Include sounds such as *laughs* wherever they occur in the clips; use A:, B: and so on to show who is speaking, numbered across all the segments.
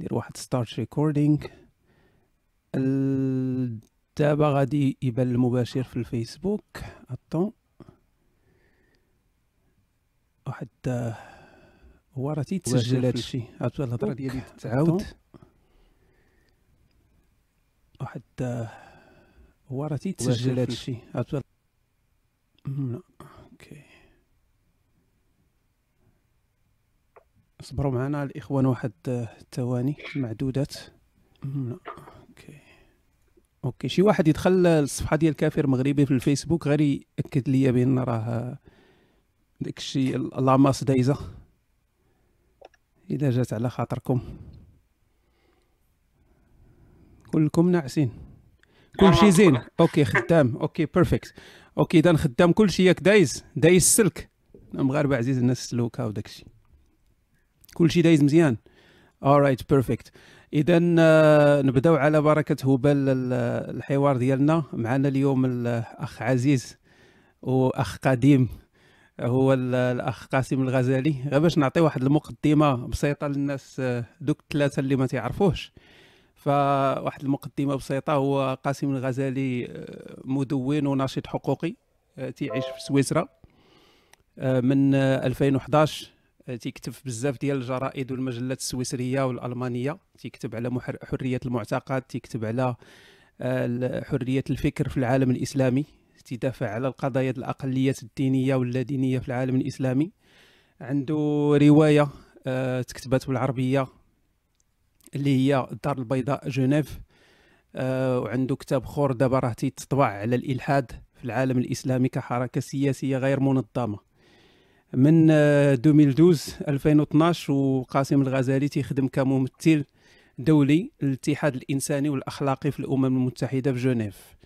A: ندير واحد start recording دابا غادي يبان المباشر في الفيسبوك. attends واحد هو راه تيتسجل الشيء عاد الهضرة ديالي تتعاود. واحد هو راه تيتسجل هذا الشيء عاد صبروا معنا الإخوان واحد الثواني معدودات. Okay. Okay شي واحد يدخل للصفحه ديال كافر مغربي في الفيسبوك غير يأكد لي بأن راه داك الشيء لاماس دايزه إذا جات على خاطركم. كلكم ناعسين. كل شيء زين. Okay خدام. Okay perfect okay إذا خدام كل شيء ياك دايز. دايز السلك. المغاربه عزيز الناس السلوكة وداك الشيء كل شيء دايز مزيان. alright perfect اذا آه، نبدأو على بركة هبال الحوار ديالنا. معنا اليوم الأخ عزيز وأخ قديم هو الأخ قاسم الغزالي. غير باش نعطي واحد المقدمة بسيطة للناس آه، دوك الثلاثة اللي ما تعرفوش فواحد المقدمة بسيطة هو قاسم الغزالي آه، مدون وناشط حقوقي تيعيش في سويسرا من 2011 تيكتب بزاف ديال الجرائد والمجلات السويسرية والألمانية. تيكتب على حرية المعتقد تيكتب على آه، حرية الفكر في العالم الإسلامي. تدافع على القضايا الأقليات الدينية واللادينية في العالم الإسلامي. عنده رواية آه، تكتبت بالعربية اللي هي الدار البيضاء جنيف. آه، وعنده كتاب خور. دابا راه تيتطبع على الإلحاد في العالم الإسلامي كحركة سياسية غير منظمة. من 2012 2012 وقاسم الغزالي تيخدم كممثل دولي للاتحاد الإنساني والأخلاقي في الأمم المتحدة في جنيف.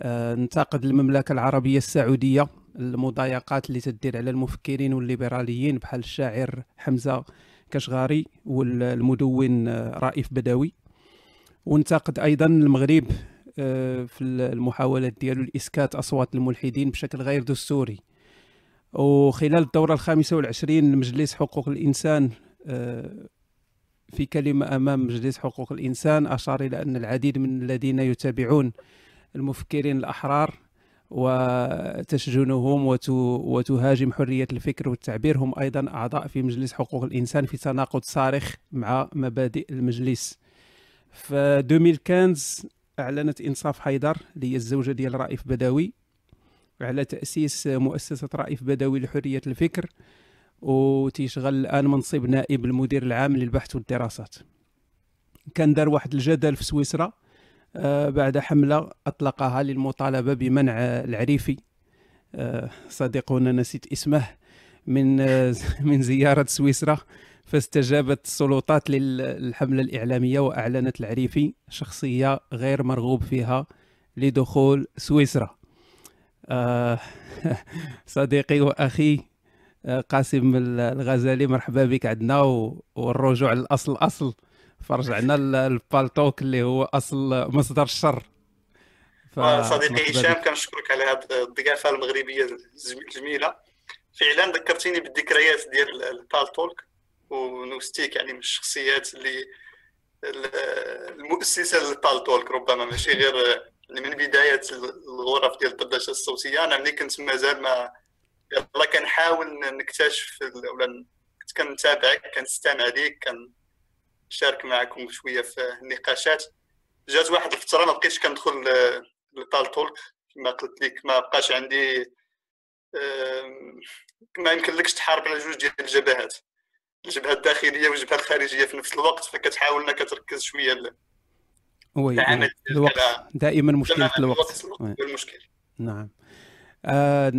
A: آه، انتقد المملكه العربية السعودية المضايقات اللي تدير على المفكرين والليبراليين بحال الشاعر حمزة كشغاري والمدون آه، رائف بدوي. وانتقد أيضا المغرب آه، في المحاولات ديالو لإسكات أصوات الملحدين بشكل غير دستوري. وخلال الدورة الخامسة والعشرين لمجلس حقوق الإنسان آه، في كلمة أمام مجلس حقوق الإنسان أشار إلى أن العديد من الذين يتابعون المفكرين الأحرار وتسجنهم وتهاجم حرية الفكر والتعبير هم أيضا أعضاء في مجلس حقوق الإنسان في تناقض صارخ مع مبادئ المجلس. في 2015 أعلنت إنصاف حيدر اللي هي الزوجة ديال رائف بدوي على تأسيس مؤسسة رائف بدوي لحرية الفكر وتيشغل الآن منصب نائب المدير العام للبحث والدراسات. كان دار واحد الجدل في سويسرا آه، بعد حملة أطلقها للمطالبة بمنع العريفي. آه، صديقنا نسيت اسمه من آه، *laughs* من زيارة سويسرا فاستجابت السلطات للحملة الإعلامية وأعلنت العريفي شخصية غير مرغوب فيها لدخول سويسرا. *laughs* صديقي وأخي آه، قاسم الغزالي مرحبا بك عندنا والرجوع للأصل أصل. فرجعنا للبالتوك اللي هو أصل مصدر الشر
B: ف... صديقي هشام كنشكرك على هذه الضيافة المغربية الجميلة. فعلا ذكرتيني بالذكريات ديال البالتوك ونوستيك يعني من الشخصيات اللي المؤسسة للبالتوك ربما ماشي غير من بداية الغرف ديال الدردشه الصوتية أنا ملي كنت مازال ما يلا كنحاول نكتشف ولا كنت كنتابعك كنستمع ليك كنشارك معكم شوية في النقاشات. جات واحد الفترة ما بقيتش كندخل للبال تولك. كما قلت لك ما بقاش عندي ما يمكنلكش تحارب على جوج ديال الجبهات. الجبهة الداخلية والجبهة الخارجية في نفس الوقت فكتحاول انك تركز شوية
A: وي الوقت دائما مشكلة الوقت. المشكل
B: نعم.
A: آه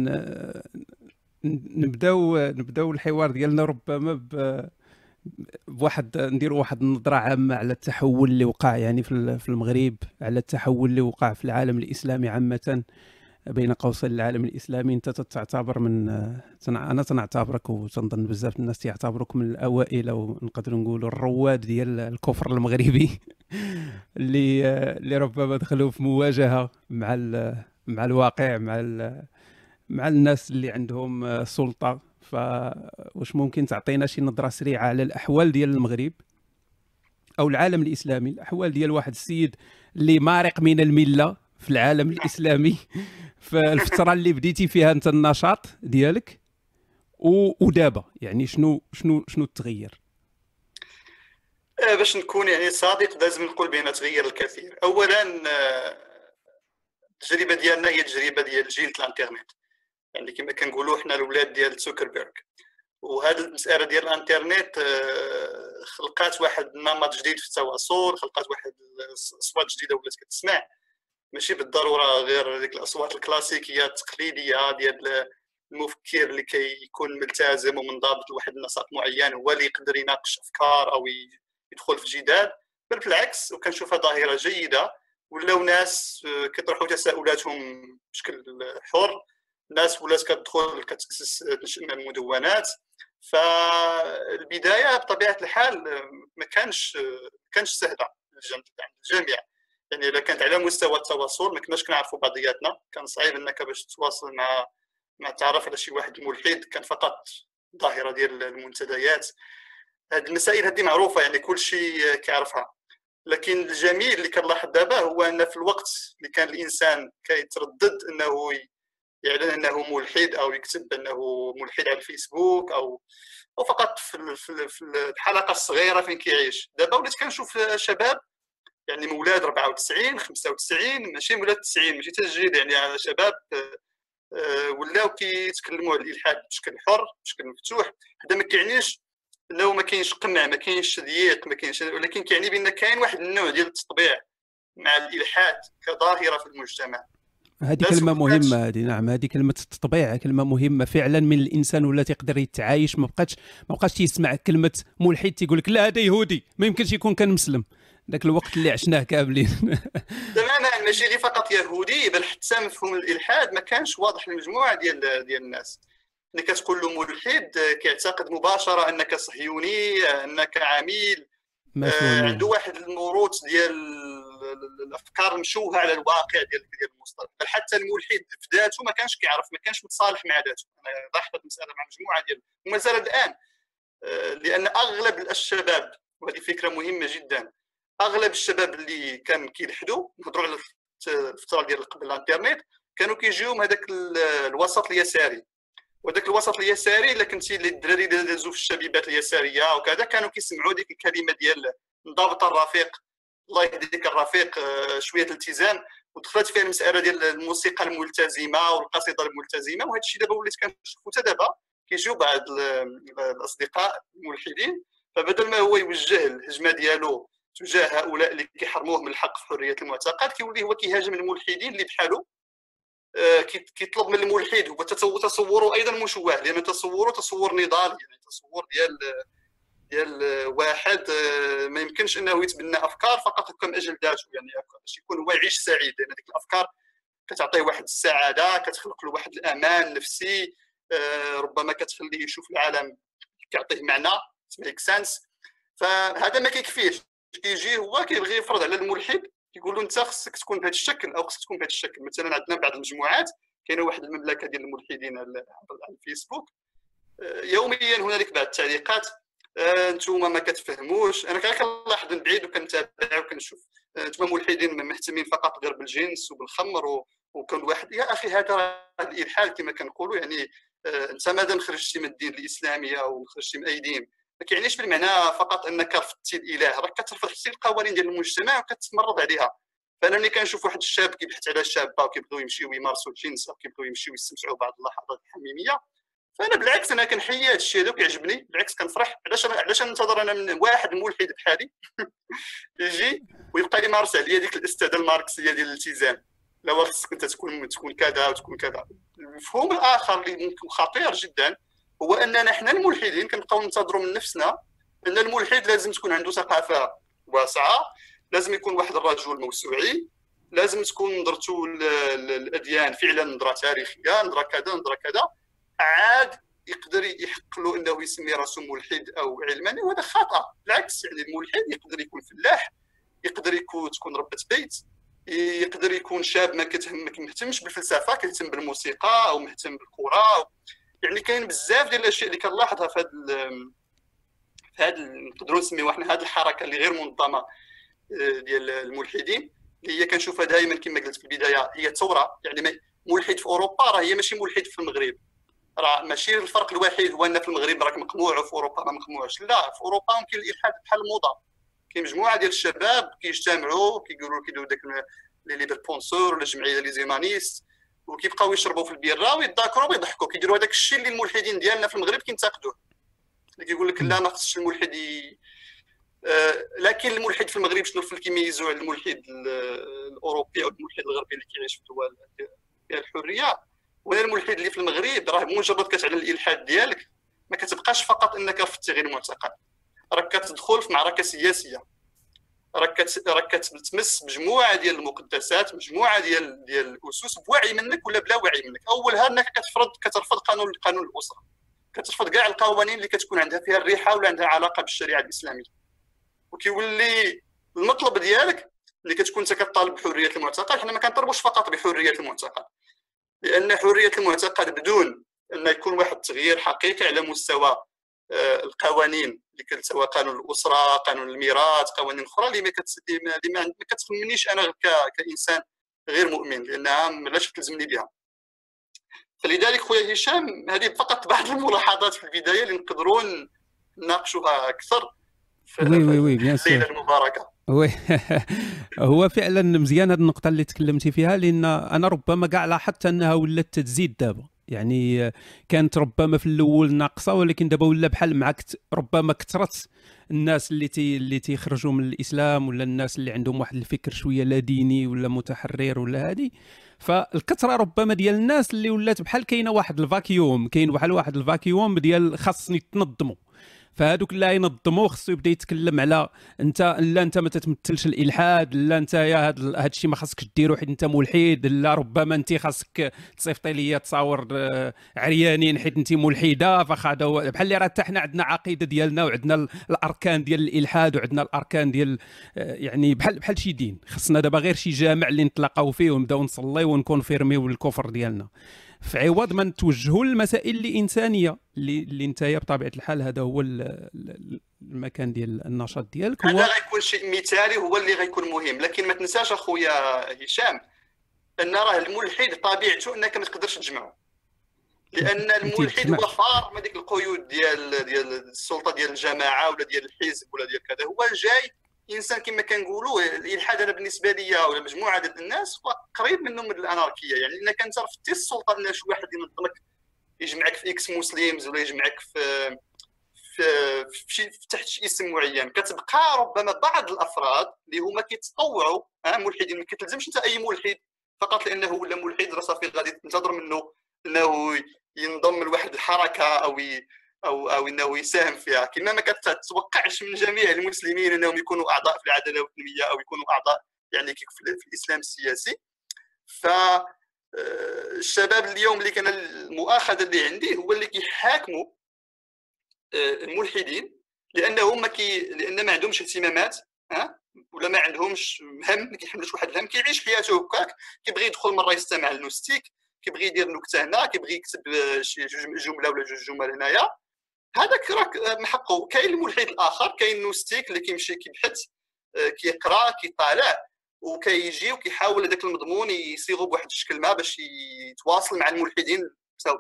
A: نبدأو نبدأو الحوار ديالنا ربما بواحد نديروا واحد النظرة عامة على التحول اللي وقع يعني في المغرب على التحول اللي وقع في العالم الإسلامي عامة. بين قوسين العالم الإسلامي. أنت تعتبر من أنا تنعتبرك وتنظن بزاف الناس تعتبرك من الأوائل أو نقدر نقولوا الرواد ديال الكفر المغربي *laughs* اللي اللي ربما دخلوا في مواجهة مع مع الواقع مع مع الناس اللي عندهم سلطة. فواش ممكن تعطينا شي نظرة سريعة على الأحوال ديال المغرب أو العالم الإسلامي؟ الأحوال ديال واحد السيد اللي مارق من الملة في العالم الإسلامي. في الفترة اللي بديتي فيها أنت النشاط ديالك؟ ودابا يعني شنو شنو شنو تغير؟
B: آه، باش نكون يعني صادق لازم نقول بأن تغير الكثير. اولا آه، التجربة ديالنا هي تجربه ديال جيل الإنترنت. يعني كما كنقولوا حنا الأولاد ديال زوكربيرغ. وهذه المسألة ديال الإنترنت آه، خلقات واحد النمط جديد في التواصل خلقات واحد الاصوات جديدة ولات كتسمع. ماشي بالضرورة غير ديك الأصوات الكلاسيكية التقليدية ديال المفكر اللي كيكون ملتزم ومنضبط لواحد النسق معين هو اللي يقدر يناقش أفكار أو يدخل في جدال. بل بالعكس وكنشوفها ظاهرة جيدة ولاو ناس آه، كيطرحوا تساؤلاتهم بشكل حر. الناس ولات كتدخل كتأسس مدونات فالبداية بطبيعة الحال آه، ما كانش آه، كانش سهلة عند الجميع يعني إذا كانت على مستوى التواصل ما كناش كنعرفوا بعضياتنا. كان صعيب إنك باش تتواصل مع مع تعرف على شي واحد ملحد كان فقط ظاهرة ديال المنتديات. هذه المسائل هذه معروفة يعني كل شيء كيعرفها. لكن الجميل اللي كنلاحظ دابا هو أن في الوقت اللي كان الإنسان كيتردد أنه يعلن أنه ملحد أو يكتب أنه ملحد على الفيسبوك أو أو فقط في الحلقة الصغيرة فين كيعيش. دابا وليت كنشوف شباب يعني مولاد 94 95 ماشي مولاد 90 ماشي تسجيل يعني شباب آه، ولاو كيتكلموا على الإلحاد بشكل حر بشكل مفتوح. هذا ما كيعنيش إنه ما كاينش قمع ما كاينش تضييق ما كاينش ولكن كيعني بأن كاين واحد النوع ديال التطبيع مع الإلحاد كظاهرة في المجتمع.
A: هذه كلمة مهمة هذه نعم هذه كلمة التطبيع كلمة مهمة فعلا من الإنسان ولا تيقدر يتعايش. ما بقاش ما بقاش تيسمع كلمة ملحد تيقول لك لا هذا يهودي ما يمكنش يكون كان مسلم. ذاك الوقت اللي عشناه كاملين. *laughs*
B: تماما ماشي غير فقط يهودي بل حتى مفهوم الإلحاد ما كانش واضح لمجموعه ديال ديال الناس. انك تقول له ملحد كيعتقد مباشرة أنك صهيوني أنك عميل. آه عنده واحد الموروث ديال الأفكار مشوهة على الواقع ديال ديال المصطلح. بل حتى الملحد في ذاته ما كانش كيعرف ما كانش متصالح مع ذاته. أنا لاحظت المساله مع مجموعة ديال ومازال الآن. آه لأن أغلب الشباب وهذه فكرة مهمة جدا أغلب الشباب اللي كان كيلحدوا نهضروا على الفترة ديال قبل الانترنت كانوا كيجيوهم هذاك الوسط اليساري. وذاك الوسط اليساري إلا كنتي الدراري اللي دازوا في الشبيبات اليسارية وكذا كانوا كيسمعوا ديك الكلمة ديال انضبط الرفيق الله يهديك الرفيق آه، شوية الالتزام ودخلت فيها المسألة ديال الموسيقى الملتزمة والقصيدة الملتزمة. وهذا الشيء دابا وليت كنشوفو حتى دابا كيجيو بعض الأصدقاء الملحدين. فبدل ما هو يوجه الهجمه ديالو تجاه هؤلاء اللي كيحرموه من الحق في حرية المعتقد كيولي هو كيهاجم الملحدين اللي بحالو. آه، كيطلب من الملحد هو تصوره أيضا مشوه لأن تصوره تصور نضال يعني تصور ديال ديال واحد آه، ما يمكنش إنه يتبنى أفكار فقط من أجل ذاته يعني باش يكون هو يعيش سعيد لأن هذيك الأفكار كتعطيه واحد السعادة كتخلق له واحد الأمان النفسي آه، ربما كتخليه يشوف العالم كيعطيه معنى ميك سنس فهذا ما كيكفيش كيجي هو كيبغي يفرض على الملحد كيقول له انت خصك تكون بهذا الشكل أو خصك تكون بهذا الشكل. مثلا عندنا بعض المجموعات كاينة واحد المملكة ديال الملحدين على الفيسبوك آه، يوميا هنالك بعض التعليقات آه، أنتم ما كتفهموش أنا كنلاحظ من بعيد وكنتابع وكنشوف آه، أنتم ملحدين مهتمين فقط غير بالجنس وبالخمر وكل واحد. يا أخي هذا الالحاد كما كنقولوا يعني أنت مادام خرجتي من الدين الإسلامي أو خرجتي من أي دين ما كيعنيش بالمعنى فقط أنك رفضتي الإله. راك كترفض القوانين ديال المجتمع وكتمرض عليها. فأنا ملي كنشوف واحد الشاب كيبحث على شابة وكيبغيو يمشيو يمارسوا الجنس أو كيبغيو يمشيو يستمتعوا بعض اللحظات الحميمية فأنا بالعكس أنا كنحيي هذا الشيء هذا وكيعجبني بالعكس كنفرح. علاش علاش ننتظر أنا من واحد ملحد بحالي؟ *laughs* يجي ويبقى يمارس عليا ديك الأستاذة الماركسية ديال الالتزام. لا خصك انت تكون تكون كذا وتكون كذا. المفهوم الآخر اللي ممكن خطير جدا هو أننا حنا الملحدين كنبقاو ننتظروا من نفسنا أن الملحد لازم تكون عنده ثقافة واسعة لازم يكون واحد الرجل موسوعي لازم تكون نظرته للاديان فعلا نظرة تاريخية نظرة كذا نظرة كذا. عاد يقدر يحق له إنه يسمي رأسه ملحد أو علماني وهذا خطأ. بالعكس يعني الملحد يقدر يكون فلاح يقدر يكون تكون ربة بيت يقدر يكون شاب ما كتهم ما كيهتمش بالفلسفة كيهتم بالموسيقى أو مهتم بالكره يعني كاين بزاف ديال الأشياء اللي كنلاحظها في هذا في هذا نقدروا نسميوها إحنا هذه الحركة اللي غير منظمة آه، ديال الملحدين اللي هي كنشوفها دائما كما قلت في البداية هي ثورة يعني ملحد في أوروبا راه هي ماشي ملحد في المغرب. راه ماشي الفرق الوحيد هو ان في المغرب راك مقموع وفي أوروبا ما مقموعش. لا في أوروبا ممكن الإلحاد بحال الموضة. كاين مجموعة ديال الشباب كيجتمعوا كيقولوا كيديروا داك les libres penseurs ولا الجمعية les humanistes. وكيبقاو يشربوا في البيره ويتذاكروا ويضحكوا كيديروا هذاك الشيء اللي الملحدين ديالنا في المغرب كينتقدوه. اللي كيقول لك لا ما خصش الملحد آه لكن الملحد في المغرب شنو اللي كيميزوا على الملحد الأوروبي أو الملحد الغربي اللي كيعيش في الدول ديال الحرية؟ ولا الملحد اللي في المغرب راه مجرد كتعلن الإلحاد ديالك ما كتبقاش فقط إنك في التغيير المعتقد. راك كتدخل في معركة سياسية. راك راك مجموعة ديال المقدسات مجموعة ديال ديال الأسس بوعي منك ولا بلا وعي منك؟ أولها أنك كتفرض كترفض قانون قانون الأسرة. كترفض كاع القوانين اللي كتكون عندها فيها الريحة ولا عندها علاقة بالشريعة الإسلامية. وكيولي المطلب ديالك اللي كتكون أنت كطالب بحرية المعتقد حنا ما كنطلبوش فقط بحرية المعتقد. لأن حرية المعتقد بدون أن يكون واحد التغيير حقيقي على مستوى آه، القوانين اللي سواء قانون الأسرة قانون الميراث قوانين أخرى اللي ما اللي ما كتخمنيش أنا كإنسان غير مؤمن لأنها علاش تلزمني بها. فلذلك خويا هشام هذه فقط بعض *laughs* الملاحظات في البداية اللي نقدروا نناقشوها أكثر
A: في oui oui oui
B: bien المباركة.
A: oui. *laughs* هو فعلا مزيان هذه النقطة اللي تكلمتي فيها لأن أنا ربما كاع لاحظت أنها ولات تزيد دابا. يعني كانت ربما في الأول ناقصة ولكن دابا ولا بحال مع ربما كثرت الناس اللي تي اللي تيخرجوا من الإسلام ولا الناس اللي عندهم واحد الفكر شوية لا ديني ولا متحرر ولا هذه فالكثرة ربما ديال الناس اللي ولات بحال كاينة واحد ال vacuum كاين بحال واحد ال vacuum ديال خاصني تنظموا فهذوك اللي ينظموا خصو يبدأ يتكلم على أنت لا أنت ما تتمثلش الإلحاد لا أنت يا هذا الشيء ما خاصكش ديرو حيت أنت ملحد لا ربما أنت خاصك تصيفطي لي تصاور آه، عريانين حيت أنت ملحدة فخذا بحال اللي راه حتى حنا عندنا عقيدة ديالنا وعندنا الأركان ديال الإلحاد وعندنا الأركان ديال آه، يعني بحال بحال شي دين. خصنا دابا غير شي جامع اللي نتلاقاو فيه ونبداو نصلي ون confirmer يو الكفر ديالنا. في عوض ما نتوجهوا للمسائل الإنسانية اللي اللي انت بطبيعة الحال هذا هو المكان ديال النشاط ديالك.
B: هو هذا غيكون شيء مثالي هو اللي غيكون مهم. لكن ما تنساش أخويا هشام أن راه الملحد طبيعته أنك ما تقدرش تجمعه. لأن الملحد هو فار من ديك القيود ديال ديال السلطة ديال الجماعة ولا ديال الحزب ولا ديال كذا. هو جاي انسان كما كنقولوا الإلحاد أنا بالنسبة لي ولا مجموعة ديال الناس هو قريب منه من الأناركية. يعني انك انت رفضتي السلطة ان شي واحد ينظمك يجمعك في إكس مسلمز ولا يجمعك في في, في, شي تحت شي اسم معين كتبقى ربما بعض الأفراد اللي هما كيتطوعوا ملحدين ما كتلزمش أنت أي ملحد فقط لأنه ولا ملحد راه صافي غادي تنتظر منه إنه ينضم لواحد الحركة أو أو أو إنه يساهم فيها. كما ما كتتوقعش من جميع المسلمين إنهم يكونوا أعضاء في العدالة والتنميه أو يكونوا أعضاء يعني في الإسلام السياسي. ف آه، الشباب اليوم اللي كان المؤاخذة اللي عندي هو اللي كيحاكموا آه، الملحدين لانهم ما كي لأن ما عندهمش اهتمامات ها ولا ما عندهمش هم ما كيحملوش واحد الهم كيعيش حياته هكاك. كيبغي يدخل مرة يستمع للنوستيك كيبغي يدير نكتة هنا كيبغي يكتب شي جملة ولا جوج جمل هنايا. هذاك راك محقه كاين الملحد الآخر كاين نوستيك اللي كيمشي كيبحث آه، كيقرأ كيطالع وكيجي وكيحاول هذاك المضمون يصيغه بواحد الشكل ما باش يتواصل مع الملحدين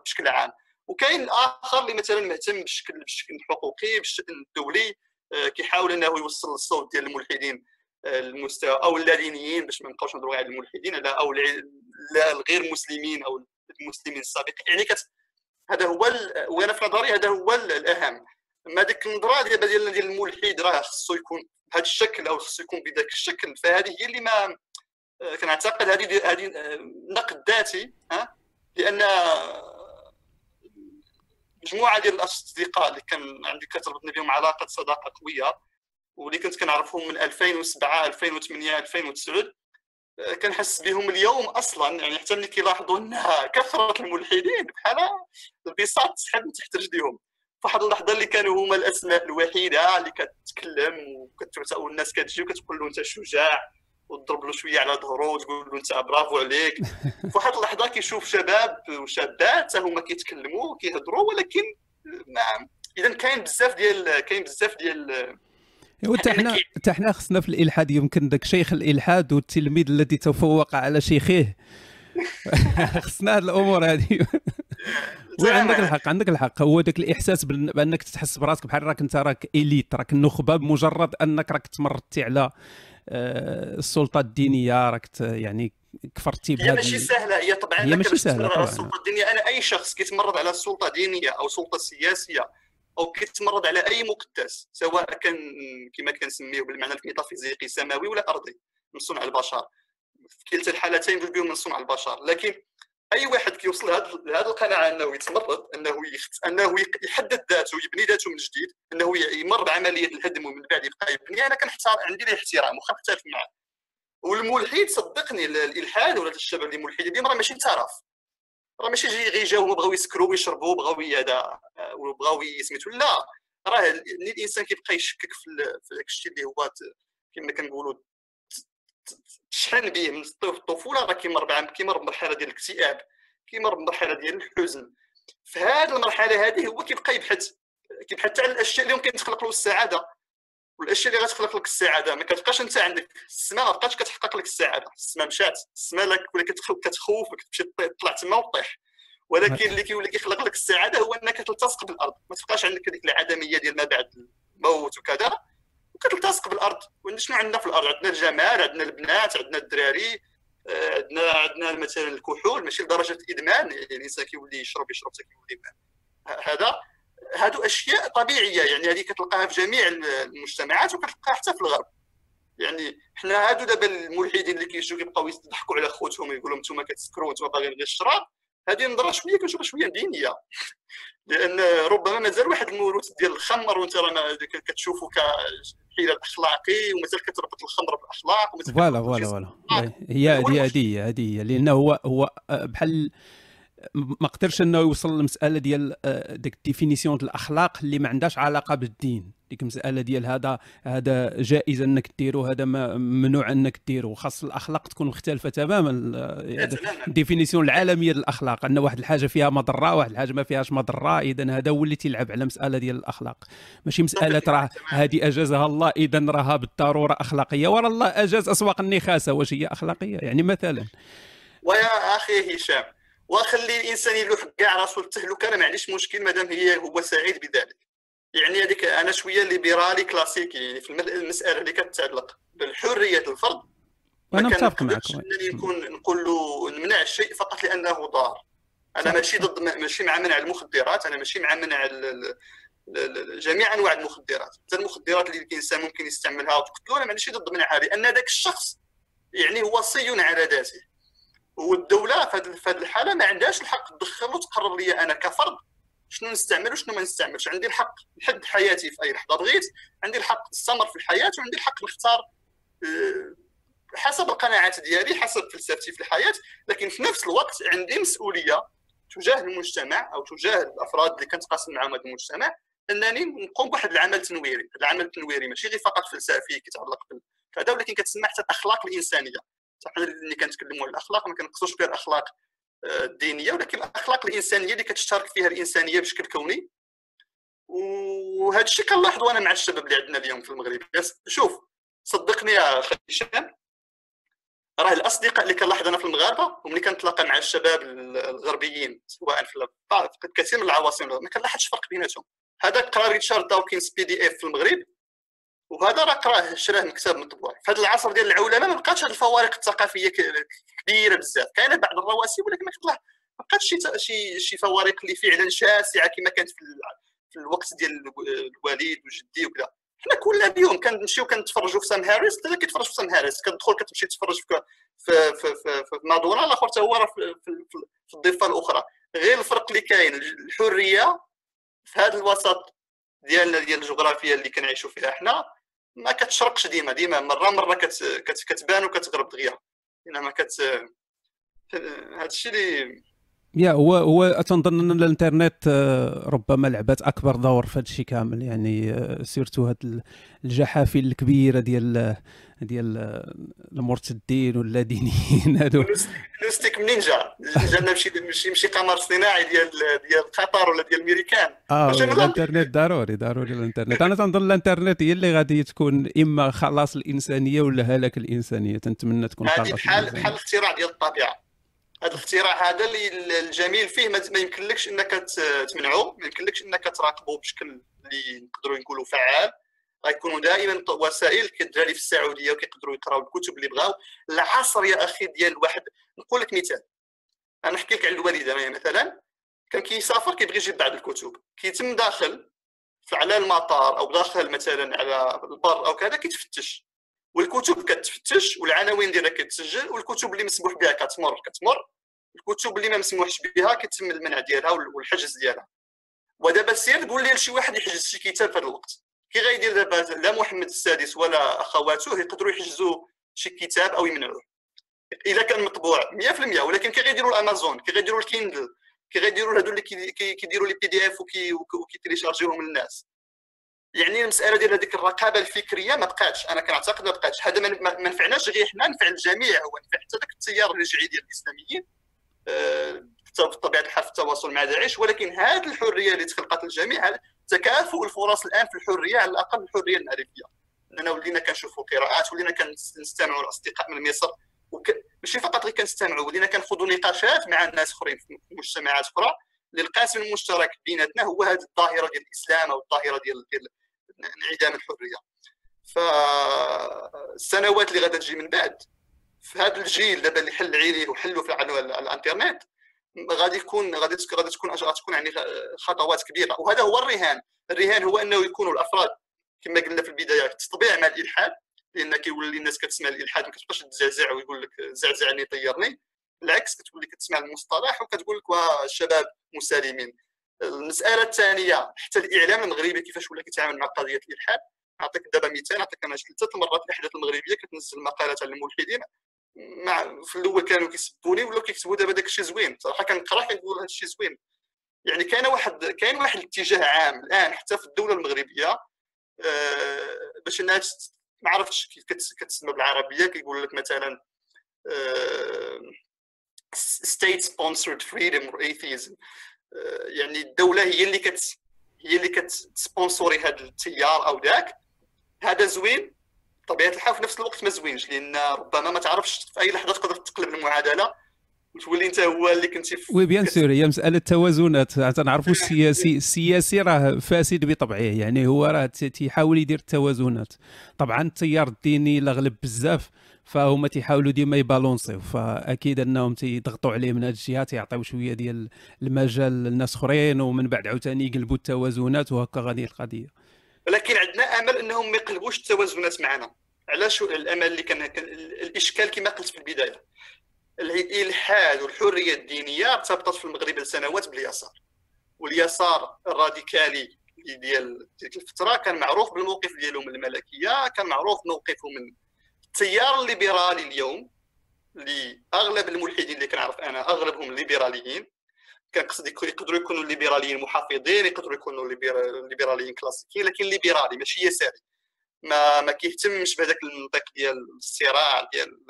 B: بشكل عام. وكاين الآخر اللي مثلا مهتم بالشكل بالشكل الحقوقي بالشكل الدولي آه، كيحاول إنه يوصل الصوت ديال الملحدين آه، المستوى أو اللادينيين باش ما نبقاوش نهضروا على الملحدين أو الغير مسلمين أو المسلمين السابقين. يعني كت هذا هو وأنا في نظري هذا هو الأهم. ما ديك النظرة ديال ديال ديال الملحد راه خصو يكون بهذا الشكل أو خصو يكون بذاك الشكل. فهذه هي اللي ما آه، كنعتقد هذه هذه آه، نقد ذاتي ها؟ لأن مجموعة ديال الأصدقاء اللي كان عندي كتربطني بهم علاقة صداقة قوية واللي كنت كنعرفهم من 2007 2008 2009 كنحس بهم اليوم أصلا يعني حتى ملي كيلاحظوا أنها كثره الملحدين بحال البساط تسحب من تحت رجليهم. فواحد اللحظة اللي كانوا هما الأسماء الوحيدة اللي كتكلم والناس كتجي وكتقول له أنت شجاع وتضرب له شوية على ظهره وتقول له أنت برافو عليك. *laughs* فواحد اللحظة كيشوف شباب وشابات هما كيتكلموا وكيهضروا ولكن ما اذا كاين بزاف ديال كاين بزاف ديال
A: حتى حنا حتى حنا خصنا في الإلحاد يمكن ذاك شيخ الإلحاد والتلميذ الذي تفوق على شيخه *laughs* خصنا هذه الأمور هذه *laughs* وعندك الحق عندك الحق. هو ذاك الإحساس بأنك تحس براسك بحال راك أنت راك إليت راك النخبة بمجرد أنك راك تمردتي على آه، السلطة الدينية راك يعني كفرتي
B: بهذه هي ماشي سهلة هي طبعا
A: هي ماشي سهلة طبعا.
B: السلطة الدينية. أنا أي شخص كيتمرد على السلطة دينيه أو سلطة سياسية أو كيتمرد على أي مقدس سواء كان كما كنسميه بالمعنى الميتافيزيقي سماوي ولا أرضي من صنع البشر. في كلتا الحالتين جوج من صنع البشر. لكن أي واحد كيوصل لهذه القناعة أنه يتمرد أنه يخت... أنه يحدد ذاته يبني ذاته من جديد أنه يمر بعملية الهدم ومن بعد يبقى يبني أنا كنحتار عندي له احترام وخا نختلف معاه. والملحد صدقني الإلحاد ولا الشباب اللي ملحدين راه ماشي ترف. راه ماشي جي غير جاو بغاو يسكروا ويشربوا بغاو هذا وبغاو سميتو لا. راه الإنسان كيبقى يشكك في داك الشيء اللي هو كما كنقولوا تشحن به من الطفولة راه كيمر كيمر بمرحلة ديال الاكتئاب كيمر بمرحلة ديال الحزن. في المرحلة هذه هو كيبقى يبحث كيبحث على الأشياء اللي ممكن تخلق له السعادة. والاشياء اللي غتخلق لك السعادة. ما كتبقاش انت عندك السماء ما بقاش كتحقق لك السعادة. السماء مشات. السماء لك ولا كتخوفك تمشي تطلع تما وطيح. ولكن اللي كيولي كيخلق لك السعادة هو انك تلتصق بالأرض. ما تبقاش عندك هذيك العدمية ديال ما بعد الموت وكذا وكتلتصق بالأرض. شنو عندنا في الأرض؟ عندنا الجمال عندنا البنات عندنا الدراري آه، عندنا عندنا مثلا الكحول. ماشي لدرجة الادمان يعني الإنسان كيولي يشرب يشرب حتى كيولي هذا هادو أشياء طبيعية يعني هذه كتلقاها في جميع المجتمعات وكتلقاها حتى في الغرب. يعني حنا هادو دابا الملحدين اللي كيجيو كيبقاو يضحكوا على خوتهم ويقول لهم أنتم كتسكروا وأنتم باغيين غير الشراب هذه نظره شوية كنشوفها شوية دينية. *laughs* لأن ربما مازال واحد الموروث ديال الخمر وأنت راه كتشوفو كحيله الأخلاقي ومازال كتربط الخمر بالأخلاق
A: voilà voilà voilà. هي هذه هذه هذه لأنه هو هو بحال ما قدرش انه يوصل للمساله ديال آه، ديك ال définition الأخلاق اللي ما عندهاش علاقة بالدين. ديك المساله ديال هذا هذا جائز إنك ديرو هذا ممنوع إنك ديرو خاص الأخلاق تكون مختلفة تماما. الديفينيسيون العالمية للاخلاق أن واحد الحاجة فيها مضرة واحد الحاجة ما فيهاش مضرة. اذا هذا هو اللي تيلعب على مسألة ديال الأخلاق. ماشي مسألة راه هذه أجازها الله اذا راها بالضرورة أخلاقية. ورا الله أجاز أسواق النخاسة. واش هي أخلاقية؟ يعني مثلا.
B: ويا أخي هشام وخلي الإنسان يلوح كاع راسو للتهلكه أنا ما عنديش مشكل مادام هي هو سعيد بذلك. يعني هذيك أنا شوية ليبرالي كلاسيكي يعني في المسألة اللي كتعلق بالحرية الفرد.
A: أنا متفق معك.
B: انني نكون نقول له نمنع الشيء فقط لأنه ضار. أنا ماشي ضد ماشي مع منع المخدرات أنا ماشي مع منع جميع أنواع المخدرات. حتى المخدرات اللي الإنسان ممكن يستعملها وتقتلو أنا ماشي ضد منعها لأن ذاك الشخص يعني وصي على ذاته. والدولة في هذه الحالة ما عندهاش الحق. تدخل وتقرر لي أنا كفرد شنو نستعمل وشنو ما نستعملش. عندي الحق نحد حياتي في أي لحظة بغيت عندي الحق نستمر في الحياة وعندي الحق نختار آه، حسب القناعات ديالي حسب فلسفتي في الحياة. لكن في نفس الوقت عندي مسؤولية تجاه المجتمع أو تجاه الأفراد اللي كنتقاسم معهم هذا المجتمع أنني نقوم بواحد العمل تنويري. العمل التنويري ماشي غير فقط فلسفي كيتعلق بهذا ولكن كتسمى حتى الأخلاق الإنسانية. حنا اللي كنتكلموا على الأخلاق ما كنقصدوش بها الأخلاق آه، الدينية ولكن الأخلاق الإنسانية اللي كتشترك فيها الإنسانية بشكل كوني. وهذا الشيء كنلاحظوا أنا مع الشباب اللي عندنا اليوم في المغرب. شوف صدقني يا أخي هشام راه الأصدقاء اللي كنلاحظ أنا في المغاربة وملي كنتلاقى مع الشباب الغربيين سواء في كثير من العواصم ما كنلاحظش فرق بيناتهم. هذا قرا ريتشارد داوكنز PDF في المغرب. وهذا راه قراه شراه من كتاب مطبوع في هذا العصر ديال العولمة ما بقاتش هذه الفوارق الثقافية كبيرة بزاف. كاينة بعض الرواسب ولكن ما ما بقاتش شي شي شي فوارق اللي فعلا شاسعة كما كانت في, في الوقت ديال الوالد وجدي وكذا. حنا كل يوم كنمشيو كنتفرجوا في سام هاريس حتى كيتفرج في سام هاريس كتدخل كتمشي تتفرج في في في, في, في مادونا الآخر حتى هو في, في, في الضفة الأخرى. غير الفرق اللي كاين الحرية في هذا الوسط ديالنا ديال الجغرافيا اللي كنعيشوا فيها حنا. ما كتشرقش ديما ديما مرة مرة كت كت كتبان وكتغرب دغيا. انما كت هذا الشيء اللي
A: يا هو هو تنظن أن الإنترنت آه، ربما لعبت أكبر دور في هذا الشيء كامل يعني آه، surtout هاد الجحافل الكبيرة ديال ديال المرتدين ولا دينيين *laughs*
B: هادو نوستيك منين جا؟ جانا مشي مشي مشي قمر صناعي ديال ديال قطر ولا ديال الميريكان
A: آه الإنترنت ضروري ضروري الإنترنت. أنا تنظن الإنترنت هي اللي غادي تكون إما خلاص الإنسانية ولا هلاك الإنسانية. تنتمنى تكون
B: خلاص بحال بحال الاختراع ديال الطبيعة. هذا الاختراع هذا اللي الجميل فيه ما يمكنلكش إنك تمنعه ما يمكنلكش إنك تراقبه بشكل اللي نقدروا نقولوا فعال. غيكونوا دائما وسائل كالدراري في السعودية وكيقدروا يقراوا الكتب اللي بغاو. العصر يا أخي ديال واحد نقول لك مثال. أنا نحكي لك على الوالد أنا مثلا. كان كيسافر كيبغي يجيب بعض الكتب. كيتم داخل على المطار أو داخل مثلا على البر أو كذا كيتفتش. والكتب كتفتش والعناوين ديالها كتسجل والكتب اللي مسموح بها كتمر كتمر. الكتب اللي ما مسموحش بها كيتم المنع ديالها والحجز ديالها. ودابا سير قول لي لشي واحد يحجز شي كتاب في هذا الوقت. كي غيدير دابا لا محمد السادس ولا أخواته يقدروا يحجزوا شي كتاب أو يمنعوه. اذا كان مطبوع 100% ولكن كي غيديروا الأمازون كي غيديروا ال Kindle كي غيديروا هادو اللي كيديروا les PDF وكيتيليشارجيوهم للناس. يعني المسألة ديال هذيك الرقابة الفكرية ما بقاتش. أنا كنعتقد ما بقاتش. هذا ما نفعناش غير حنا نفع الجميع هو نفع حتى ذاك التيار الرجعي ديال الإسلاميين. بطبيعة الحال في التواصل مع داعش ولكن هذه الحرية اللي تخلقت للجميع تكافؤ الفرص الآن في الحرية على الأقل الحرية المعرفية. اننا ولينا كنشوفوا قراءات ولينا كنستمعوا الاصدقاء من مصر وك... ماشي فقط غير كنستمعوا ولينا كنخوضوا نقاشات مع الناس أخرين في مجتمعات أخرى. للقاسم المشترك بيناتنا هو هذه الظاهرة ديال الإسلام أو الظاهرة ديال انعدام الحرية. فالسنوات اللي غادا تجي من بعد في هذا الجيل دابا اللي حل عليه وحلوا في على الانترنت غادي يكون غادي غادي تكون غتكون يعني خطوات كبيرة. وهذا هو الرهان. الرهان هو أنه يكونوا الأفراد كما قلنا في البداية تطبيع مع الإلحاد لأن كيولي الناس كتسمع الإلحاد ما كتبقاش تزعزع ويقول لك زعزعني طيرني. بالعكس كتولي كتسمع المصطلح وكتقول لك الشباب مسالمين. المسألة الثانية حتى الإعلام المغربي كيفاش ولا كيتعامل مع قضية الإلحاد. نعطيك دابا مثال نعطيك أنا ثلاثة المرات الأحداث المغربية كتنزل مقالات على الملحدين. مع في الأول كانوا كيسبوني ولاو كيكتبوا دابا داك الشيء زوين صراحة كنقرا كنقول هذا الشيء زوين. يعني كان واحد كاين واحد الاتجاه عام الآن حتى في الدولة المغربية آه باش الناس ما عرفتش كتسمى بالعربية كيقول لك مثلا آه state sponsored freedom or atheism. آه يعني الدولة هي اللي كت هي اللي كتسبونسوري هذا التيار أو ذاك. هذا زوين بطبيعه الحال في نفس الوقت ما زوينش لأن ربما ما تعرفش في أي لحظة تقدر تقلب المعادلة. وتولي أنت هو اللي كنتي
A: oui bien sûr هي مسألة توازنات. تنعرفوا *laughs* السياسي السياسي راه فاسد بطبعه. يعني هو راه تيحاول يدير التوازنات. طبعا التيار الديني الاغلب بزاف فهما تيحاولوا ديما يبالونسيو. فأكيد أنهم تيضغطوا عليه من هذه الجهه تيعطيو شوية ديال المجال للناس أخرين ومن بعد عاوتاني يقلبوا التوازنات وهكا غادي القضية.
B: ولكن عندنا أمل أنهم ما يقلبوش التوازنات معنا. علاش الأمل اللي كان الإشكال كما قلت في البداية. الإلحاد والحرية الدينية ارتبطت في المغرب لسنوات باليسار. واليسار الراديكالي ديال تلك الفترة كان معروف بالموقف ديالو من الملكية كان معروف موقفه من التيار الليبرالي اليوم اللي اغلب الملحدين اللي كنعرف أنا أغلبهم ليبراليين كان قصدي يقدروا يكونوا ليبراليين محافظين يقدروا يكونوا ليبراليين كلاسيكيين لكن ليبرالي ماشي يساري. ما ما كيهتمش بهذاك المنطق ديال الصراع ديال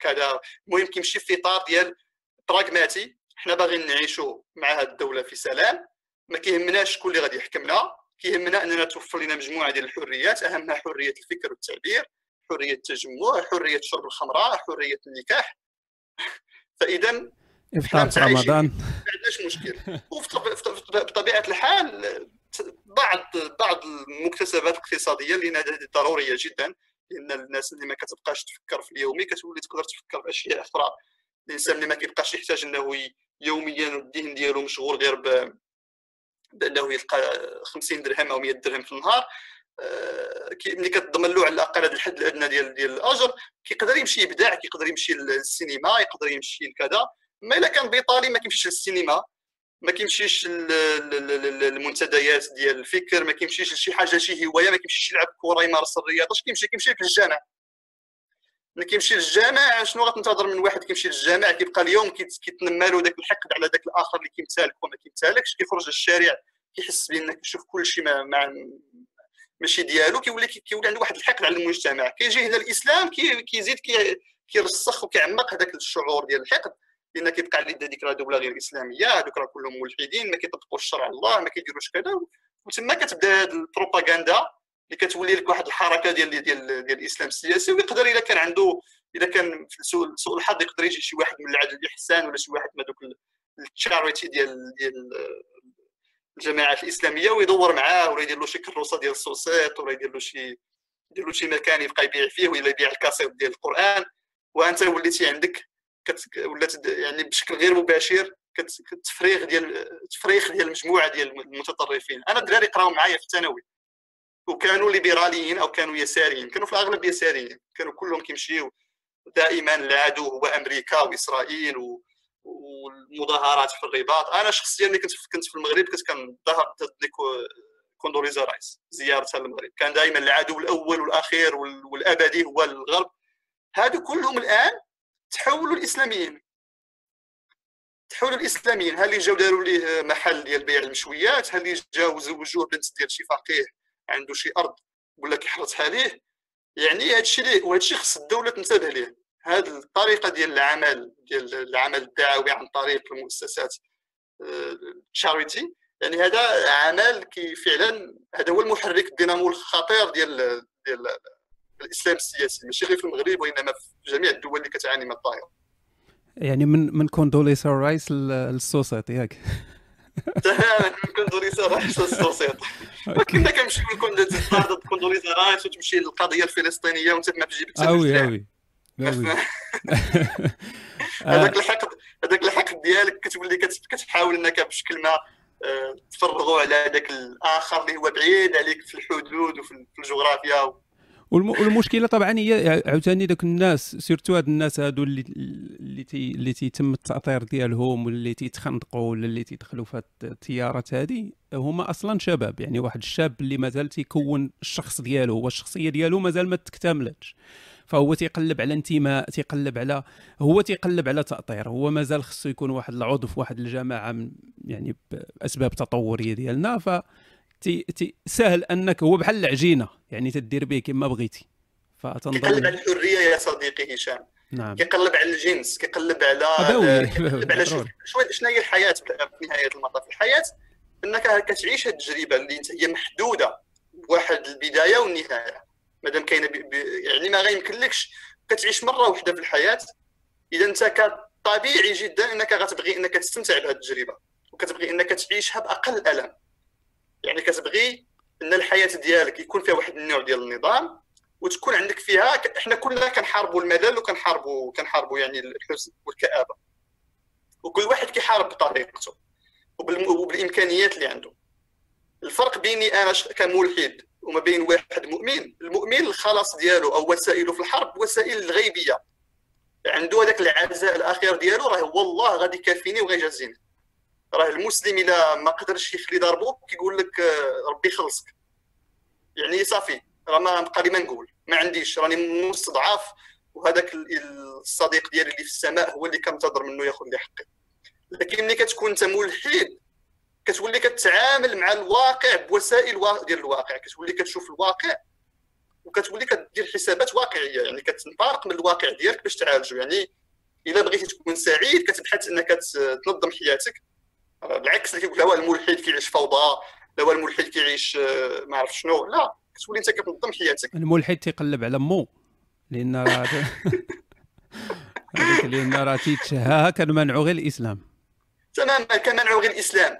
B: كذا المهم كيمشي في إطار ديال براغماتي حنا باغيين نعيشوا مع هذه الدولة في سلام. ما كيهمناش شكون اللي غادي يحكمنا. كيهمنا أننا توفر لنا مجموعة ديال الحريات. أهمها حرية الفكر والتعبير حرية التجمع حرية شرب الخمرة حرية النكاح. *laughs* فاذا
A: إفطار في رمضان.
B: ما عندناش مشكل. وبطبيعه الحال بعض بعض المكتسبات الاقتصادية اللي ضرورية جدا لأن الناس اللي ما كتبقاش تفكر في اليومي كتولي تقدر تفكر في أشياء أخرى. الإنسان اللي ما كيبقاش يحتاج إنه يوميا الذهن ديالو مشغول غير ب بأنه يلقى 50 درهم أو 100 درهم في النهار آه، ملي كتضمن له على الأقل هذا الحد الأدنى ديال ديال الأجر كيقدر يمشي يبدع كيقدر يمشي للسينما يقدر يمشي لكذا. ما إلا كان بيطالي ما كيمشيش للسينما ما كيمشيش للمنتديات ديال الفكر ما كيمشيش لشي حاجة شي هواية ما كيمشيش يلعب كره يمارس الرياضه اش كيمشي؟ كيمشي في الجامع. ملي كيمشي للجامع شنو غتنتظر من واحد كيمشي للجامع؟ كيبقى اليوم كيتنمى له ذاك الحقد على ذاك الآخر اللي كيمثلك وما كيمثلكش كيخرج للشارع كيحس بأن كيشوف كل شيء مع, ماشي ديالو كيولي كيولي عنده واحد الحقد على المجتمع. كيجي هنا الإسلام كي كيزيد كي كيرسخ وكيعمق هذاك الشعور ديال الحقد. لأن كيبقى على ديك راه دوله غير إسلامية هذوك راه كلهم ملحدين ما كيطبقوش شرع الله ما كيديروش كذا وتما كتبدا هذه البروباغندا اللي كتولي لك واحد الحركة ديال ديال ديال الإسلام السياسي ويقدر الا كان عنده إذا كان سوء, سوء الحظ يقدر يجي شي واحد من العدل الإحسان ولا شي واحد من هذوك التشاريتي ديال ديال الجماعات الإسلامية ويدور معاه ولا يدير له شي كروسة ديال الصوصيط ولا يدير له شي يدير له شي مكان يبقى يبيع فيه ولا يبيع الكاسيط ديال القرآن وأنت وليتي عندك. ولات يعني بشكل غير مباشر كتفريغ ديال تفريغ ديال مجموعة ديال المتطرفين. أنا الدراري قراو معايا في الثانوي. وكانوا ليبراليين أو كانوا يساريين. كانوا في الأغلب يساريين. كانوا كلهم كيمشيو دائما العدو هو أمريكا وإسرائيل و... والمظاهرات في الرباط. أنا شخصيا اللي كنت كنت في المغرب كنت كنظاهر ضد كوندوليزا رايس زيارتها للمغرب كان دائما العدو الأول والأخير والأبدي هو الغرب. هادو كلهم الآن تحولوا الإسلاميين. تحولوا الإسلاميين. هل جاو داروا ليه محل ديال بيع المشويات؟ هل جاو زوجوه بنت ديال شي فقيه عنده شي أرض ولا كيحرثها ليه؟ يعني هذا الشيء اللي وهذا الشيء خص الدولة تنتبه ليه. هذه الطريقة ديال العمل ديال العمل الدعوي عن طريق المؤسسات تشاريتي آه، يعني هذا عمل كي فعلا هذا هو المحرك الدينامو الخطير ديال ديال الإسلام السياسي ماشي غير في المغرب وإنما في جميع الدول اللي كتعاني من الظاهره
A: يعني من من كوندوليسا رايس للسوسيت ياك.
B: تماما *laughs* من كوندوليسا رايس للسوسيت كنا كنمشيو ضد كوندوليسا رايس وتمشي للقضية الفلسطينية وانت ما تجيب
A: oui oui. *laughs*
B: هذاك الحقد هذاك الحقد ديالك كتولي كتحاول إنك بشكل ما آه، تفرغوا على هذاك الآخر اللي هو بعيد عليك في الحدود وفي الجغرافيا
A: والمشكلة طبعا هي عاوتاني ذوك الناس surtout هاد الناس هادو اللي اللي تي اللي تيتم التأطير ديالهم واللي تيتخندقوا ولا اللي تيدخلوا في التيارات هذه هما أصلا شباب. يعني واحد الشاب اللي مازال تيكون الشخص ديالو هو الشخصية ديالو مازال ما تكتملتش. فهو تيقلب على انتماء تيقلب على هو تيقلب على تأطير. هو مازال خصو يكون واحد العضو في واحد الجماعة من يعني باسباب تطورية ديالنا. ف تي تي سهل أنك هو بحال العجينة يعني تدير به كما بغيتي.
B: فتنظر كيقلب على الحرية يا صديقي هشام.
A: نعم.
B: كيقلب على الجنس كيقلب على *laughs* كيقلب على شنو شنو هي الحياة في نهاية المطاف؟ الحياة أنك كتعيش هذه التجربة اللي هي محدودة بواحد البداية والنهاية. مادام كاينة يعني ما غيمكنلكش كتعيش مرة واحدة في الحياة. إذا أنت طبيعي جدا أنك غتبغي أنك تستمتع بهذه التجربة وكتبغي أنك تعيشها بأقل ألم. يعني كتبغي إن الحياة ديالك يكون فيها واحد النوع ديال النظام وتكون عندك فيها إحنا كلنا كنحاربوا الملل وكنحاربوا كنحاربوا يعني الحزن والكآبة. وكل واحد كيحارب بطريقته وبالإمكانيات اللي عنده. الفرق بيني أنا كملحد وما بين واحد مؤمن المؤمن الخلاص ديالو أو وسائله في الحرب وسائل الغيبية. عنده هذاك العزاء الاخير ديالو راه والله غادي يكافيني وغيجازيني. راه المسلم إلا ما قدرش يخلي ضربو كيقول لك آه، ربي يخلصك يعني صافي راه ما بقى لي ما نقول. ما عنديش راني مستضعف وهذاك الصديق ديالي اللي في السماء هو اللي كنتظر منه ياخذ لي حقي. لكن ملي كتكون انت ملحد كتولي كتعامل مع الواقع بوسائل ديال الواقع. كتولي كتشوف الواقع وكتولي كدير حسابات واقعية. يعني كتنطلق من الواقع ديالك باش تعالجه يعني إلا بغيتي تكون سعيد كتبحث إنك تنظم حياتك. بالعكس اللي كيقول هو الملحد كيعيش فوضى لا هو الملحد كيعيش آه، ما عرف شنو. لا كتولي انت كتنظم حياتك.
A: الملحد تيقلب على مو لأن *laughs* لأن راه تيتشهاها كنمنعوا غير الإسلام.
B: تماما كنمنعوا غير الإسلام.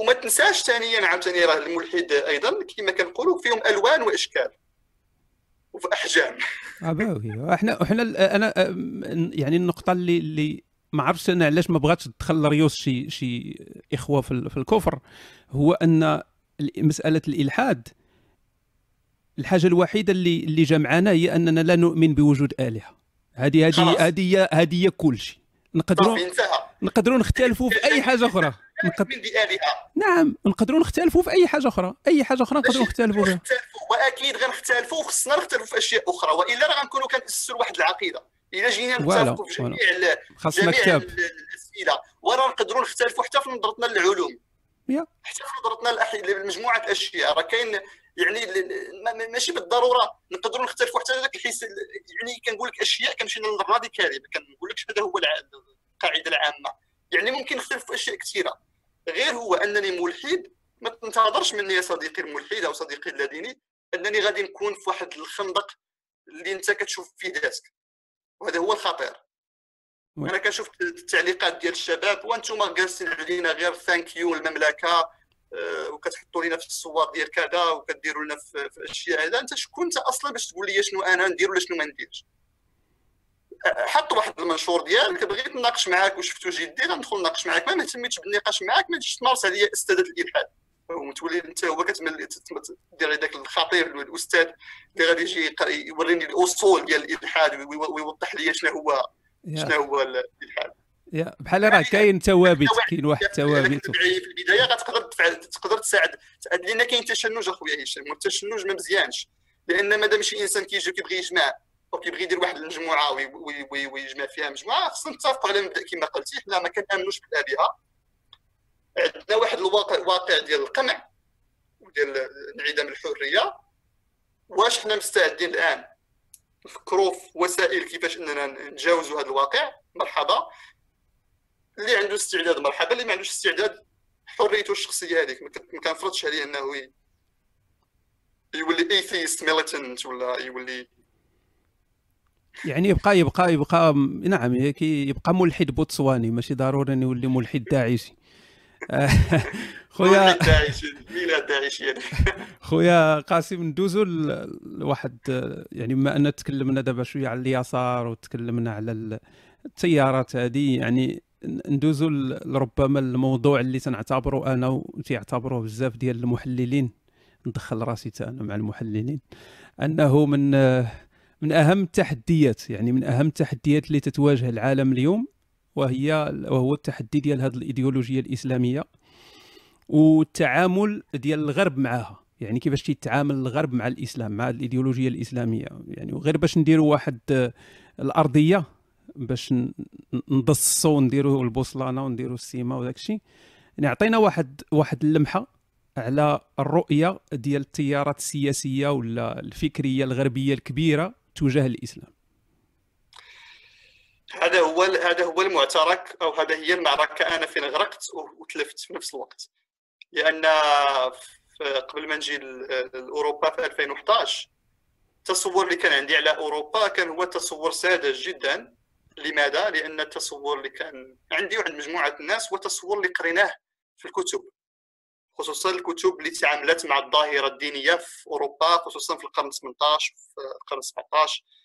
B: وما تنساش ثانيا عاوتاني راه الملحد أيضا كما كنقولوا فيهم ألوان وأشكال وفي احجام
A: إحنا إحنا أنا يعني النقطة اللي اللي ما عرفتش أنا علاش ما بغاتش تدخل ريوس شي شي إخوة في, في الكفر. هو أن مسألة الإلحاد. الحاجة الوحيدة اللي اللي جمعنا هي أننا لا نؤمن بوجود آلهة. هذه هذه هذه هذه كل شيء. نقدروا نقدروا نختلفوا في أي حاجة أخرى. *laughs* نقد... نعم نقدروا نختلفوا في أي حاجة أخرى. أي حاجة أخرى نقدروا نختلفوا فيها.
B: نختلفوا وأكيد غنختلفوا وخصنا نختلفوا في أشياء أخرى. وإلا راه غنكونوا كنأسسوا واحد العقيدة. إلا جينا نتفقوا في. جميع جميع
A: كتاب
B: ال- الأسئلة. وراه نقدروا نختلفوا حتى في نظرتنا للعلوم. حتى في نظرتنا لمجموعة الاشياء راه كاين يعني ماشي بالضرورة نقدروا نختلفوا حتى ذاك الحيث ال- يعني كنقول لك أشياء كنمشي للراديكالي ما كنقولكش هذا هو القاعدة العامة. يعني ممكن نختلف في أشياء كثيرة. غير هو أنني ملحد. ما تنتظرش مني يا صديقي الملحد أو صديقي اللاديني أنني غادي نكون في واحد الخندق اللي أنت كتشوف فيه راسك وهذا هو الخطير.
A: oui.
B: أنا كنشوف التعليقات ديال الشباب وأنتم جالسين علينا غير thank you المملكة آه، وكتحطوا لنا في الصور ديال كذا وكديروا لنا في, في أشياء هذا. أنت شكون أنت أصلا باش تقول لي شنو أنا ندير ولا شنو ما نديرش؟ آه، حط واحد المنشور ديالك بغيت نناقش معاك وشفتو جدي غندخل نناقش معاك. ما مهتميتش بالنقاش معاك ما تجيش تمارس عليا أستاذية الإلحاد. وتولي انت هو كتمثل دير هذاك الخطير الأستاذ اللي غادي يجي يوريني الأصول ديال الإلحاد وي- وي- ويوضح لي شنو هو شنو هو الإلحاد.
A: يا. بحال راه كاين ثوابت كاين واحد
B: يعني
A: ثوابت.
B: في البداية غتقدر تفعل تقدر تساعد. لأن كاين تشنج أخويا هشام والتشنج ما مزيانش. لأن مادام شي إنسان كيجي كيبغي يجمع أو كيبغي يدير واحد المجموعه وي- وي- وي- ويجمع فيها مجموعة خصنا نتفقوا على مبدا كما قلتي. حنا ما كنأمنوش بالالهه عندنا واحد الواقع واقع ديال القمع وديال انعدام الحرية. واش حنا مستعدين الآن نفكروا في وسائل كيفاش إننا نتجاوزوا هذا الواقع؟ مرحبا. اللي عنده استعداد مرحبا. اللي ما عندوش استعداد حريته الشخصية هذيك. ما كنفرضش عليه إنه يولي أيثيست ميليتنت ولا يولي
A: يعني يبقى يبقى يبقى نعم يبقى ملحد بوتسواني ماشي ضروري انه يولي ملحد داعشي *laughs* خويا
B: يعني. *laughs*
A: خويا قاسم ندوزو لواحد يعني بما أن تكلمنا دابا شوية على اليسار وتكلمنا على ال- التيارات هذه يعني ندوزو لربما الموضوع اللي تنعتبره أنا وتيعتبروه بزاف ديال المحللين. ندخل راسي أنا مع المحللين. أنه من من أهم التحديات يعني من أهم التحديات اللي تتواجه العالم اليوم وهي وهو التحدي ديال هذه الإيديولوجية الإسلامية والتعامل ديال الغرب معها يعني كيفاش تيتعامل الغرب مع الإسلام مع الإيديولوجية الإسلامية. يعني وغير باش نديروا واحد الأرضية باش ن- نضصوا ونديروا البوصلانة ونديروا السيما وداك الشيء يعني عطينا واحد واحد اللمحة على الرؤية ديال التيارات السياسية ولا الفكرية الغربية الكبيرة تجاه الإسلام.
B: هذا هو هذا هو المعترك أو هذا هي المعركة أنا فين غرقت وتلفت في نفس الوقت. لأن قبل ما نجي لأوروبا في 2011 التصور اللي كان عندي على أوروبا كان هو تصور ساذج جدا. لماذا؟ لأن التصور اللي كان عندي وعند مجموعة الناس هو تصور اللي قريناه في الكتب. خصوصا الكتب اللي تعاملت مع الظاهرة الدينية في أوروبا خصوصا في القرن 18 في القرن 17 آه،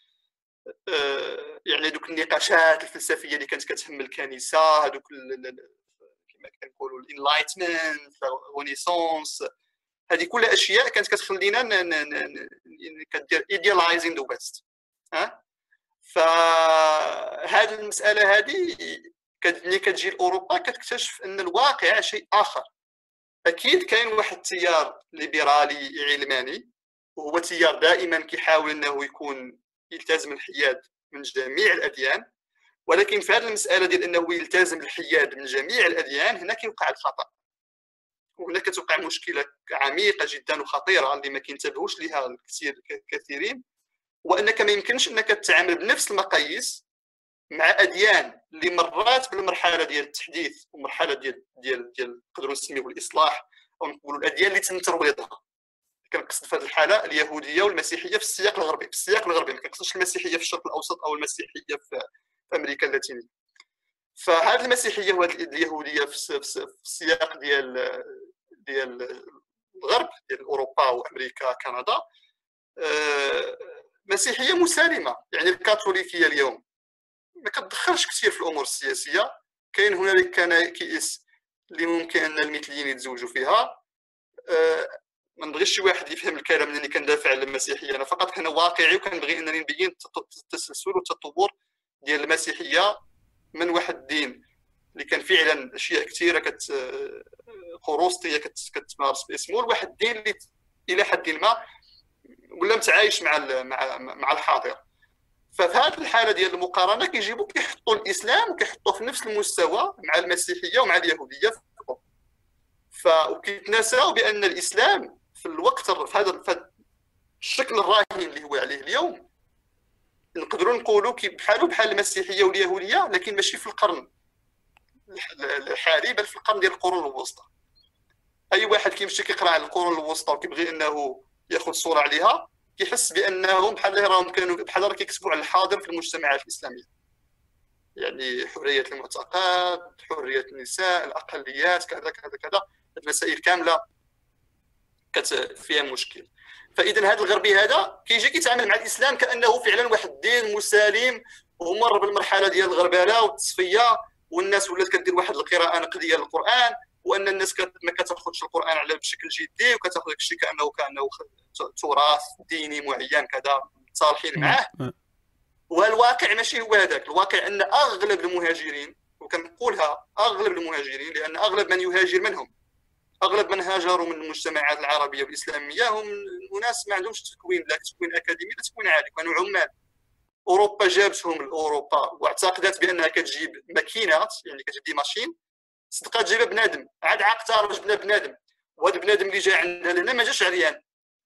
B: يعني دوك النقاشات الفلسفية اللي كانت كتهم الكنيسة هذوك كما كنقولوا ال enlightenment ال renaissance هذه كلها أشياء كانت كتخلينا ن- كدير idealizing the west ها؟ فهذه المسألة هذه ملي كتجي لأوروبا كتكتشف أن الواقع شيء آخر. أكيد كاين واحد التيار ليبرالي علماني وهو تيار دائما كيحاول إنه يكون يلتزم الحياد من جميع الأديان ولكن في هذه المسألة ديال أنه يلتزم الحياد من جميع الأديان هنا كيوقع الخطأ. وهنا كتوقع مشكلة عميقة جدا وخطيرة اللي ما كينتبهوش لها الكثير كثيرين وأنك ما يمكنش أنك تتعامل بنفس المقاييس مع أديان اللي مرات بالمرحلة ديال التحديث ومرحلة ديال ديال ديال نقدروا نسميوه الإصلاح أو نقولوا الأديان اللي تم ترويضها. كنقصد في هذه الحالة اليهودية والمسيحية في السياق الغربي. في السياق الغربي ما كنقصدش المسيحية في الشرق الأوسط أو المسيحية في أمريكا اللاتينية. فهذه المسيحية وهذه اليهودية في السياق ديال ديال الغرب ديال أوروبا وأمريكا كندا آه، مسيحية مسالمة. يعني الكاثوليكية اليوم ما كتدخلش كثير في الأمور السياسية. كاين هنالك كنائس اللي ممكن أن المثليين يتزوجوا فيها. آه، ما نبغيش شي واحد يفهم الكلام انني كندافع على المسيحية. أنا فقط أنا واقعي وكنبغي أنني نبين التسلسل والتطور ديال المسيحية من واحد الدين اللي كان فعلا أشياء كثيرة كت خروسطية كتمارس باسمه. لواحد الدين اللي إلى حد ما ولا متعايش مع مع مع الحاضر. ففي هذه الحالة ديال المقارنة كيجيبوا كيحطوا الإسلام وكيحطوه في نفس المستوى مع المسيحية ومع اليهودية ف وكيتناساو بأن الإسلام في الوقت في هذا الشكل الراهن اللي هو عليه اليوم. نقدروا نقولوا بحالو بحال المسيحية واليهودية لكن ماشي في القرن الحالي بل في القرن ديال القرون الوسطى. أي واحد كيمشي كيقرأ على القرون الوسطى وكيبغي إنه يأخذ صورة عليها كيحس بأنهم بحال راهم كانوا بحال راه كيكتبوا على الحاضر في المجتمعات الإسلامية. يعني حرية المعتقد حرية النساء الأقليات كذا كذا كذا المسائل كاملة فيها مشكل. فاذا هذا الغربي هذا كيجي كيتعامل مع الإسلام كأنه فعلا واحد الدين مسالم ومر بالمرحلة ديال الغربلة والتصفية والناس ولات كدير واحد القراءة نقدية للقرآن وأن الناس ما كتأخذش القرآن على بشكل جدي وكتأخذ الشيء كأنه كأنه تراث ديني معين كذا صالحين معاه. والواقع ماشي هو هذاك. الواقع أن أغلب المهاجرين وكنقولها أغلب المهاجرين لأن أغلب من يهاجر منهم. أغلب من هاجروا من المجتمعات العربية والاسلاميه هم ناس ما عندهمش تكوين لا تكوين أكاديمي لا تكوين عالي كانوا عمال. أوروبا جابتهم لأوروبا واعتقدت بأنها كتجيب ماكينات يعني كتجيب des machines صدقات جايبه بنادم. عاد عاقتها جبنا بنادم. وهذا بنادم اللي جا عندنا لهنا ما جاش عريان.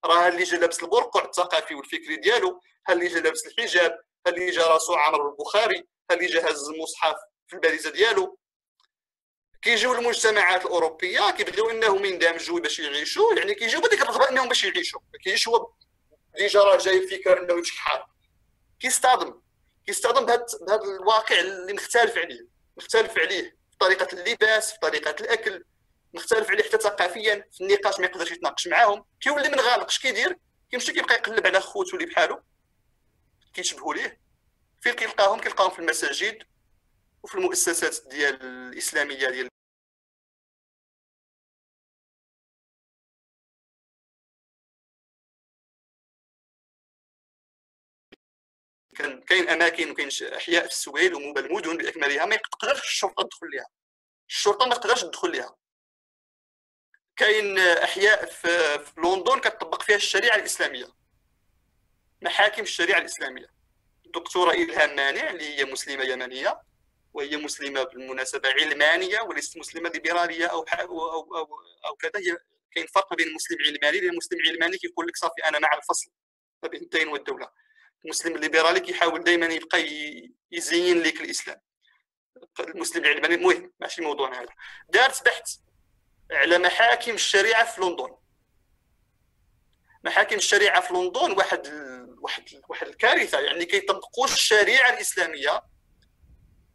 B: راه اللي جا لابس البرقع الثقافي والفكري ديالو ها اللي جا لابس الحجاب ها اللي جا راسو عمر البخاري ها اللي جا هز المصحف في الباليزة ديالو. كيجيو المجتمعات الأوروبية كيبغيو إنهم يندمجوا باش يعيشوا يعني كيجيو بديك الرغبه انهم باش يعيشوا ما كاينش هو déjà راه جاي فكره إنه يمشي حال كيصطدم كيصطدم بهذا الواقع اللي مختلف عليه. مختلف عليه في طريقة اللباس في طريقة الأكل مختلف عليه حتى ثقافيا. في النقاش ما يقدرش يتناقش معاهم. كيولي من غالق. اش كيدير كيمشي كيبقى يقلب على خوتو اللي بحالو كيشبهوا ليه. فين كيلقاهم؟ كيلقاهم في المساجد وفي المؤسسات ديال الإسلامية ديال كان كاين أماكن وكاين أحياء في السويد والمدن باكملها ما تقدرش الشرطة تدخل لها الشرطة ما تقدرش تدخل لها كاين أحياء في, في لندن كتطبق فيها الشريعة الإسلامية. محاكم الشريعة الإسلامية. الدكتورة إلهام مانع اللي هي مسلمة يمنية وهي مسلمة بالمناسبة علمانية وليست مسلمة ليبراليه أو أو أو, أو, أو كذا. هي كاين فرق بين المسلم علماني لأن المسلم علماني كيقول لك صافي أنا مع الفصل ما بين الدين والدولة. المسلم الليبرالي كيحاول دائما يبقى يزين لك الإسلام. المسلم العلماني المهم ماشي موضوعنا هذا. دارت بحث على محاكم الشريعة في لندن. محاكم الشريعة في لندن واحد واحد واحد الكارثة. يعني كيطبقوش الشريعة الإسلامية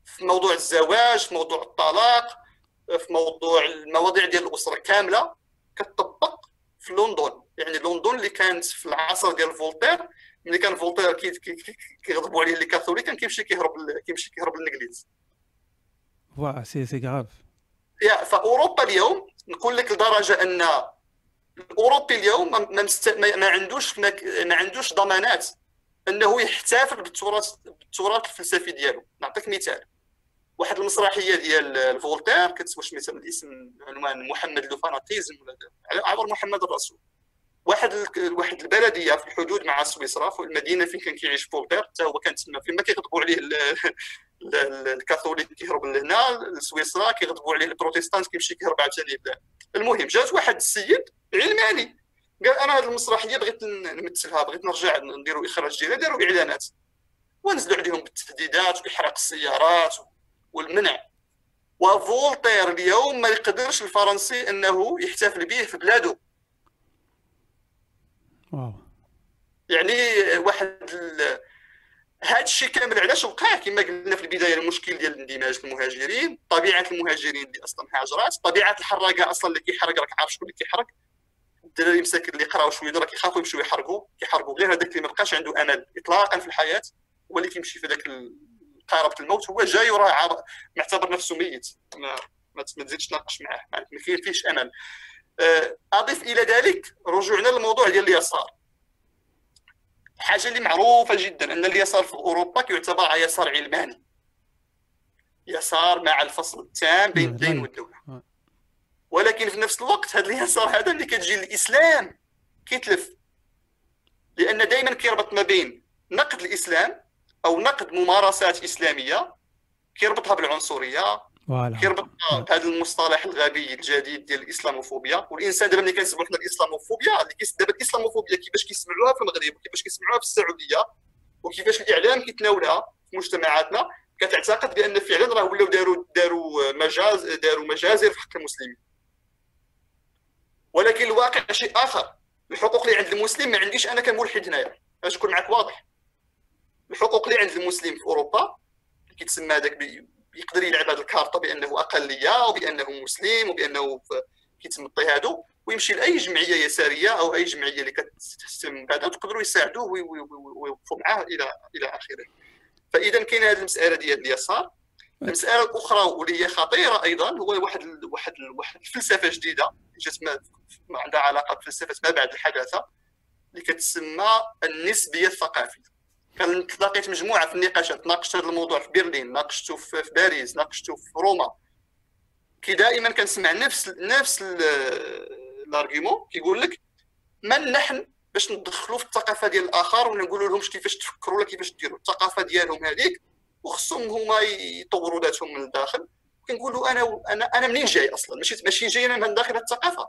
B: في موضوع الزواج في موضوع الطلاق في موضوع المواضيع ديال الأسرة كاملة كتطبق في لندن. يعني لندن اللي كانت في العصر ديال فولتير ملي كان فولتير كيغضبوا عليه les catholiques كان كيمشي كيهرب كيمشي كيهرب للإنجليز.
A: وا c'est c'est grave
B: يا فأوروبا اليوم نقول لك لدرجة أن الأوروبي اليوم ما, ما, ما عندوش ما عندوش ضمانات أنه يحتفل بالتراث بالتراث الفلسفي ديالو. نعطيك مثال. واحد المسرحية ديال فولتير كتسمى مثلا الاسم؟ عنوان محمد le fanatisme ولا عبر محمد الرسول. واحد واحد البلدية في الحدود مع سويسرا في المدينة فين كان كيعيش فولتير حتى هو كان تما فين ما كيغضبوا عليه الكاثوليك كيهرب لهنا لسويسرا كيغضبوا عليه البروتستانت كيمشي كيهرب عاوتاني المهم جات واحد السيد علماني قال أنا هذه المسرحية بغيت نمثلها بغيت نرجع نديروا إخراج ديالها داروا إعلانات. ونزلوا عليهم بالتهديدات واحراق السيارات والمنع. وفولتير اليوم ما يقدرش الفرنسي إنه يحتفل به في بلاده. واو. يعني واحد هذا الشيء كامل علاش وقع؟ كما قلنا في البداية المشكل ديال الاندماج المهاجرين طبيعة المهاجرين اللي أصلا هاجرات طبيعة الحراقة أصلا اللي كيحرق راك عارف شكون اللي كيحرق؟ الدراري مساكن اللي قراو شوية راه كيخافوا يمشيو يحرقوا كيحرقوا غير هذاك اللي ما بقاش عنده أمل اطلاقا في الحياة هو اللي كيمشي في ذاك قاربة الموت هو جاي وراه معتبر نفسه ميت. ما, ما تزيدش تناقش معاه. ما فيش أمل. آه، أضيف إلى ذلك رجوعنا للموضوع ديال اليسار حاجة اللي معروفة جدا أن اليسار في أوروبا كيعتبر يسار علماني يسار مع الفصل التام بين الدين.
A: والدولة.
B: ولكن في نفس الوقت هذا اليسار هذا ملي كتجي للإسلام كيتلف لأن دائما كيربط ما بين نقد الإسلام أو نقد ممارسات إسلامية كيربطها بالعنصرية
A: فوالا.
B: كيربطها بهذا المصطلح الغبي الجديد ديال الإسلاموفوبيا والإنسان دابا ملي كنسمعوا حنا الإسلاموفوبيا دابا الإسلاموفوبيا كيفاش كيسمعوها في المغرب وكيفاش كيسمعوها في السعودية وكيفاش الإعلام كيتناولها في مجتمعاتنا كتعتقد بأن فعلا راه ولاو داروا داروا مجاز داروا مجازر في حق المسلمين. ولكن الواقع شيء آخر. الحقوق اللي عند المسلم ما عنديش أنا كملحد هنايا. باش نكون معك واضح. الحقوق اللي عند المسلم في أوروبا كيتسمى هذاك يقدر يلعب هذه الكارطه بأنه اقليه وبأنه مسلم وبأنه كيتم اضطهاده ويمشي لأي جمعية يسارية أو أي جمعية اللي كتهتم بهذا وتقدروا يساعدوه وي- وي- وي- ويوقفوا معاه إلى إلى آخره. فإذا كاين هذه المسألة ديال اليسار. المسألة الأخرى واللي هي خطيرة أيضا هو واحد ال- واحد ال- واحد الفلسفة جديدة جات عندها علاقة بفلسفة ما بعد الحداثة اللي كتسمى النسبية الثقافية. كنت تلاقيت مجموعة في النقاشات ناقشت هذا الموضوع في برلين ناقشته في باريس ناقشته في روما. كي دائما كنسمع نفس نفس ال argument كيقول لك من نحن باش ندخلوا في الثقافة ديال الآخر ونقولوا لهمش كيفاش تفكروا ولا كيفاش ديروا الثقافة ديالهم هذيك وخصهم هما يطوروا ذاتهم من الداخل. كنقولوا أنا أنا أنا منين جاي أصلا؟ ماشي ماشي جاي أنا من داخل الثقافة.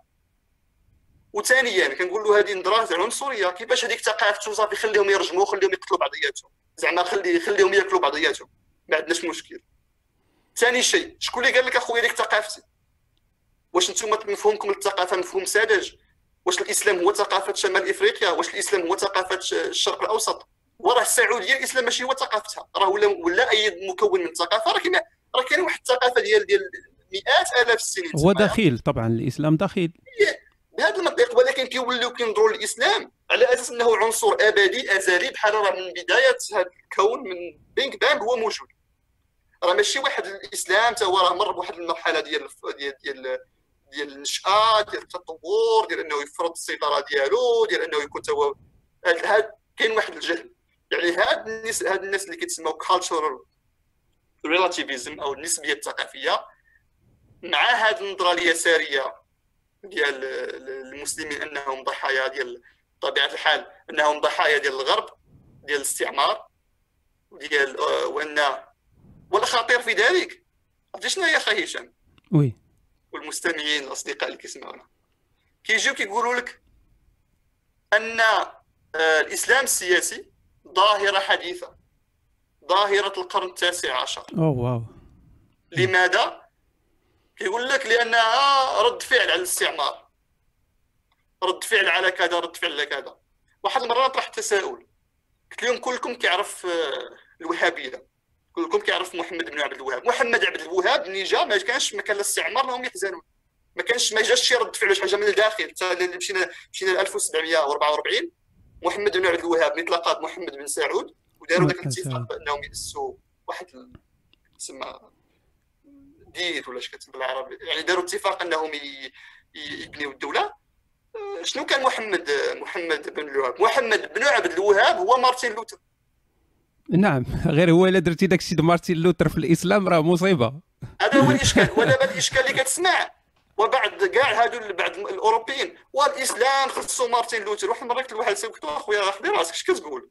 B: وثانيا كنقول له هذه نظره عنصريه كيفاش هذيك ثقافته صافي خليهم يرجموا خليهم يقتلوا بعضياتهم. زعما خلي خليهم ياكلوا بعضياتهم. ما عندناش مشكل. ثاني شيء شكون اللي قال لك أخويا ديك ثقافتي واش نتوما مفهومكم للثقافه مفهوم ساذج؟ واش الإسلام هو ثقافة شمال إفريقيا؟ واش الإسلام هو ثقافة الشرق الأوسط؟ وراه السعودية الإسلام ماشي هو ثقافتها. راه ولا ولا أي مكون من الثقافه راه كاين راه كاين واحد الثقافة ديال ديال مئات آلاف السنين.
A: هو. دخيل طبعا الإسلام دخيل
B: بهذا المنطق ولكن كيوليو كينظروا للإسلام على أساس إنه عنصر ابدي أزلي بحال راه من بداية هذا الكون من big bang هو موجود. راه ماشي واحد الإسلام تا هو راه مر بواحد المرحلة ديال ديال ديال ديال النشأة ديال التطور ديال إنه يفرض السيطرة ديالو ديال إنه يكون تا هو هاد كاين واحد الجهل. يعني هاد الناس هاد الناس اللي كيتسموا cultural relativism أو النسبية الثقافية مع هاد النظرة اليسارية ديال المسلمين أنهم ضحايا ديال طبيعة الحال أنهم ضحايا ديال الغرب ديال الاستعمار ديال آه، وأن والخطير في ذلك. عرفتي شنو هي أخي هشام؟
A: oui.
B: والمستمعين الأصدقاء اللي كيسمعونا. كيجيو كيقولوا لك أن آه، الإسلام السياسي ظاهرة حديثة ظاهرة القرن التاسع عشر.
A: أوه واو.
B: لماذا؟ كيقول لك لانها رد فعل على الاستعمار. رد فعل على كذا رد فعل على كذا. واحد المره طرح تساؤل. قلت لهم كلكم كيعرف آه، الوهابيه كلكم كيعرف محمد بن عبد الوهاب؟ محمد عبد الوهاب ملي جا ما كانش ما كان لا استعمار لهم يحزنون. ما كانش ما جاش شي رد فعل شي حاجة من الداخل. حتى اللي مشينا مشينا ل 1744 محمد بن عبد الوهاب ملي تلاقى بمحمد بن سعود وداروا ذاك
A: محمد
B: الاتفاق. بأنهم ياسسوا واحد تسمى ديت ولا اش كتب بالعربي. يعني داروا اتفاق انهم ي- ي- يبنيو الدولة. آه، شنو كان محمد محمد بن الوهاب محمد بن عبد الوهاب هو مارتن لوثر
A: نعم غير هو إلا درتي داك الشيء مارتين لوثر في الإسلام راه مصيبة.
B: هذا هو *laughs* الإشكال ودابا الإشكال اللي كتسمع. وبعد كاع هادو بعد الأوروبيين. والإسلام خصو مارتن لوثر واحد المرة قلت لواحد له اخويا خلي راسك. اش كتقول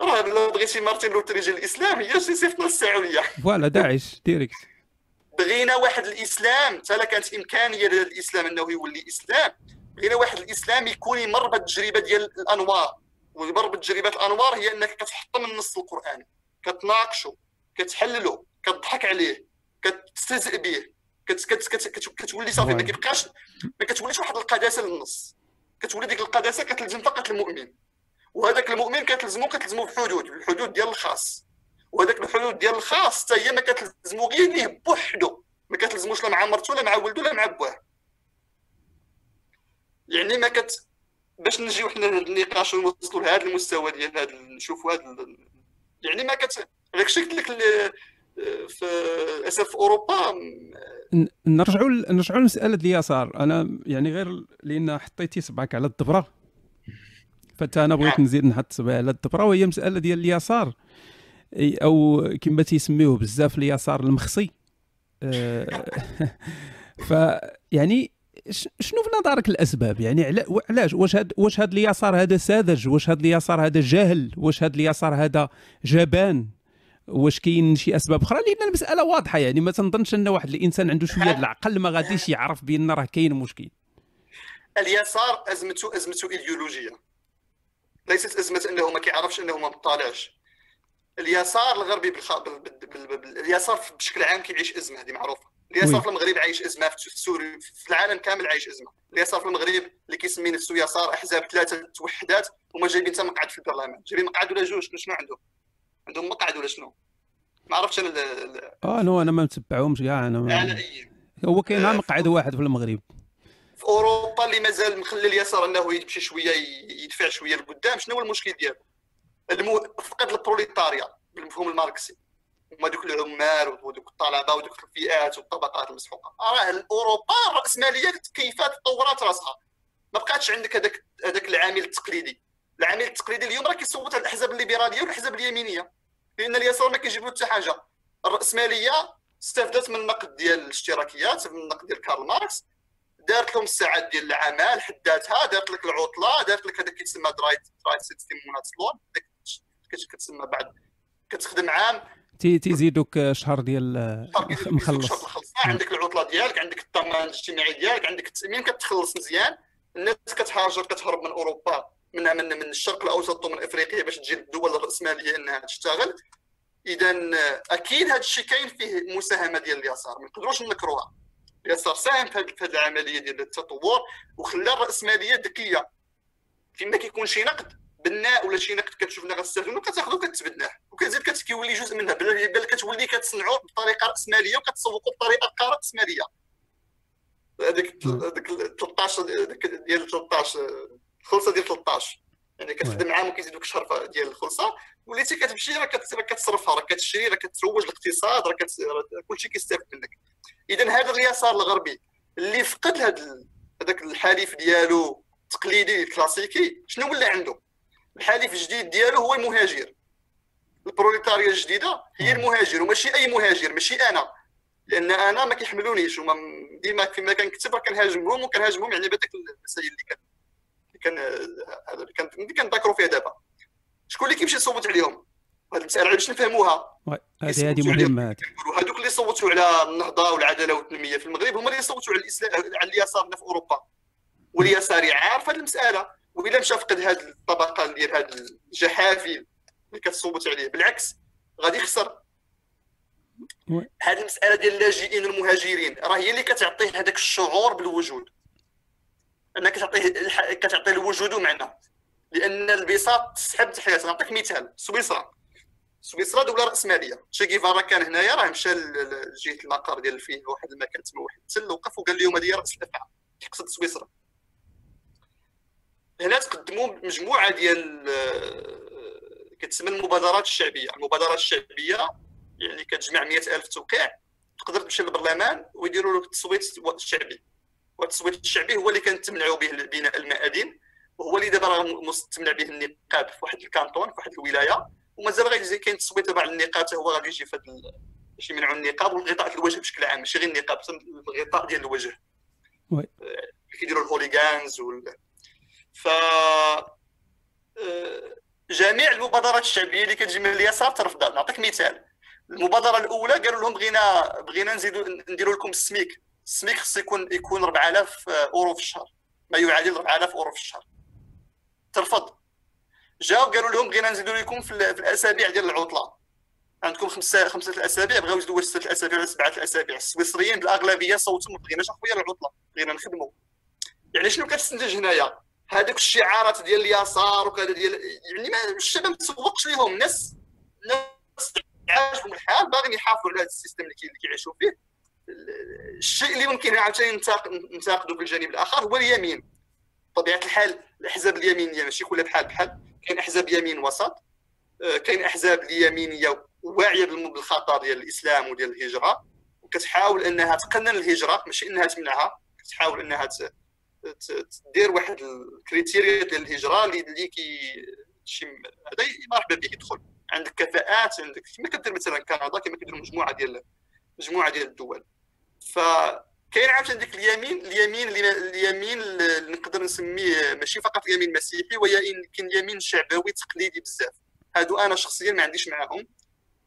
B: راه بغيتي مارتن لوثر يجي الإسلام هي شي صيفطنا السعودية.
A: voilà داعش direct.
B: بغينا واحد الإسلام حتى كانت إمكانية للإسلام أنه يولي إسلام. بغينا واحد الإسلام يكون يمر بالتجربة ديال الأنوار. ويمر بتجربه الأنوار هي أنك كتحط من النص القرآني. كتناقشه كتحلله كتضحك عليه كتستهزئ به كت كت كت كت كتولي صافي. ما. كيبقاش ما كتوليش واحد القداسة للنص. كتولي ديك القداسة كتلزم فقط المؤمن. وهذاك المؤمن كتلزمو كتلزمو بحدود الحدود ديال الخاص. وهذاك الحدود ديال الخاص حتى هي ما كتلزمو غير ليه بوحدو. ما كتلزموش لا مع مرتو لا مع ولدو لا مع بواه يعني ما كت باش نجيو حنا لهذا النقاش ونوصلوا لهذا المستوى ديال هذا نشوفوا هذا ال- يعني ما كت داك الشيء قلت لك في للاسف في اوروبا
A: نرجعوا نرجعوا لمسألة اليسار. أنا يعني غير لأن حطيتي صبعك على الدبرة. فتا أنا بغيت
B: نعم.
A: نزيد نحط صبعي على الدبرة وهي مسألة ديال اليسار. أو كما تيسميوه بزاف اليسار المخصي. آه، *laughs* فيعني شنو في نظرك الأسباب؟ يعني علاش؟ واش هاد واش هاد اليسار هذا ساذج؟ واش هاد اليسار هذا جاهل واش هاد اليسار هذا جبان؟ واش كاين شي أسباب أخرى؟ لأن المسألة واضحة يعني ما تنظنش أن واحد الإنسان عنده شوية *laughs* العقل ما غاديش يعرف بأن راه كاين مشكل.
B: اليسار ازمته أزمته إيديولوجية. ليست أزمة أنه ما كيعرفش أنه ما مطالعش. اليسار الغربي بالخ... بال... بال... بال... اليسار بشكل عام كيعيش أزمة هذه معروفة. اليسار في المغرب عايش أزمة في سوريا في العالم كامل عايش أزمة. اليسار في المغرب اللي كيسمي نفسه يسار أحزاب ثلاثة وحدات هما جايبين حتى مقعد في البرلمان. جايبين مقعد ولا جوج؟ شنو عندهم؟ عندهم مقعد ولا شنو؟ ما عرفتش أنا
A: آه non أنا ما متبعهمش كاع أنا ما... هو كاين آه، مقعد واحد في المغرب.
B: في أوروبا اللي مازال مخلي اليسار أنه يمشي شوية يدفع شوية لقدام. شنو هو المشكل ديالو؟ المو... فقد البروليتاريا بالمفهوم الماركسي. هما دوك العمال ودوك الطلبة ودوك الفئات والطبقات المسحوقة. راه اوروبا الراسماليه كيفاش طورات راسها. ما بقاتش عندك هذاك هذاك العامل التقليدي. العامل التقليدي اليوم راه كيصوت على الاحزاب الليبراليه والاحزاب اليمينية. لأن اليسار ما كيجيب له حتى حاجة. الراسماليه استفدت من النقد ديال الاشتراكيات من النقد ديال كارل ماركس. دارت لهم الساعات ديال العمل حداتها دارت لك العطلة دارت لك هذا كيتسمى درايت درايت سيستم موناتسلون كتسمى بعد. كتخدم عام.
A: تي تيزيدوك شهر ديال مخلص.
B: عندك العطلة ديالك عندك الضمان الاجتماعي ديالك عندك التأمين كتخلص مزيان. الناس كتهاجر كتهرب من أوروبا من من من الشرق الأوسط ومن إفريقيا باش تجي الدول الرأسمالية إنها تشتغل. اذا أكيد هذا الشيء كاين فيه مساهمة ديال اليسار. ما نقدروش نكروها. اليسار ساهم في هذه العملية ديال التطور وخلى الرأسمالية ذكية. فيما كيكون شي نقد بناء ولا شي نقد كتشوف انها غتستافدو كتاخذو كتبناه وكتزيد كتولي جزء منها بل كتولي كتصنعو بطريقة رأسمالية وكتسوقو بطريقة رأسمالية. هذيك هذيك 13 ديال 13 الخلصة ديال 13 يعني كتخدم عام وكيزيدوك شهر ديال الخلصة. وليتي كتمشي راه كتصرفها راه كتشري راه كتروج الاقتصاد راه كلشي كيستافد منك. اذا هذا اليسار الغربي اللي فقد هذا هذاك الحليف ديالو التقليدي الكلاسيكي شنو ولا عنده؟ الحليف الجديد ديالو هو المهاجر. البروليتاريا الجديدة هي المهاجر وماشي أي مهاجر ماشي أنا. لأن أنا ما كيحملونيش وما ديما فيما كنكتب كنهاجمهم وكنهاجمهم يعني بهذاك المسائل اللي كان كان هذا كان اللي كنذكروا فيها دابا. شكون اللي كيمشي يصوت عليهم؟ هذه المسألة باش نفهموها؟
A: هذه هذه مهمة
B: هذوك اللي صوتوا على النهضة والعدالة والتنمية في المغرب هما اللي صوتوا على الاسلام على اليسار في أوروبا. واليساري عارف هذه المسألة. وإلا مشى فقد هذه الطبقة ديال هذا الجحافل اللي كتصوت عليه. بالعكس غادي يخسر. هذه المسألة ديال اللاجئين والمهاجرين راه هي اللي كتعطيه هذاك الشعور بالوجود. انك كتعطيه كتعطي الوجود معنى. لأن البساط تسحب تحيات نعطيك مثال. سويسرا. سويسرا دولة رأسمالية. شي كيفارا كان هنايا راه مشى لجهة المقر ديال فيه واحد المكان تما واحد التل وقف وقال لهم هذه رأس الافعى يقصد سويسرا. هنا تقدموا مجموعة ديال آه، كتسمى المبادرات الشعبية. المبادرات الشعبية يعني كتجمع مئة ألف توقيع تقدر تمشي للبرلمان ويديروا لك التصويت الشعبي. والتصويت الشعبي هو اللي كنتمنعوا به بناء المآذن وهو اللي دابا راه مستمنع به النقاب في واحد الكانطون في واحد الولاية. ومازال غيجي كاين تصويت تبع النقاب هو غادي يجي في هذا باش يمنعوا النقاب والغطاء الوجه بشكل عام. ماشي غير النقاب الغطاء ديال الوجه. oui. كيديروا ال hooligans وال ف آه، جميع المبادرات الشعبية اللي كتجي من اليسار ترفضها نعطيك مثال. المبادرة الأولى قالوا لهم بغينا بغينا نزيدوا نديروا لكم السميك. السميك خص يكون يكون 4000 أورو في الشهر. ما يعادل 4000 أورو في الشهر. ترفض. جاو قالوا لهم بغينا نزيدوا لكم في, في الأسابيع ديال العطلة. عندكم خمسة خمسة الاسابيع بغاو يزيدوا سته الاسابيع ولا سبعة الاسابيع السويسريين بالأغلبية صوتوا ما بغيناش اخويا العطلة؟ بغينا نخدموا يعني شنو كتستنتج هنايا؟ هذوك الشعارات ديال اليسار وكذا ديال يعني ما الشباب ما تسوقش لهم الناس الناس عاجبهم الحال باغيين يحافظوا على هذا السيستم اللي كيعيشوا فيه. الشيء اللي ممكن عاوتاني ننتقدوا في الجانب الآخر هو اليمين. بطبيعه الحال الأحزاب اليمينية ماشي كلها بحال بحال كاين أحزاب يمين وسط آه، كاين أحزاب اليمينيه واعية بالخطر ديال الإسلام وديال الهجرة. وكتحاول إنها تقنن الهجرة ماشي إنها تمنعها كتحاول إنها تدير واحد ال criteria ديال الهجرة اللي كي شي هذا مرحبا به يدخل. عندك كفاءات عندك كما كدير مثلا كندا كما كيديروا مجموعة ديال مجموعة ديال الدول. ف كاين عاوتاني ديك اليمين اليمين اليمين اللي نقدر نسميه ماشي فقط اليمين المسيحي ولكن اليمين الشعبوي تقليدي بزاف. هادو أنا شخصيا ما عنديش معاهم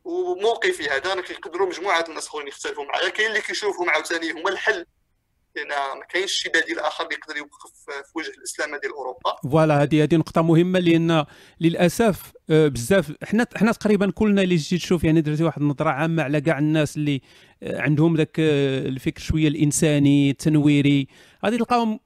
B: وموقفي هذا أنا كيقدروا مجموعة الناس آخرين يختلفوا معايا. كاين اللي كيشوفهم عاوتاني هما الحل. لأن ما كاينش شي بديل آخر اللي يقدر يوقف في وجه الإسلام ديال أوروبا.
A: فوالا هذه هذه نقطة مهمة لأن للأسف آه، بزاف حنا حنا تقريبا كلنا اللي جيت تشوف يعني درتي واحد النظرة عامة على كاع الناس اللي آه، عندهم ذاك آه، الفكر شوية الإنساني التنويري. غادي تلقاهم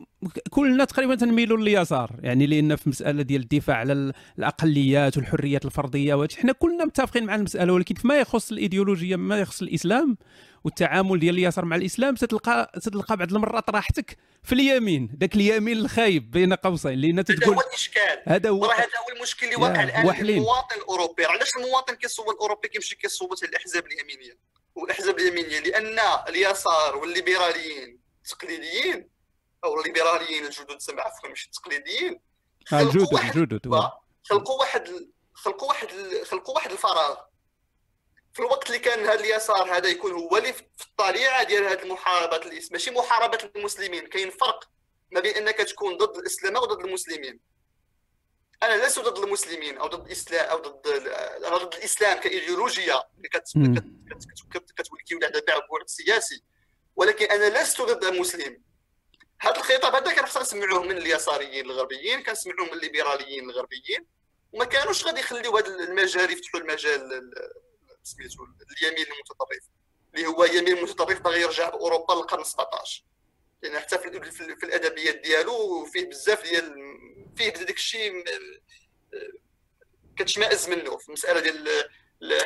A: كلنا تقريبا تنميلوا لليسار يعني لأن في مسألة ديال الدفاع على الأقليات والحريات الفرديه وهذا حنا كلنا متفقين مع المسألة ولكن فيما يخص الإيديولوجية ما يخص الإسلام والتعامل ديال اليسار مع الإسلام ستلقى ستلقى بعض المرات راحتك في اليمين. ذاك اليمين الخايب بين قوسين لأن
B: تقول هذا هو الإشكال. هذا هو هذا هو المشكل اللي واقع الآن المواطن الأوروبي. علاش المواطن كيصوت الأوروبي كيمشي كيصوت الأحزاب اليمينية؟ والأحزاب اليمينية لأن اليسار والليبراليين التقليديين أو الليبراليين الجدد سمع عفوا مش التقليديين
A: الجدد الجدد
B: خلقوا واحد خلقوا واحد خلقوا واحد الفراغ. في الوقت اللي كان هذا اليسار هذا يكون هو اللي في الطليعه ديال هذه المحاربات ماشي محاربة المسلمين كاين فرق ما بين إنك تكون ضد الإسلام وضد المسلمين. أنا لست ضد المسلمين أو ضد الإسلام أو ضد أنا ضد الإسلام كايديولوجيا اللي كتولي كيولي عندها بعد سياسي. ولكن أنا لست ضد المسلم. هذا الخطاب هذا كان خصنا نسمعوه من اليساريين الغربيين كنسمعوه من الليبراليين الغربيين. وما كانوش غادي يخليو هذا المجال يفتحوا المجال سميتو اليمين المتطرف اللي هو يمين متطرف باغي يرجع باوروبا للقرن 17 لأن حتى في, في الأدبيات ديالو فيه بزاف ديال فيه داك الشيء كتشمئز منه في المساله ديال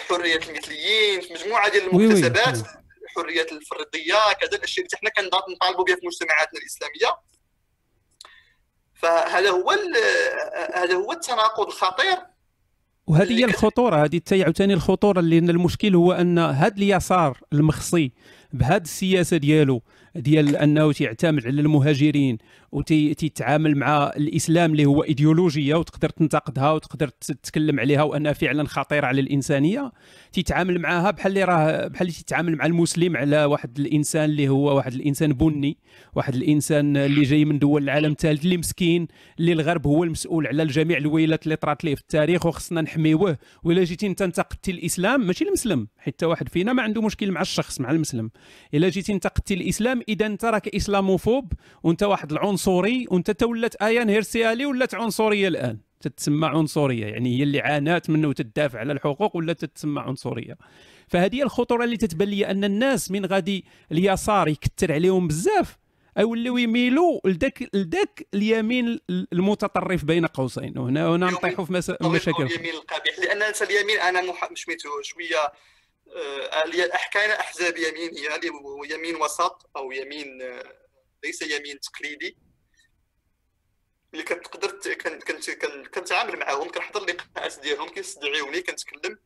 B: حرية المثليين في مجموعة ديال المكتسبات الحريات الفرديه كذا الاشياء اللي حنا كنطالبوا بها في مجتمعاتنا الإسلامية. فهذا هو هذا هو التناقض الخطير.
A: وهذه هي الخطورة هذه حتى عاوتاني الخطورة لأن المشكل هو أن هذا اليسار المخصي بهذه السياسة ديالو ديال أنه تيعتمد على المهاجرين وتيتعامل مع الإسلام اللي هو إيديولوجية وتقدر تنتقدها وتقدر تتكلم عليها وأنها فعلا خطيرة على الإنسانية. تيتعامل معها بحال اللي راه بحال اللي تيتعامل مع المسلم على واحد الإنسان اللي هو واحد الإنسان بني واحد الإنسان اللي جاي من دول العالم الثالث اللي مسكين اللي الغرب هو المسؤول على جميع الويلات اللي طرات ليه في التاريخ وخصنا نحميوه. ولا جيتي أنت انتقدتي الإسلام ماشي المسلم حتى واحد فينا ما عنده مشكل مع الشخص مع المسلم. إلا جيتي انتقدتي الإسلام إذا أنت راك إسلاموفوب وأنت واحد العنصري وانت تولت ايان هيرسيالي ولات عنصرية الآن. تتسمى عنصرية يعني هي اللي عانات منه وتدافع على الحقوق ولا تتسمى عنصرية؟ فهذه الخطورة اللي تتبان لي أن الناس من غادي اليسار يكثر عليهم بزاف يوليو يميلوا لذاك لذاك اليمين المتطرف بين قوسين. وهنا هنا نطيحوا في مشاكل.
B: اليمين القبيح لأن اليمين أنا مح... سميتو شوية آه، حكايه أحزاب يمين هي يمين وسط أو يمين آه، ليس يمين تقليدي. اللي كتقدر كنت كنتعامل معاهم كنحضر اللقاءات ديالهم كيستدعيوني كنتكلم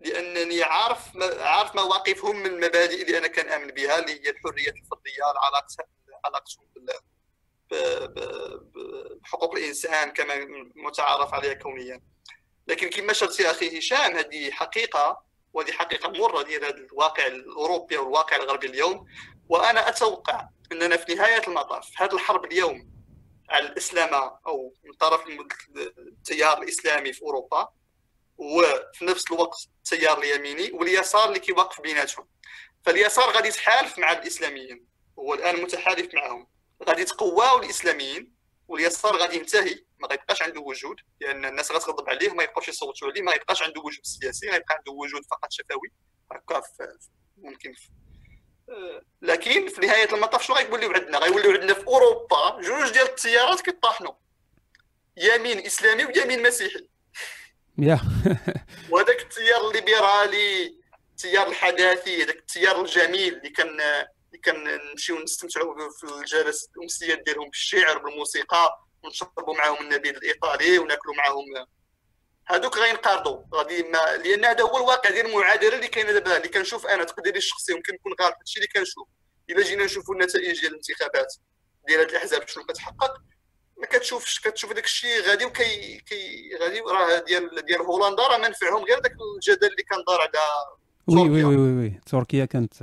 B: لأنني عارف عارف مواقفهم من المبادئ اللي أنا كنامن بها اللي هي الحرية الفرديه علاقتها علاقتهم بحقوق الإنسان كما متعارف عليها كونيا. لكن كما شرت يا أخي هشام هذه حقيقة وهذه حقيقة مرة ديال هذا الواقع الأوروبي والواقع الغربي اليوم وأنا أتوقع أننا في نهاية المطاف هذه الحرب اليوم الإسلام أو من طرف التيار الإسلامي في أوروبا وفي نفس الوقت التيار اليميني واليسار اللي كيوقف بيناتهم. فاليسار غادي يتحالف مع الإسلاميين هو الآن متحالف معهم. غادي يتقواو الإسلاميين واليسار غادي ينتهي. ما غيبقاش عنده وجود لأن الناس غتغضب عليه ما يبقاوش يصوتوا عليه ما يبقاش عنده وجود سياسي غيبقى عنده وجود فقط شفوي. هكا ممكن في لكن في نهاية المطاف شنو غيوليو عندنا؟ غيوليو عندنا في أوروبا جوج ديال التيارات كيطاحنوا. يمين إسلامي ويمين مسيحي.
A: يا. *laughs*
B: وهذاك التيار الليبرالي التيار الحداثي هذاك التيار الجميل اللي كان اللي كنمشيو نستمتعوا في الجلسات الامسيات ديالهم بالشعر بالموسيقى ونشربوا معاهم النبيذ الإيطالي وناكلوا معاهم هذوك غينقرضوا غادي ما لأن هذا هو الواقع ديال المعادلة اللي كاينة دابا. اللي كنشوف أنا تقديري الشخصي يمكن نكون غالط هادشي اللي كنشوف. إلا جينا نشوفوا النتائج ديال الانتخابات ديال هاد الأحزاب شنو كتحقق ما كتشوفش كتشوف داك الشيء غادي وكي كي غادي راه ديال ديال هولندا راه ما نفعهم غير داك الجدل اللي كان دار على
A: oui oui oui oui, oui. تركيا كانت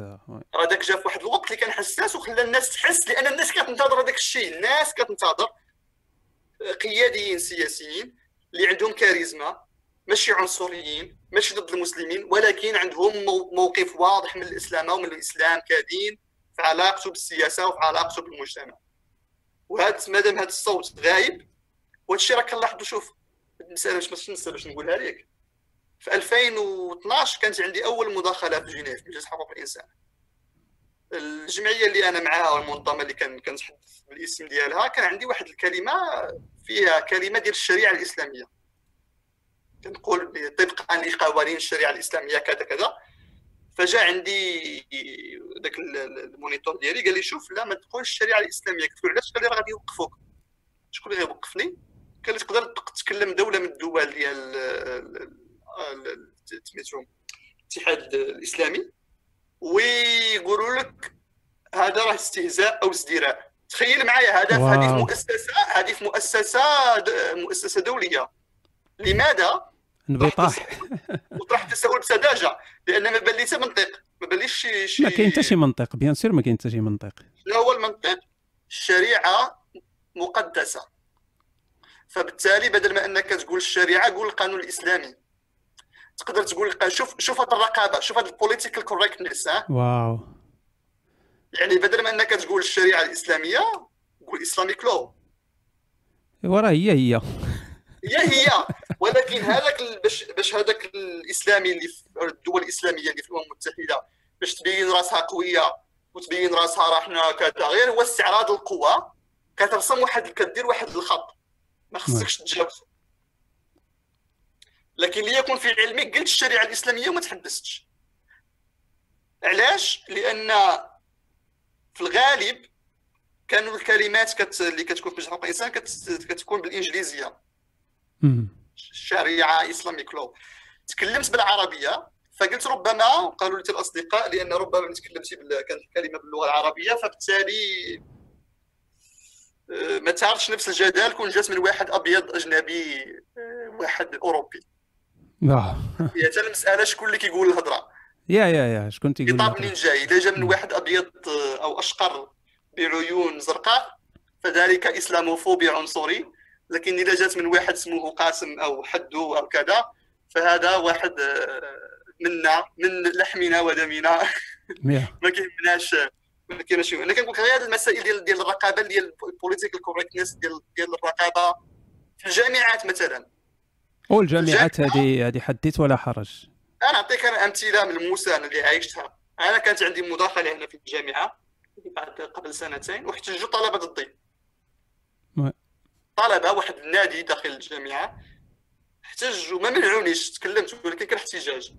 B: راه داك جا في واحد الوقت اللي كان حساس وخلى الناس تحس لأن الناس كتنتظر هذاك الشيء. الناس كتنتظر قياديين سياسيين. اللي عندهم كاريزما ماشي عنصريين ماشي ضد المسلمين ولكن عندهم موقف واضح من الإسلام ومن الإسلام كدين في علاقته بالسياسة وفي علاقته بالمجتمع. وهذا مادام هذا الصوت غايب وهذا الشيء راك كنلاحظوا شوف المساله باش ما باش نقولها لك في 2012 كانت عندي أول مداخلة في جنيف مجلس حقوق الإنسان. الجمعية اللي أنا معاها والمنظمة اللي كنتحدث بالاسم ديالها كان عندي واحد الكلمة فيها كلمة ديال الشريعة الإسلامية. كنقول طبقا لقوانين الشريعة الإسلامية كذا كذا. فجاء عندي ذاك المونيتور ديالي قال لي شوف لا ما تقولش الشريعة الإسلامية. قلت له علاش؟ قال لي راه غادي يوقفوك شكون اللي غيوقفني؟ قال لي تقدر تكلم دولة من الدول ديال سميتهم الاتحاد الإسلامي. ويقولوا لك هذا راه استهزاء أو ازدراء. تخيل معايا هذا في هذه مؤسسة هذه في مؤسسة مؤسسة دولية. لماذا؟
A: انبطاح
B: وطرح التساؤل بسذاجة. لأن ما بان لي منطق. ما بانليش شي شي
A: ما كاين حتى شي منطق. bien sûr ما كاين حتى شي منطق.
B: شنو هو المنطق الشريعة مقدسة. فبالتالي بدل ما أنك تقول الشريعة قول القانون الإسلامي. تقدر تقول شوف شوف هذه الرقابة شوف هذا ال political correctness
A: wow.
B: يعني بدل ما إنك تقول الشريعة الإسلامية قول اسلاميك لو
A: وراه هي هي.
B: هي هي. ولكن هذاك باش باش هذاك الإسلامي اللي في الدول الإسلامية اللي في الأمم المتحدة باش تبين راسها قوية وتبين راسها راه حنا كذا غير هو استعراض القوة كترسم واحد كدير واحد الخط. ما خصكش تتجاوزه لكن ليكن في علمك قلت الشريعة الإسلامية وما تحدثتش. علاش؟ لأن في الغالب كانوا الكلمات كت... اللي كتكون في مجموعه الإنسان كت... كتكون بالإنجليزية. الشريعه اسلاميك لو تكلمت بالعربية فقلت ربما قالوا لي الأصدقاء لأن ربما تكلمت بال... كانت الكلمة باللغة العربية فبالتالي آه، ما تعرفش نفس الجدال كون جات من واحد أبيض أجنبي آه، واحد
A: أوروبي.
B: هي حتى المساله شكون اللي كيقول الهضرة؟
A: يا يا يا شكون تيقول
B: الخطاب منين جاي إذا جا من واحد أبيض آه، أو أشقر بعيون زرقاء فذلك إسلاموفوبيا عنصري. لكن إذا جات من واحد اسمه قاسم أو حدو أو كذا فهذا واحد آه، منا من لحمنا ودمنا. *laughs* ما كيهمناش ما كاينش أنا كنقول لك غير المسائل ديال ديال الرقابة ديال ال political correctness ديال ديال الرقابة. في الجامعات مثلا
A: أو الجامعات هذه هذه حديث ولا حرج.
B: أنا نعطيك أنا أمثلة من الموسى اللي عايشتها أنا كانت عندي مداخلة هنا في الجامعة بعد قبل سنتين واحتجوا طلبة ضدي طلبة واحد النادي داخل الجامعة. احتجوا ما منعونيش تكلمت ولكن كان احتجاج.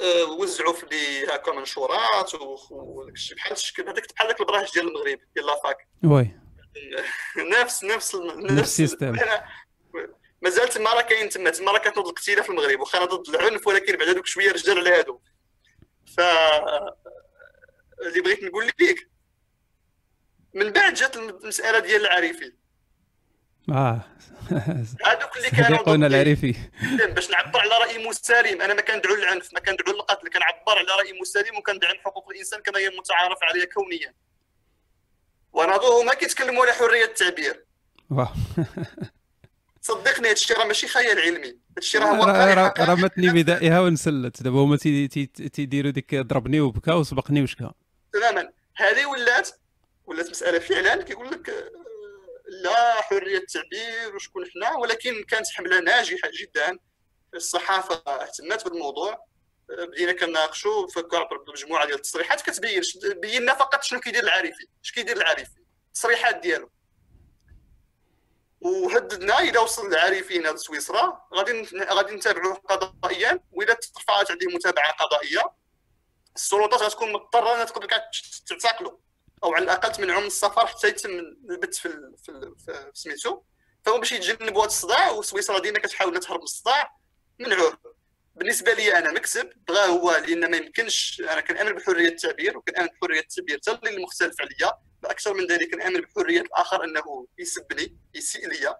B: أه وزعوا في لي هكا منشورات وداك الشيء. بحال الشكل هذاك بحال ذاك البرامج ديال المغرب ديال لافاك
A: وي. *laughs*
B: نفس نفس
A: نفس السيستم.
B: مازال تما راه كاين تما تما راه كتنوض الاقتلاف في المغرب واخا ضد العنف ولكن بعد هذوك شوية رجال على هادو. ف اللي بغيت نقول لك من بعد جات المسألة ديال العارفي
A: آه.
B: هذوك اللي كانوا
A: العريفي.
B: باش نعبر على رأي مسالم أنا ما كندعو للعنف ما كندعو للقتل كنعبر على رأي مسالم وكندعم حقوق الإنسان كما هي متعارف عليها كونيا. ونظره ما كيتكلموا على حرية التعبير. *laughs* صدقني هذا الشيء راه ماشي خيال علمي. هذا الشيء راه
A: واقعي رمتني بدائها وانسلت دابا هما تيديروا ديك ضربني وبكى وسبقني وشكى
B: تماما. هذه ولات ولات مسألة فعلا. كيقول لك آه، لا حرية التعبير وشكون حنا. ولكن كانت حملة ناجحة جدا. الصحافة اهتمت بالموضوع. آه، بدينا كناقشوا فكروا بمجموعه ديال التصريحات كتبين بينا فقط شنو كيدير العارفي اش كيدير العارفي التصريحات ديالو وهددنا إذا وصل العارفين هذا سويسرا غادي غادي نتابعوه قضائيا وإذا ترفعت عليه متابعة قضائية السلطات غتكون مضطرة إنها تقدر تعتقلوا أو على الأقل تمنعوا من السفر حتى يتم البت في في, في سميتو. فهو باش يتجنبوا هذا الصداع وسويسرا ديما كتحاول تهرب من الصداع منعوه. بالنسبة لي أنا مكسب بغاه هو لأن ما يمكنش أنا كنأمن بحرية التعبير وكنأمن بحرية التعبير حتى اللي مختلف عليا أكثر من ذلك نامن بحرية الآخر أنه يسبني يسيء لي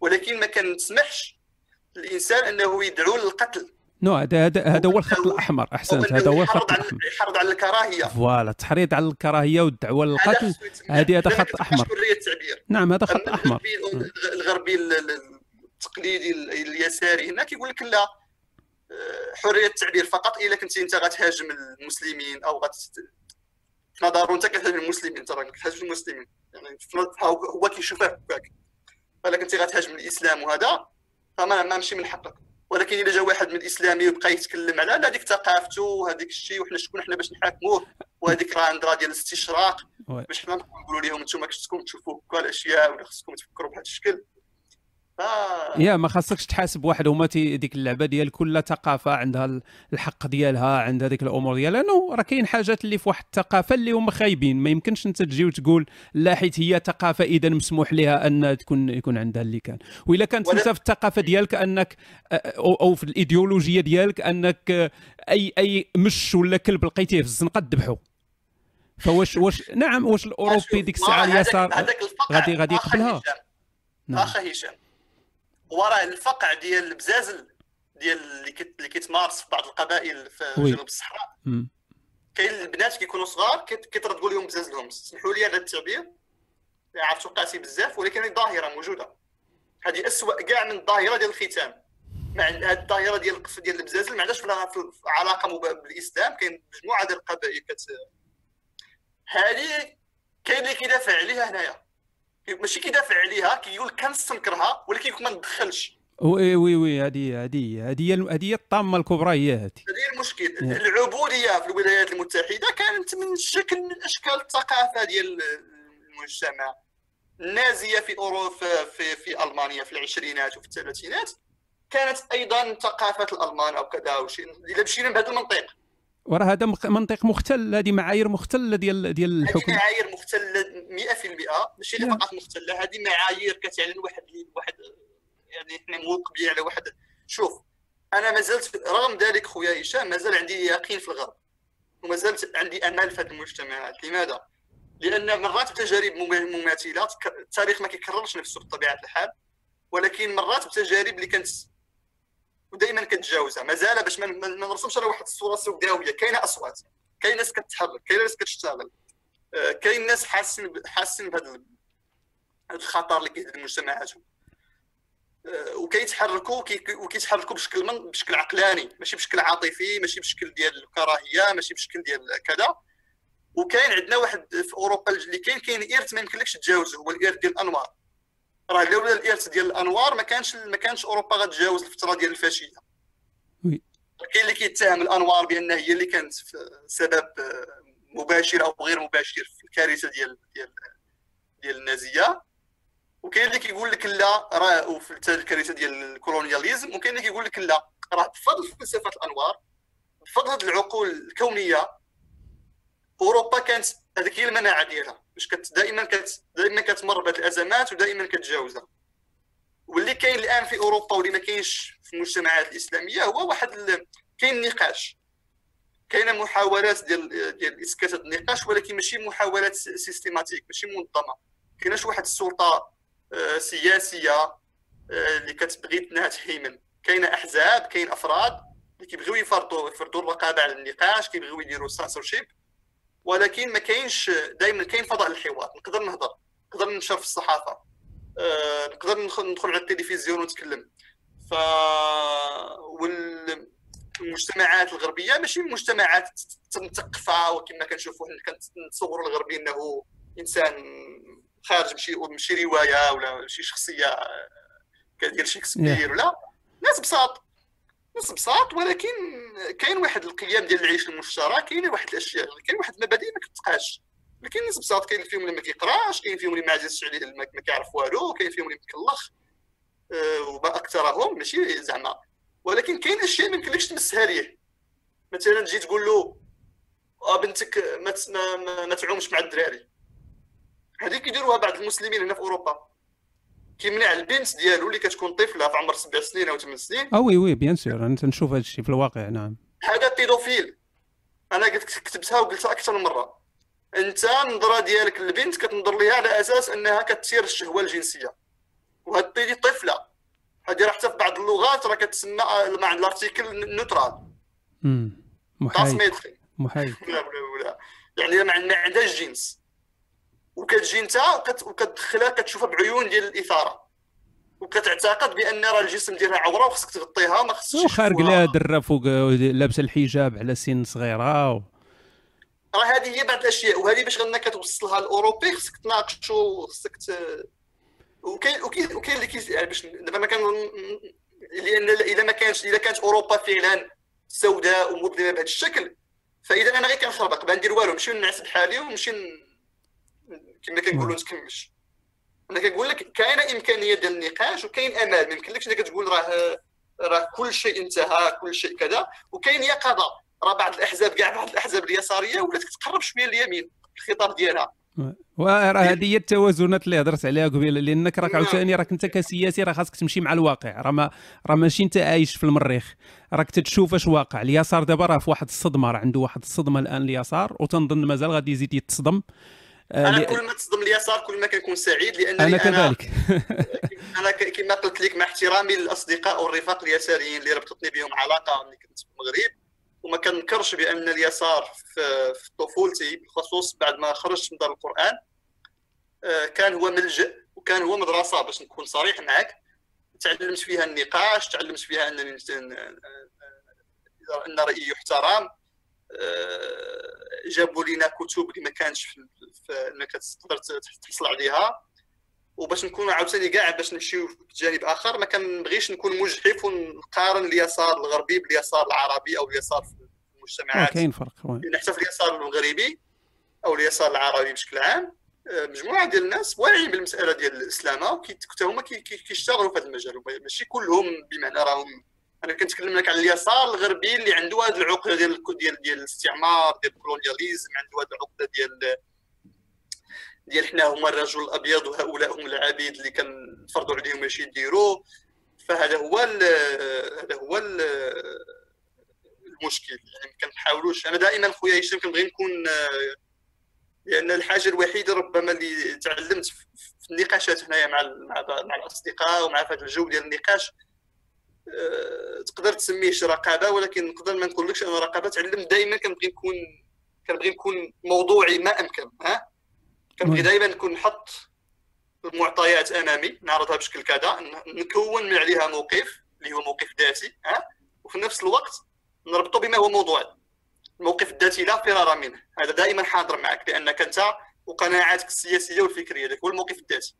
B: ولكن ما كنسمحش للإنسان أنه يدعو للقتل.
A: non هذا هذا هو الخط الأحمر. أحسنت هذا هو الخط
B: الأحمر. يحرض على الكراهية.
A: voilà التحريض على الكراهية والدعوة للقتل هذه هذا خط أحمر.
B: حريه التعبير.
A: نعم هذا خط أحمر.
B: الغربي التقليدي اليساري هنا كيقول لك لا حرية التعبير فقط إلا كنتي أنت غتهاجم المسلمين أو غت في نظره أنت كتهاجم المسلمين انت راك كتهاجم المسلمين. يعني هو كيشوفها هكاك. فإلا كنتي غتهاجم الإسلام وهذا فما ماشي من حقك. ولكن إلا جا واحد من الإسلامي وبقى يتكلم على هذيك ثقافته وهذيك الشيء وحنا شكون حنا باش نحاكموه. وهذيك راه عندها ديال الاستشراق. باش حنا نقولوا لهم أنتم خصكم تشوفوا كاع الاشياء ولا خصكم تفكروا بهذا الشكل.
A: يا ما خاصكش تحاسب واحد هما ديك اللعبة ديال كل ثقافة عندها الحق ديالها عندها ديك الأمور ديالها لأنه راه كاين حاجات اللي في واحد الثقافة اللي هما خايبين. ما يمكنش أنت تجي وتقول لا حيت هي ثقافة إذا مسموح لها أن تكون يكون عندها اللي كان. وإلا كانت أنت في الثقافة ديالك أنك أو, أو في الإيديولوجية ديالك أنك أي أي مش ولا كلب لقيتيه في الزنقة تذبحه فواش واش نعم واش الأوروبي ديك الساعة اليسار غادي غادي يقبلها؟
B: نعم. اخا هشام وراء الفقع ديال البزازل ديال اللي اللي كيتمارس في بعض القبائل في جنوب الصحراء. كاين البنات كيكونوا صغار كيتردوا لهم بزازلهم. اسمحوا لي هذا التعبير. عرفت وقعتي بزاف ولكن ظاهرة موجودة. هذه اسوء كاع من الظاهرة ديال الختان مع هذه الظاهرة ديال القف ديال البزازل ما عندهاش علاقة بالإسلام. كاين مجموعة ديال القبائل كت هذه كاين اللي كيدافع عليها هنايا. ماشي كيدافع عليها كيقول كنستنكرها ولكن ما ندخلش.
A: oui oui oui هذه هذه هذه هذه الطامة الكبرى هي هذه
B: هذه المشكل. العبودية في الولايات المتحدة كانت من شكل من أشكال الثقافة ديال المجتمع. النازية في أوروبا في في ألمانيا في العشرينات وفي الثلاثينات كانت أيضا ثقافة الألمان أو كذا أو شيء. اذا مشينا بهذا المنطق.
A: وراه هذا منطق مختل هذه معايير مختلة ديال ديال الحكم.
B: معايير مختلة 100% ماشي اللي فقط مختلة هذه معايير كتعلن واحد واحد يعني إحنا موقبين على واحد. شوف أنا ما زلت رغم ذلك خويا هشام مازال عندي يقين في الغرب. وما زلت عندي أمل في هذه المجتمعات لماذا؟ لأن مرات بتجارب مماثله التاريخ ما كيكررش نفسه بطبيعة الحال. ولكن مرات بتجارب اللي كانت ودائما كتجاوزها. مازال باش ما نرسمش على واحد الصورة سوداويه كاينة أصوات. كاين ناس كتحرك كاين ناس كتشتغل. آه، كاين ناس حاسين حاسين بهذا الخطر اللي كيهدد مجتمعاتهم آه، وكيتحركوا وكيتحركوا بشكل من بشكل عقلاني. ماشي بشكل عاطفي ماشي بشكل ديال الكراهية ماشي بشكل ديال كذا. وكاين عندنا واحد في أوروبا اللي كاين كاين ارث ما يمكنلكش تجاوزه هو الارث ديال الانوار راه لولا الارث ديال الانوار ما كانش ما كانش اوروبا غتجاوز الفترة ديال الفاشيه.
A: oui.
B: كاين اللي كيتهم الانوار بان هي اللي كانت سبب مباشر أو غير مباشر في الكارثه ديال ديال ديال النازيه. وكاين اللي كيقول لك لا راه وفي الكارثه ديال ال colonialisme. وكاين اللي كيقول لك لا راه بفضل فلسفه الانوار بفضل هذه العقول الكونيه أوروبا كانت هذيك هي المناعة ديالها باش كت دائما كت دائما كتمر بهذه الأزمات ودائما كتجاوزها. واللي كاين الآن في أوروبا واللي ما كاينش في المجتمعات الإسلامية هو واحد ال... كاين نقاش كاينة محاولات ديال ديال إسكات النقاش ولكن ماشي محاولات systématique ماشي منظمة. كايناش واحد السلطة آه، سياسية آه، اللي كتبغي إنها تهيمن. كاينة أحزاب كاين أفراد اللي كيبغيو يفرضوا يفرضوا الرقابة على النقاش كيبغيو يديروا سانسورشيب ولكن ما كاينش دائما كاين فضاء للحوار. نقدر نهضر نقدر ننشر في الصحافة. أه نقدر ندخل على التلفزيون ونتكلم. ف والمجتمعات الغربية ماشي مجتمعات مثقفه وكما كنشوفوا كنتصوروا الغربي إنه إنسان خارج مشي مشي رواية ولا شي شخصية كدير شكسبير ولا ناس بساط. نص بساط ولكن كاين واحد القيم ديال العيش المشترك كاين واحد الأشياء كاين واحد المبادئ ما كتبقاش. لكن ناس بساط كاين فيهم اللي ما كيقراش كاين فيهم اللي ما عزيزش عليه ما كيعرف والو كاين فيهم اللي مكلخ أه وما أكثرهم ماشي زعما. ولكن كاين أشياء ما يمكنلكش تمسها ليه. مثلا تجي تقول له آه بنتك ما, ما, تعومش مع الدراري. هذه كيديروها بعض المسلمين هنا في أوروبا. كيمنع البنت ديالو اللي كتكون طفلة في عمر سبع سنين أو ثمان سنين؟
A: آه oui oui bien sûr. أنا تنشوف هذا الشيء في الواقع نعم.
B: هذا pédophile. أنا قلت كتبتها وقلتها أكثر من مرة. أنت النظرة ديالك للبنت كتنظر ليها على أساس أنها كتثير الشهوة الجنسية. وهذه طفلة. هذه راه حتى في بعض اللغات راه كتسمى مع ال article neutral
A: محايد. محايد. *laughs*
B: ولا يعني ما عندهاش جنس. وكتجي انت وكتدخلها كتشوفها بعيون ديال الإثارة. وكتعتقد بأن راه الجسم ديالها عوره وخصك تغطيها ما خصكش
A: وخارج لها دره فوق لابسة الحجاب على سن صغيرة و...
B: راه هذه هي بعض الأشياء وهذه باش غنك كتوصلها الأوروبي خصك تناقشوا خصك ت... وكاين وكاين وكاين اللي كي يعني باش دابا ما كان لأن اذا ما كانش اذا كانت أوروبا فعلا سوداء ومظلمة بهذا الشكل فاذا أنا غير كنخربق ما ندير والو نمشي نعس بحالي ونمشي كما كنقولوا نتكمش أنا كنقول لك كاينة إمكانية ديال النقاش وكاين آمال. ما يمكنلكش انك تقول راه راه كل شيء انتهى كل شيء كذا وكاين يقظه راه بعض الأحزاب كاع بعض الأحزاب اليسارية ولات كتقرب شوية لليمين الخطاب ديالها.
A: وراه هذه هي التوازنات اللي هضرت عليها قبيلة. لأنك راك نعم. عاوتاني راك أنت كسياسي راه خاصك تمشي مع الواقع. راه ما راه ماشي أنت عايش في المريخ. راك تتشوف اش واقع. اليسار دابا راه في واحد الصدمة. راه عنده واحد الصدمة الآن اليسار. وتنظن مازال غادي يزيد يتصدم.
B: أنا كل ما تصدم اليسار كل ما كنكون سعيد لانني
A: أنا كذلك. *laughs*
B: أنا كما قلت لك مع احترامي للأصدقاء والرفاق اليساريين اللي ربطتني بهم علاقة ملي كنت في المغرب وما كنكرش بأن اليسار في طفولتي بالخصوص بعد ما خرجت من دار القرآن آه، كان هو ملجأ وكان هو مدرسة باش نكون صريح معك تعلمت فيها النقاش تعلمت فيها ان أن رأيي يحترم. جابوا لنا كتب اللي ما كانش انك تقدر تحصل عليها. وباش نكون عاوتاني كاع باش نمشيو في جانب آخر ما كنبغيش نكون مجحف ونقارن اليسار الغربي باليسار العربي أو اليسار في المجتمعات.
A: كاين فرق
B: حتى في اليسار المغربي أو اليسار العربي بشكل عام آه، مجموعة ديال الناس واعيين بالمسألة ديال الاسلامه وحتى هما كيشتغلوا في هذا المجال ماشي كلهم بمعنى راهم أنا كنتكلم لك على اليسار الغربي اللي عنده هذه العقده ديال ديال ديال الاستعمار ديال الكولونياليزم عنده هذه العقده ديال ديال حنا هما الرجل الأبيض وهؤلاء هم العبيد اللي كنفرضوا عليهم اش يديروا. فهذا هو هذا هو المشكل. يعني ما كنحاولوش. أنا دائما خويا هشام كنبغي نكون لأن الحاجة الوحيدة ربما اللي تعلمت في النقاشات هنايا مع مع الأصدقاء ومع هذا الجو ديال النقاش تقدر تسميه شي رقابة ولكن نقدر ما نقولكش أنا رقابة تعلم دائما كنبغي نكون كنبغي نكون موضوعي ما أمكن ها؟ كنبغي دائما نكون نحط المعطيات أمامي نعرضها بشكل كذا نكون من عليها موقف اللي هو موقف ذاتي ها؟ وفي نفس الوقت نربطه بما هو موضوعي الموقف الذاتي لا فرار منه هذا دائما حاضر معك لأنك أنت وقناعاتك السياسية والفكرية هذاك هو الموقف الذاتي.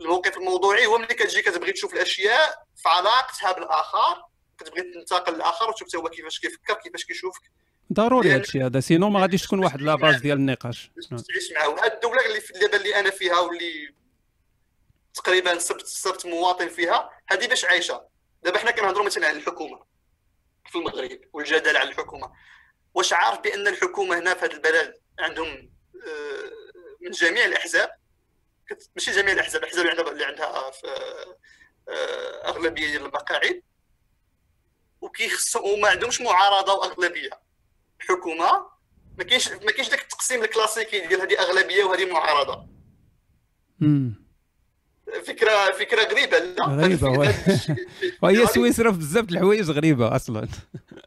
B: الموقف الموضوعي هو ملي كتجي كتبغي تشوف الاشياء في علاقتها بالاخر كتبغي تنتقل للآخر وتشوف هو كيفاش كيفكر كيفاش كيشوفك.
A: ضروري هذا الشيء هذا sinon ما غاديش تكون واحد la base ديال النقاش.
B: تعيش معاه. وهاد الدولة اللي في دابا اللي أنا فيها واللي تقريبا صرت صرت مواطن فيها هذه باش عايشة. دابا حنا كنهضروا مثلا على الحكومة في المغرب والجدل على الحكومة. واش عارف بأن الحكومة هنا في هذا البلد عندهم آه، من جميع الأحزاب؟ ماشي جميع الاحزاب الاحزاب اللي عندها اللي عندها آه، اغلبيه ديال المقاعد وكيخصهم وما عندهمش معارضه واغلبيه الحكومة ما كاينش ما كاينش داك التقسيم الكلاسيكي ديال هذه اغلبيه وهذه معارضه فكره فكره غريبه لا
A: غريبه وهي سويسرا في بزاف الحوايج غريبه أصلا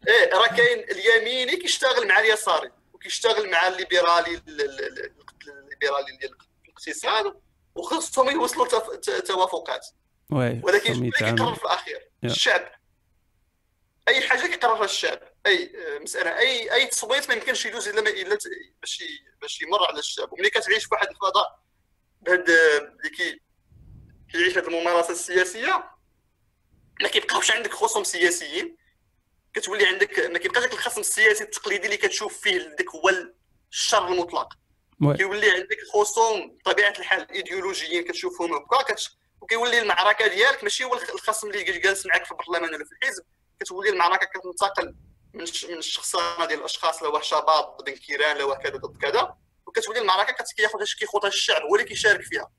B: إيه راه كاين اليميني كيشتغل مع اليساري وكيشتغل مع الليبرالي الليبرالي ديال الاقتصاد وخصهم يوصلوا توافقات. ولكن كيقرر في الأخير. الشعب. أي حاجة كيقررها الشعب. أي آه، مسألة. أي أي تصويت ما يمكنش يدوز إلا إلا باش باش يمر على الشعب. وملي كتعيش في واحد الفضاء بهاد اللي كي كيعيش هذه الممارسة السياسية ما كيبقاوش عندك خصوم سياسيين. كتولي عندك ما كيبقاش الخصم السياسي التقليدي اللي كتشوف فيه داك هو الشر المطلق. كيولي عندك خصوم بطبيعه الحال ايديولوجيين كتشوفهم هكا وكيولي المعركة ديالك ماشي هو الخصم اللي جالس معك في البرلمان ولا في الحزب. كتولي المعركة كتنتقل من من الشخصانة ديال الأشخاص لو شباط ضد بنكيران لو كذا ضد كذا. وكتولي المعركة كياخذها كيخوضها الشعب هو اللي كيشارك فيها.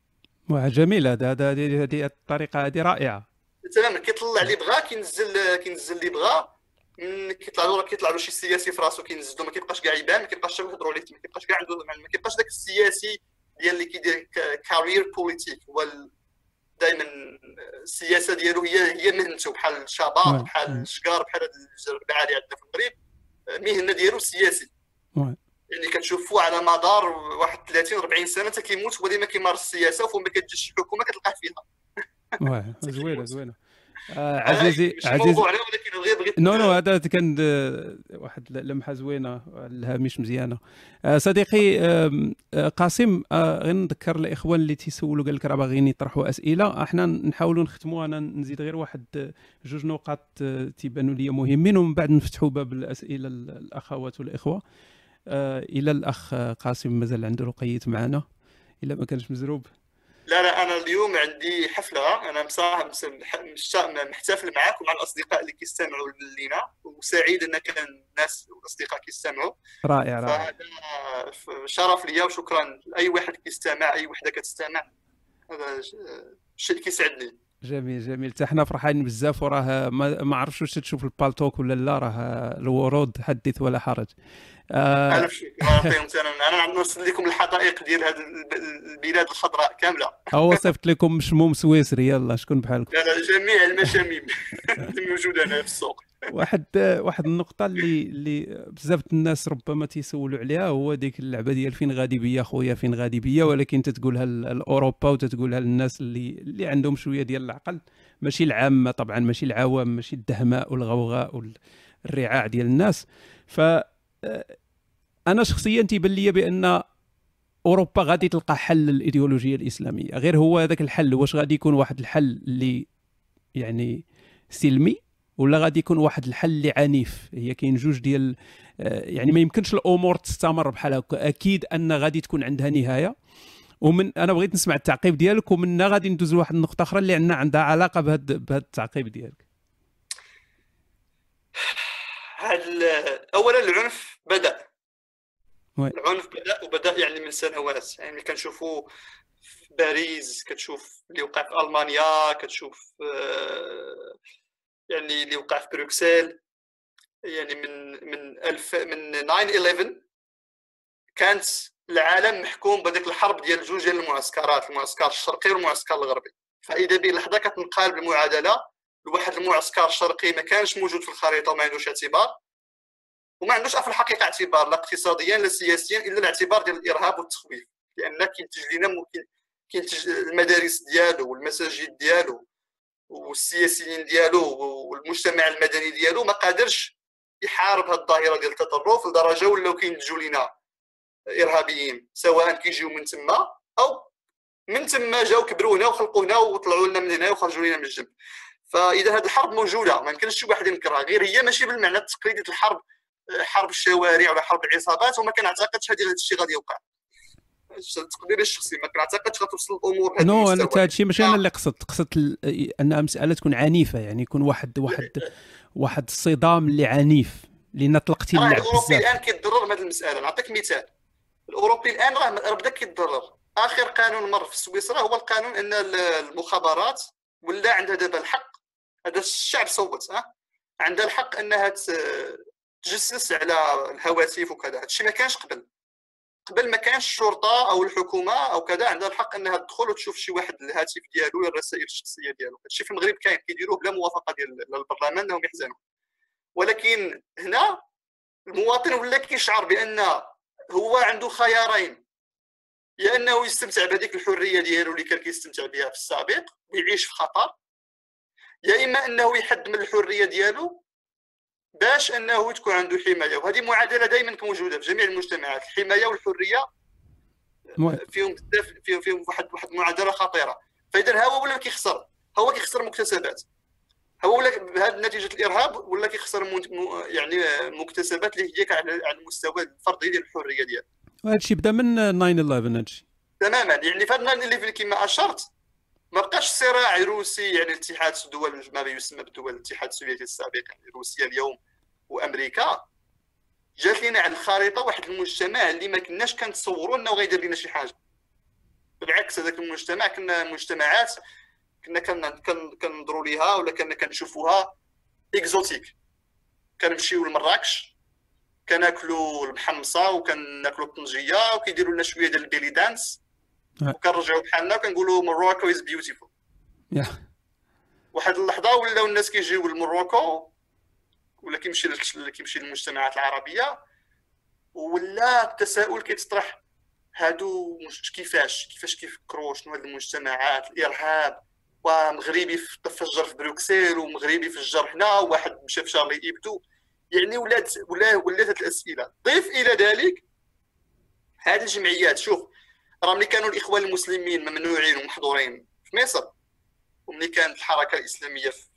A: جميل. هذا هذه الطريقة هذه رائعة.
B: تماما. كيطلع اللي بغا كينزل كينزل اللي بغا. كيطلع له كيطلع له شي سياسي في راسو كينزلو. ما كيبقاش كاع يبان ما كيبقاش يهضروا عليه ما كيبقاش كاع عنده ما كيبقاش داك السياسي ديال اللي كيدير carrière politique هو دائما السياسة ديالو هي هي مهنته بحال شباط بحال لشكر بحال هاد الربعه اللي عندنا في المغرب. المهنه ديالو السياسي يعني كتشوفوا على مدار واحد 30 40 سنة حتى كيموت هو ديما كيمارس السياسة وفما كتجي شي حكومه كتلقاه فيها. *laughs*
A: زوينة زوينة. آه عزيزي عزيزي non non هذا كان واحد لمحة زوينة الهامش مزيانة. آه صديقي آه قاسم آه غير نذكر الاخوان اللي تيسولوا قال لك راه باغيين يطرحوا أسئلة. أحنا نحاولوا نختموا أنا نزيد غير واحد جوج نقاط تيبانوا لي مهمين ومن بعد نفتحوا باب الأسئلة الأخوات والإخوة. آه إلى الأخ قاسم مازال عنده رقيت معنا. إلا ما كانش مزروب.
B: لا لا أنا اليوم عندي حفلة أنا مصاحب محتفل معاك ومع الأصدقاء اللي كيستمعوا لينا وسعيد ان كان الناس والأصدقاء كيستمعوا.
A: رائع رائع.
B: شرف ليا وشكرا لأي واحد كيستمع أي وحدة كتستمع. هذا شيء كيسعدني.
A: جميل جميل. حتى حنا فرحانين بزاف وراه ما عرفتش واش تشوف البالتوك ولا لا راه الورود حدث ولا حرج.
B: آه شكر أنا نرسل لكم الحدائق ديال هذه البلاد الخضراء كاملة.
A: هو صيفط لكم مشموم سويسري يلا شكون بحالكم؟
B: لا لا جميع المشاميم. *laughs* موجوده هنا في السوق.
A: واحد واحد النقطة اللي اللي بزاف الناس ربما تيسولوا عليها هو ديك اللعبة ديال فين غادي بيا خويا فين غادي بيا ولكن تتقولها لاوروبا وتتقولها للناس اللي اللي عندهم شوية ديال العقل ماشي العامة طبعا ماشي العوام ماشي الدهماء والغوغاء والرعاع ديال الناس. ف أنا شخصيا تيبان لي بأن أوروبا غادي تلقى حل للإيديولوجية الإسلامية. غير هو هذاك الحل واش غادي يكون واحد الحل اللي يعني سلمي ولا غادي يكون واحد الحل اللي عنيف؟ هي كاين جوج ديال يعني ما يمكنش الأمور تستمر بحال هكا. أكيد أن غادي تكون عندها نهاية. ومن أنا بغيت نسمع التعقيب ديالك ومنها غادي ندوز لواحد النقطة أخرى اللي عندنا عندها علاقة بهذا التعقيب ديالك.
B: اولا العنف بدأ. oui. العنف بدأ وبدأ يعني من سنوات يعني كنشوفوا في باريس كتشوف اللي وقع في ألمانيا كتشوف آه، يعني اللي وقع في بروكسل يعني من من ألف من 9 11 كانت العالم محكوم بهذيك الحرب ديال جوج ديال المعسكرات المعسكر الشرقي والمعسكر الغربي. فإذا بلحظة كتنقلب المعادلة لواحد المعسكر الشرقي ما كانش موجود في الخريطة وما عندوش اعتبار. وما عندوش في الحقيقة اعتبار لا اقتصاديا لا سياسيا إلا الاعتبار ديال الإرهاب والتخويف. لأن كينتج لنا كينتج المدارس ديالو والمساجد ديالو والسياسيين ديالو والمجتمع المدني ديالو ما قادرش يحارب هذه الظاهرة ديال التطرف لدرجة ولاو كينتجوا لنا إرهابيين سواء كيجيو من تما أو من تما جاو كبروا هنا وخلقوا هنا وطلعوا لنا من هنا وخرجوا لنا من الجنب. فإذا هذه الحرب موجودة ما يمكنش شي واحد ينكرها. غير هي ماشي بالمعنى التقليدي الحرب حرب الشوارع ولا حرب العصابات وما كنعتقدش هذا الشيء غادي يوقع. تقديري الشخصي ما كنعتقدش غتوصل الأمور
A: نو أنا هذا الشيء ماشي أنا اللي قصدت. قصدت أنها مسألة تكون عنيفة يعني يكون واحد واحد واحد الصدام اللي عنيف لأن طلقتي
B: اللعب بزاف الأوروبي الآن كيتضرر من هذه المسألة. نعطيك مثال. الأوروبي الآن راه بدا كيتضرر. آخر قانون مر في سويسرا هو القانون إن المخابرات ولا عندها دابا الحق هذا الشعب صوت ها؟ عندها الحق أنها تجسس على الهواتف وكذا. هادشي ما كانش قبل. قبل ما كانش الشرطة أو الحكومة أو كذا عندها الحق أنها تدخل وتشوف شي واحد الهاتف ديالو ولا الرسائل الشخصية ديالو. هادشي في المغرب كاين كيديروه بلا موافقة ديال البرلمان أنهم يحزنوا. ولكن هنا المواطن ولا كيشعر بأن هو عنده خيارين. يا أنه يستمتع بهذيك الحرية ديالو اللي كان كيستمتع بها في السابق ويعيش في خطر يا إما أنه يحد من الحرية ديالو باش أنه تكون عنده حماية. وهذه معادلة دائما موجودة في جميع المجتمعات. الحماية والحرية فيهم بزاف فيهم فيهم واحد واحد معادله خطيرة. فاذا هو ولا كيخسر؟ هو كيخسر مكتسبات. هو ولا بهذه نتيجة الإرهاب ولا كيخسر يعني مكتسبات اللي هي على المستوى الفردي ديال الحرية ديالو.
A: وهذا الشيء بدا من 9 11 هذا الشيء
B: تماما. يعني في 9 11 كما أشرت ما بقاش صراع روسي يعني الاتحاد الدول ما يسمى بدول الاتحاد السوفيتي السابق يعني روسيا اليوم وأمريكا. جات لنا على الخريطة واحد المجتمع اللي ما كناش كنتصوروا إنه غيدير لنا شي حاجة. بالعكس هذاك المجتمع كنا مجتمعات كنا كننظروا ليها ولا كنا كنشوفوها exotique. كنمشيو لمراكش كناكلوا المحمصة وكناكلوا الطنجية وكيديروا لنا شوية ديال ال belly
A: dance.
B: وكنرجعوا بحالنا وكنقولوا Morocco is beautiful
A: yeah.
B: واحد اللحظة ولاو الناس كيجيو ل Morocco ولا كيمشي كيمشي للمجتمعات العربية ولا التساؤل كيتطرح هادو مش كيفاش؟ كيفاش كيفكروا شنو هاد المجتمعات؟ الإرهاب ومغربي ف- تفجر في بروكسل ومغربي فجر هنا وواحد مشى في Charlie Hebdo يعني ولات ولا ولات الأسئلة. ضيف إلى ذلك هذه الجمعيات. شوف راه ملي كانوا الاخوان المسلمين ممنوعين ومحظورين في مصر وملي كانت الحركة الإسلامية في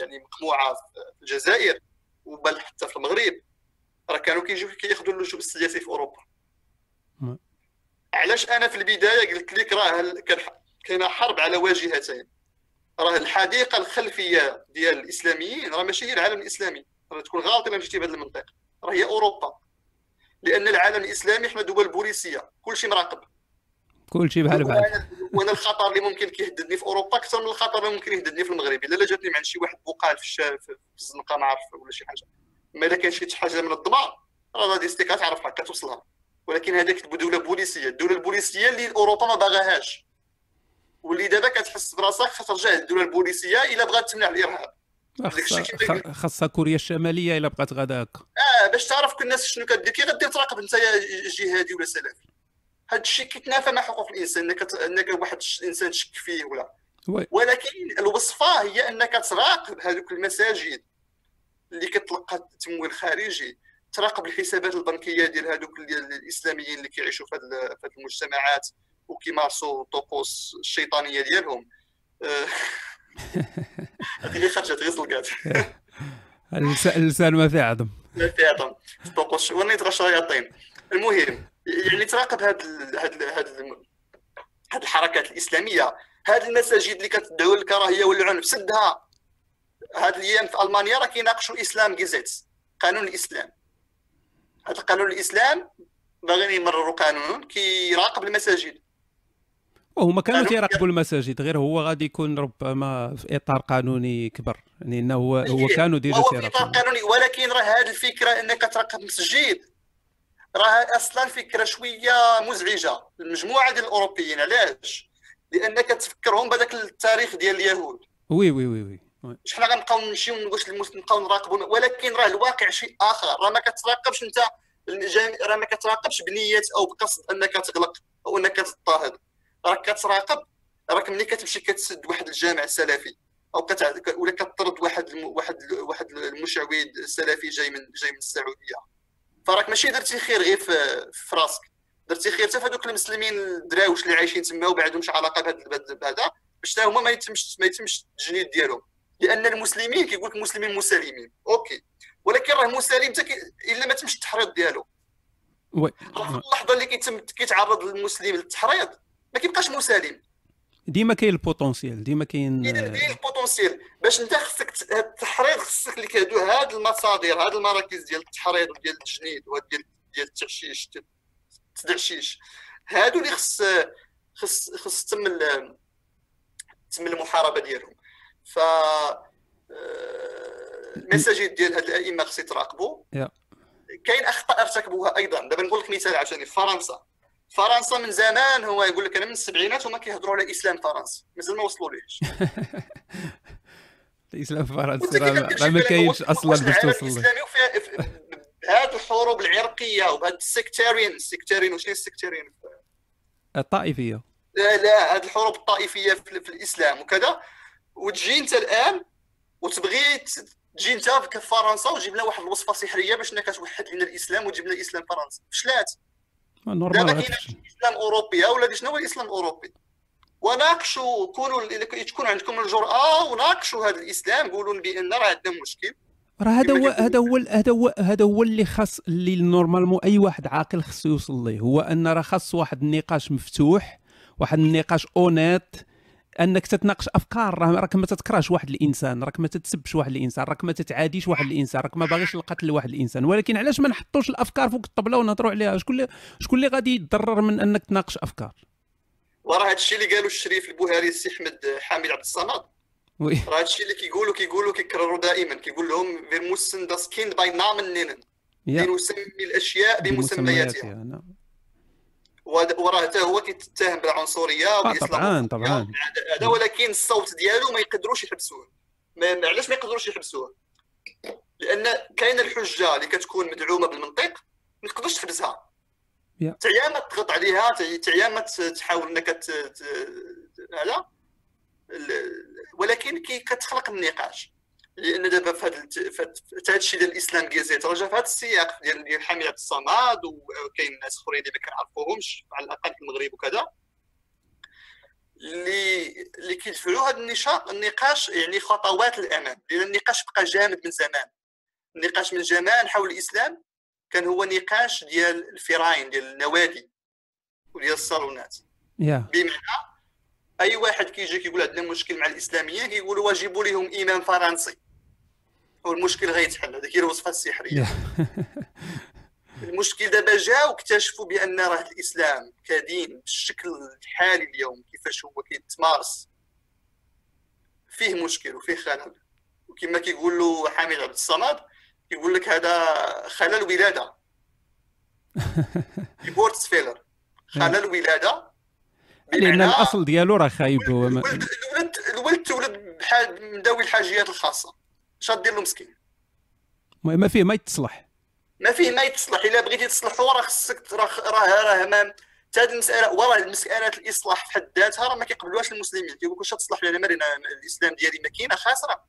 B: يعني مقموعة في الجزائر وبل حتى في المغرب. راه كانوا كيجيو كياخذوا اللجوء السياسي في
A: أوروبا.
B: علاش أنا في البداية قلت لك راه كاينة حرب على واجهتين. راه الحديقة الخلفية ديال الإسلاميين راه ماشي هي العالم الإسلامي راه تكون غلط إلا مشيتي بهذا المنطق راه هي أوروبا. لأن العالم الإسلامي حنا دول بوليسيه كلشي مراقب.
A: كلشي بحال بحال.
B: وأنا الخطر اللي ممكن كيهددني في أوروبا أكثر من الخطر اللي ممكن يهددني في المغرب. إلا لا جاتني عند شي واحد بقال في الشارع في الزنقة ما عارف ولا شي حاجة. ما إلا كان شي حاجة من الضبع راه غادي ستيك تعرفها كتوصلها ولكن هذاك دولة بوليسية. الدولة البوليسية اللي أوروبا ما باغاهاش. واللي دابا كتحس براسك خترجع للدوله البوليسية إلا بغات تمنع الإرهاب.
A: خاصها كوريا الشمالية إلا بقات غادا هكا.
B: آه باش تعرف كل الناس شنو كدير. كي غدير تراقب انت جهادي ولا سلفي هذا الشيء كيتنافى مع حقوق الإنسان. إنك إنك واحد الانسان تشك فيه ولا.
A: وي.
B: ولكن الوصفة هي إنك تراقب هذوك المساجد اللي كتلقى تمويل خارجي تراقب الحسابات البنكية ديال هذوك ال- الإسلاميين اللي كيعيشوا في هذه في هذه المجتمعات وكيمارسوا الطقوس الشيطانية ديالهم. *laughs* اللي خرجت غير
A: اللس- *laughs* اللسان ما فيه عظم.
B: لا في عظم. طقوس وأنا يتغى الشياطين المهم يعني تراقب هاد ال- هاد ال- هاد ال- هاد الحركات الإسلامية. هاد المساجد اللي كتدعو للكراهيه والعنف سدها هاد الأيام في ألمانيا راه كيناقشوا ال Islamgesetz قانون الإسلام. هذا القانون الإسلام باغيين يمرروا قانون كيراقب المساجد.
A: وهما كانوا تيراقبوا المساجد غير هو غادي يكون ربما في إطار قانوني كبر. يعني إنه هو هو كانوا déjà
B: وهو في
A: إطار
B: قانوني ولكن راه هذه الفكرة إنك تراقب مسجد. راه أصلا فكرة شوية مزعجة للمجموعة ديال الأوروبيين. علاش؟ لأنك تفكرهم بهذاك التاريخ ديال اليهود.
A: oui oui oui
B: oui. حنا غنبقاو نمشيو واش نبقاو نراقبوا ولكن راه الواقع شيء آخر. راه ما كتراقبش أنت راه ما كتراقبش بنية أو بقصد أنك تغلق أو أنك تضطهد. راك كتراقب راك ملي كتمشي كتسد واحد الجامع السلفي أو كتع... ولا كطرد واحد الم... واحد واحد المشعوذ سلفي جاي من جاي من السعودية. فراك ماشي درتي خير غير في, في راسك. درتي خير حتى في هذوك المسلمين الدراوش اللي عايشين تما وما عندهمش علاقة بهذا بهذا باش حتى هما ما يتمش ما يتمش التجنيد ديالهم. لأن المسلمين كيقول لك مسلمين مسالمين. OK. ولكن راه مسالم حتى إلا ما تمش التحريض ديالو. oui. اللحظة اللي كيتم كيتعرض المسلم للتحريض ما كيبقاش مسالم.
A: ديما كاين ال potentiel ديما كاين
B: كاين كاين ال potentiel باش انت خصك التحريض خصك لك هادو هاد المصادر هاد المراكز ديال التحريض وديال التجنيد وديال ديال التعشيش التدعشيش هادو اللي خص خص خص تم تم المحاربة ديالهم. ف آه، المساجد ديال هاد الأئمة خص يتراقبوا. كاين أخطاء ارتكبوها أيضا. دابا نقول لك مثال عشان في فرنسا. فرنسا من زمان هو يقول لك أنا من السبعينات هما كيهضروا على إسلام فرنسا مازال ما وصلوا ليش *laughs*
A: الإسلام
B: وانت
A: راه ما كاينش
B: أصلا
A: باش توصل له.
B: الإسلامي بهذه الحروب العرقية وبهذا السكتاريين السكتاريين وشنو السكتاريين
A: الطائفية.
B: لا لا هذه الحروب الطائفية في, في الإسلام وكذا. وتجي أنت الآن وتبغي تجي أنت في فرنسا وتجيب لنا واحد الوصفة سحرية باش انك توحد لنا الإسلام وتجيب لنا الإسلام فرنسا. فشلات؟
A: normal
B: دابا كاين الاسلام أوروبي ولا شنو هو الإسلام الأوروبي؟ وناقشوا كونوا تكون عندكم الجرأة وناقشوا هذا الإسلام قولوا بأن راه عندنا مشكل.
A: راه هذا هو. هذا هو هذا هو هذا هو اللي خاص اللي normalement أي واحد عاقل خصو يوصل ليه. هو أن راه خاص واحد النقاش مفتوح واحد النقاش honnête أنك تتناقش أفكار راه راك ما تتكرهش واحد الإنسان راك ما تتسبش واحد الإنسان راك ما تتعاديش واحد الإنسان راك ما باغيش القتل لواحد الإنسان. ولكن علاش ما نحطوش الأفكار فوق الطبلة ونهضروا عليها؟ شكون اللي شكون اللي غادي يتضرر من أنك تناقش أفكار؟
B: وراه هذا الشيء اللي قالوا الشريف البوهري السي احمد حامد عبد الصمد.
A: وي.
B: راه هادشي اللي كيقولوا كيقولوا كيكرروا دائما. كيقول لهم das Kind bei Namen nennen
A: يا.
B: لنسمي الأشياء بمسمياتها
A: نعم.
B: وراه حتى هو كيتهم بالعنصرية
A: آه،. طبعاً، طبعاً.
B: هذا- ولكن الصوت ديالو ما يقدروش يحبسوه علاش ما يقدروش يحبسوه لأن كاينة الحجة اللي كتكون مدعومة بالمنطق ما تقدرش تحبسها
A: يا.
B: تعيا ما تضغط عليها تعي- تعيا ما تحاول إنك هذا ولكن كي كتخلق النقاش لأن دابا في هذا الشيء ديال الإسلام جا في هذا السياق ديال ديال حامي عبد الصمد وكاين ناس أخرين اللي ما كنعرفوهمش على الأقل في المغرب وكذا. اللي اللي كيدفعوا هذا النشاط النقاش يعني خطوات للامام لأن النقاش بقى جامد من زمان. النقاش من زمان حول الإسلام كان هو نقاش ديال الفراين ديال النوادي وديال الصالونات.
A: يا.
B: بمعنى أي واحد كيجي كيقول عندنا مشكل مع الاسلاميين كيقولوا واجبوا لهم امام فرنسي. والمشكل غيتحل هذيك هي الوصفة
A: السحرية. *laughs*
B: المشكل دابا جا واكتشفوا بأن راه الإسلام كدين بالشكل الحالي اليوم كيفاش هو كيتمارس. فيه مشكل وفيه خلل. وكما كيقول له حامد عبد الصمد كيقول لك هذا خلل ولادة. *laughs* Geburtsfehler خلل
A: ولادة.
B: لأن
A: الأصل ديالو راه خايب.
B: الولد الولد تولد بحال من ذوي الحاجيات الخاصة. اش غدير له مسكين
A: المهم ما فيه ما يتصلح
B: ما فيه ما يتصلح الا بغيتي تصلحو راه خصك راه راه راه ما حتى هذه المساله وراه المساله الاصلاح في حد ذاتها راه ما كيقبلوهاش المسلمين كيقول لك واش تصلح لي انا مرينا الاسلام ديالي ما كاينة خاسره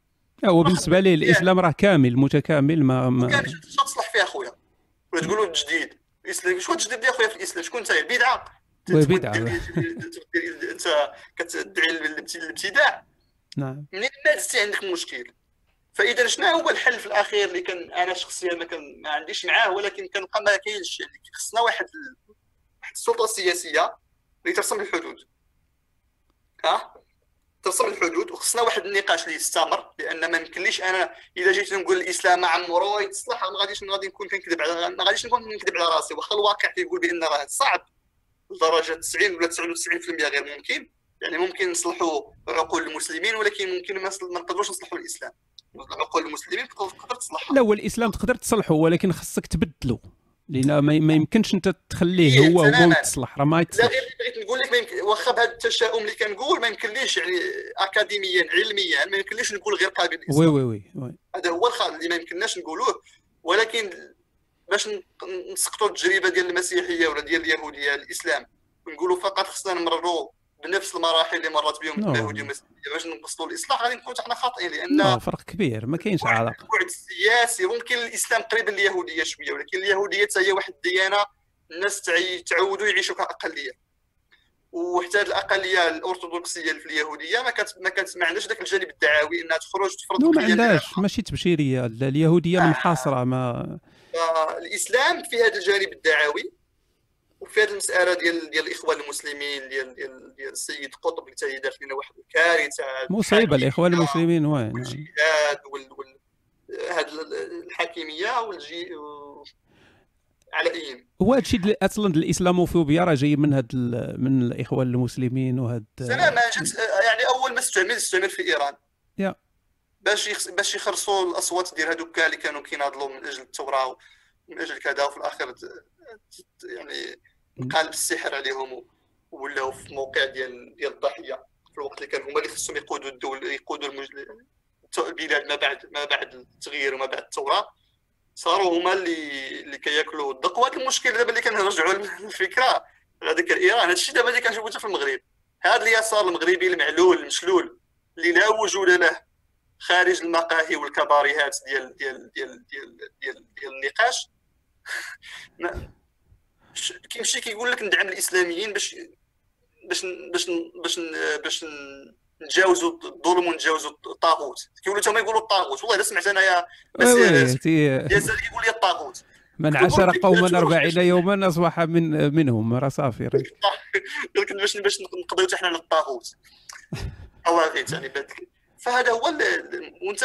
A: هو بالنسبة ليه الاسلام راه كامل متكامل ما, ما
B: اش تصلح فيها اخويا ولا تقولوا التجديد الاسلام شكون التجديد يا اخويا في الاسلام شكون انت البدعه. دير- انت كتدعي الابتداع
A: نعم
B: منين ما عندك مشكل فإذا شنو هو الحل في الأخير اللي كان أنا شخصيا ما, كان ما عنديش معاه ولكن كنبقى ما كاينش يعني خصنا واحد واحد السلطة السياسيه اللي ترسم الحدود. ها؟ ترسم الحدود وخصنا واحد النقاش اللي يستمر لأن ما يمكنليش أنا إذا جيت نقول الإسلام ما عمرو يتصلح ما غاديش غادي نكون كنكذب على ما غاديش نكون كنكذب على راسي. واخا الواقع كيقول بأن راه صعب لدرجة 90 ولا 99% غير ممكن. يعني ممكن نصلحوا عقول المسلمين ولكن ممكن ما نقدروش نصلحوا الإسلام. عقول المسلمين تقدر تصلحها
A: لا هو الاسلام تقدر تصلحه ولكن خصك تبدلو لأن ما, يمكنش أنت تخليه
B: إيه،
A: هو هو. وتصلح راه ما
B: لا
A: يتصلح
B: غير بغيت نقول لك ما يمكن واخا بهذا التشاؤم اللي كنقول ما يمكنليش يعني اكاديميا علميا ما يمكنليش نقول غير قابل
A: oui
B: للإسلام.
A: oui oui, oui.
B: هذا هو الخطا اللي ما يمكنناش نقولوه ولكن باش نسقطوا التجربة ديال المسيحية ولا ديال اليهودية الإسلام ونقولوا فقط خصنا نمرروا بنفس المراحل اللي مرت بهم
A: نعم.
B: اليهوديه والمسيحيه باش نوصلوا الإصلاح غادي نكونوا حنا خاطئين لأن
A: لا فرق كبير ما كاينش علاقة.
B: البعد السياسي ممكن الإسلام قريب لليهودية شوية ولكن اليهودية حتى هي واحد الديانة الناس تعودوا يعيشوا كأقلية. وحتى الأقلية الأرثوذكسية في اليهودية ما كانت ما كانت ما عندهاش ذاك الجانب الدعوي إنها تخرج تفرض
A: ما
B: ديالها.
A: عندهاش ماشي تبشيرية اليهودية منحاصره ما
B: فالاسلام في هذا الجانب الدعوي وفي هذه المسألة ديال ديال الاخوان المسلمين ديال ديال, ديال السيد قطب اللي تاهي دارت لنا واحد الكارثة
A: مصيبة الاخوان المسلمين وين نعم.
B: والجهاد وال وال هاد الحاكمية والجي على أيام
A: هو هادشي أصلا الإسلاموفوبيا راه جاي من هاد ال- من الاخوان المسلمين وهاد
B: سلام جات يعني أول ما استعمل استعمل في إيران
A: يا.
B: باش. باش يخرصوا الأصوات ديال هذوك اللي كانوا كيناضلوا من أجل الثوره ومن أجل كذا وفي الآخر يعني انقلب السحر عليهم ولاو في موقع ديال ديال الضحية في الوقت اللي كانوا هما اللي خصهم يقودوا الدول يقودوا. البلاد ما بعد ما بعد التغيير وما بعد الثورة. صاروا هما اللي اللي كياكلوا الدق وهذا المشكل دابا اللي كنرجعوا *laughs* للفكرة هذاك إيران. هذا الشيء دابا اللي كنشوفو حتى في المغرب. هذا اليسار المغربي المعلول المشلول اللي لا وجود له خارج المقاهي والكباريهات ديال ديال ديال ديال ديال, ديال النقاش ما- ش- كيمشي كيقول لك ندعم الإسلاميين باش باش باش باش باش نتجاوزوا الظلم ونتجاوزوا الطاغوت. كيقولوا حتى هما يقولوا الطاغوت. والله الا سمعت
A: أنايا
B: ياسر يقول لي الطاغوت.
A: من عشر قوما
B: تروح.
A: يوما أصبح من منهم راه صافي. *laughs*
B: لكن باش باش نقضيو حنا للطاغوت. *laughs* طواغيت يعني فهذا هو وأنت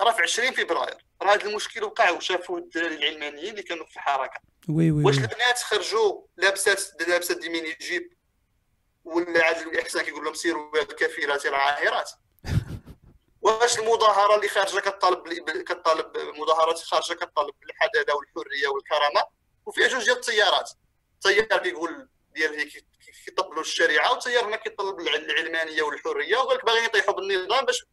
B: راه في 20 فبراير. راه هذا المشكل وقع وشافوه الدراري العلمانيين اللي كانوا في الحركة.
A: oui oui
B: واش. البنات خرجوا لابسات لابسات des mini-jupes؟ والعدل والإحسان كيقول لهم سيروا الكافرات العاهرات *laughs* واش المظاهرة اللي خارجة كطالب كطالب مظاهرات خارجة كطالب بالحداثه والحرية والكرامة؟ وفيها جوج ديال التيارات. تيار كيقول ديال هيك كيطلبوا الشريعة وتيار هنا كيطلب العلمانية والحرية وقال لك باغيين يطيحوا بالنظام باش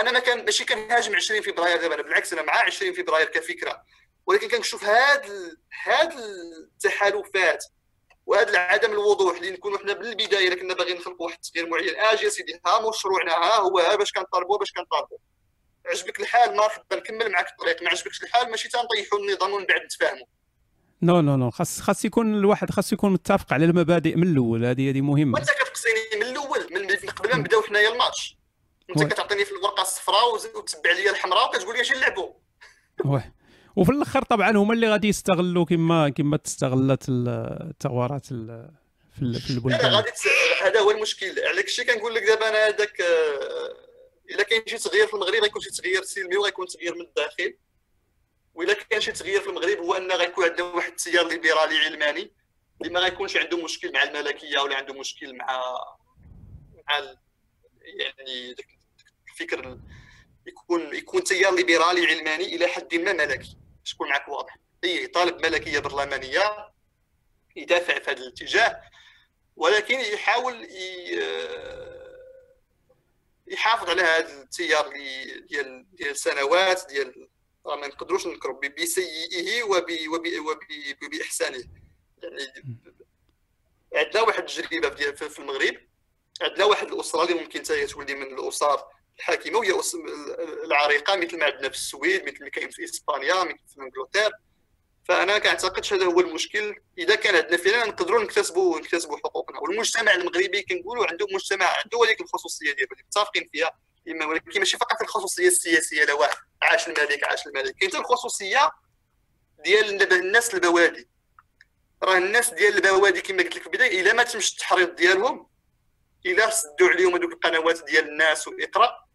B: أنا ما كان ماشي كنهاجم 20 فبراير دابا بالعكس أنا مع 20 فبراير كفكرة. ولكن كنشوف هاد هاد التحالفات وهذا عدم الوضوح اللي نكونوا حنا بالبداية كنا باغيين نخلقوا واحد التغيير معين. أجي يا سيدي ها مشروعنا ها هو ها باش كنطالبوا باش كنطالبوا عجبك الحال؟ مرحبا نكمل معك الطريق. ما عجبكش الحال ماشي تنطيحوا النظام ومن بعد نتفاهموا
A: non non non. خاص خاص يكون الواحد خاص يكون متفق على المبادئ من الأول. هذه هذه مهمة.
B: وأنت كتقصيني من الأول من قبل ما نبداو حنايا الماتش. انت كتعطيني في الورقة الصفراء وتتبع لي الحمراء وكتقول لي أجي نلعبوا
A: وفي الآخر طبعا هما اللي غادي يستغلوا كما كما تستغلت الثورات في في البلدان.
B: غادي هذا هو المشكل. على الشيء كنقول لك دابا أنا هذاك آه، إلا كاين شي تغيير في المغرب غيكون شي تغيير سلمي وغيكون تغيير من الداخل. وإلا كان شي تغيير في المغرب هو أن غيكون عندنا واحد التيار ليبرالي علماني. اللي ما غيكونش عنده مشكل مع الملكية ولا عنده مشكل مع مع يعني الفكر يكون يكون تيار ليبرالي علماني إلى حد ما ملكي. تكون معك واضح. أي طالب ملكية برلمانية يدافع في هذا الاتجاه ولكن يحاول يحافظ على هذا التيار ديال ديال السنوات ديال ما نقدروش نكروا بسيئه وبإحسانه. يعني عندنا واحد التجربة في المغرب عندنا واحد الأسرة اللي ممكن تولي من الأسر. الحاكمه وهي العريقة مثل ما عندنا في السويد مثل ما كاين في إسبانيا مثل في إنجلترا. فأنا كنعتقدش هذا هو المشكل. إذا كان عندنا فعلا نقدروا نكتسبوا نكتسبوا حقوقنا. والمجتمع المغربي كنقولوا عنده مجتمع عنده هذيك الخصوصية ديالو متفقين فيها ولكن ماشي فقط الخصوصية السياسية لا عاش الملك عاش الملك. كاين الخصوصية ديال الناس البوادي. راه الناس ديال البوادي كما قلت لك في البداية إلا ما تمش التحريض ديالهم إلا سدوا عليهم هذوك القنوات ديال الناس وإقرأ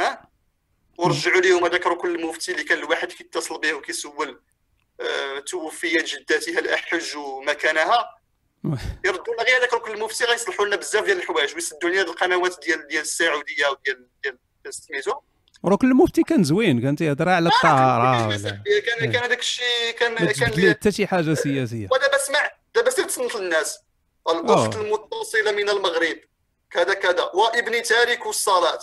B: ها؟ ورجعوا لهم هذاك ركن المفتي اللي كان الواحد كيتصل به وكيسول أه توفيت جدتها الأحج مكانها *laughs* يردوا لنا. غير هذاك ركن المفتي غيصلحوا لنا بزاف ديال الحوايج. ويسدوا لنا القنوات ديال ديال السعودية وديال ديال سميتو.
A: ركن المفتي كان زوين. كان تيهضر على آه، الطهارة
B: كان كان هذاك الشيء كان
A: كان حتى شي حاجة سياسية.
B: ودابا اسمع دابا سير تصنت للناس. الاخت المتصلة من المغرب. كذا كذا. وابني تارك الصلاة.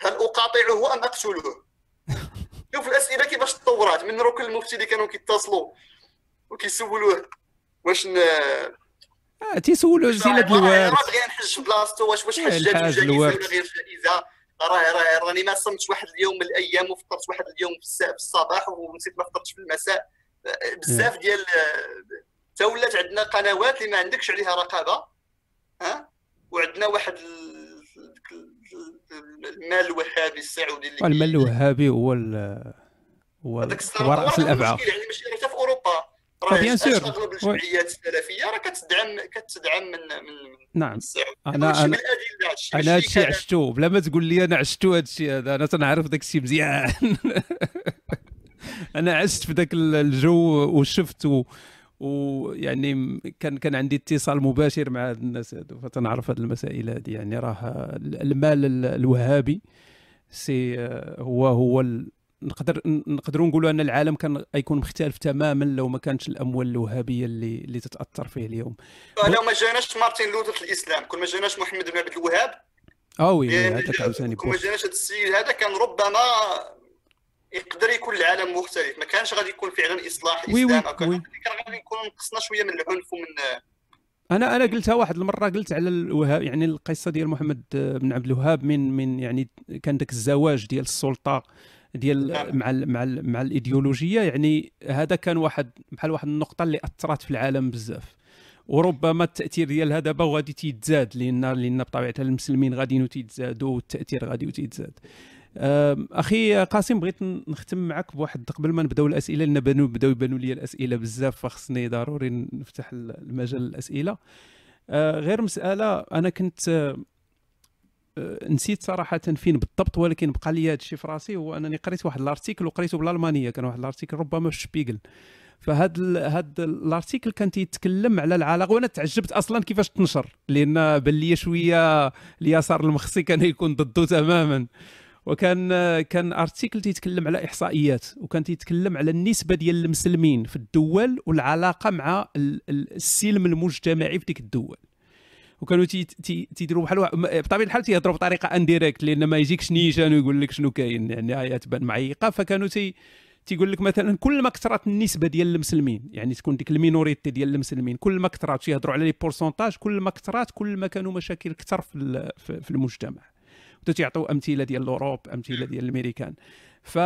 B: هل أقاطعه أم أقتله؟ *laughs* شوف الأسئلة كيفاش تطورات. من ركن المفتي اللي كانوا كيتصلوا وكيسولوه. واش ن...
A: آه تيسولوا زينة الوارث.
B: بغي نحج في بلاصتو. واش واش حجات جائزه ولا غير جائزه راه راه راني ما صمتش واحد اليوم من الأيام وفطرت واحد اليوم في الصباح ونسيت ما فطرتش في المساء. بزاف ديال تا ولات عندنا قنوات اللي ما عندكش عليها رقابة. ها؟ وعندنا واحد المال الوهابي السعودي اللي
A: المال الوهابي هو هو هو راس الأبعاد.
B: يعني ماشي غير في أوروبا. راه بيان سور اغلب الجمعيات السلفية راه كتدعم كتدعم من من
A: نعم. أنا أنا أنا هادشي عشتو. بلا ما تقول لي أنا عشتو هادشي هذا أنا تنعرف داك الشيء مزيان. *laughs* أنا عشت في ذاك الجو وشفت ويعني كان كان عندي اتصال مباشر مع هاد الناس هادو فتنعرف هاد المسائل هذه يعني راه المال الوهابي سي هو هو نقدر نقدروا نقولوا أن العالم كان يكون مختلف تماما لو ما كانتش الأموال الوهابية اللي اللي تتأثر فيه اليوم.
B: لو ما جاناش مارتن لوثر في الإسلام كل ما جاناش محمد بن عبد الوهاب
A: آه oui هذاك عاوتاني
B: كل ما جاناش هذا السيد هذا كان ربما يقدر يكون العالم مختلف. ما كانش غادي يكون فعلا إصلاح
A: oui oui oui. كان
B: غادي يكون نقصنا شوية من العنف ومن
A: أنا أنا قلتها واحد المرة قلت على الوهاب يعني القصة ديال محمد بن عبد الوهاب من من يعني كان ذاك الزواج ديال السلطة ديال نعم. مع ال مع ال مع الإيديولوجية. يعني هذا كان واحد بحال واحد النقطة اللي أثرت في العالم بزاف. وربما التأثير ديال هذا دابا غادي تيتزاد لأن لأن بطبيعة المسلمين غاديين تيتزادوا والتأثير غادي تيتزاد أخي قاسم بغيت نختم معك بواحد قبل ما نبدأو الأسئلة لأن بانوا بداو يبانوا لي الأسئلة بزاف فخصني ضروري نفتح المجال الأسئلة. أه، غير مسألة أنا كنت أه، نسيت صراحة فين بالضبط ولكن بقى لي هذا الشيء في راسي هو أنني قريت واحد الأرتيكل وقريته بالألمانية كان واحد الأرتيكل ربما في شبيغل. فهذا هذا ال article كان تيتكلم على العلاقة وأنا تعجبت أصلا كيفاش تنشر لأن بان لي شوية اليسار المخصي كان يكون ضده تماما. وكان كان article تيتكلم على إحصائيات وكان تيتكلم على النسبة ديال المسلمين في الدول والعلاقة مع السلم المجتمعي في ديك الدول. وكانوا تيديروا بحال بطبيعة الحال تيهضروا بطريقة indirecte لأن ما يجيكش نيشان ويقول لك شنو كاين يعني تبان معيقه فكانوا تي تيقول لك مثلا كل ما كثرت النسبة ديال المسلمين يعني تكون ديك ال minorité ديال المسلمين كل ما كثرت تيهضروا على les pourcentages كل ما كثرت كل ما كانوا مشاكل كثر في في المجتمع. تيعطوا أمثلة ديال ال Europe أمثلة ديال الأمريكان. ف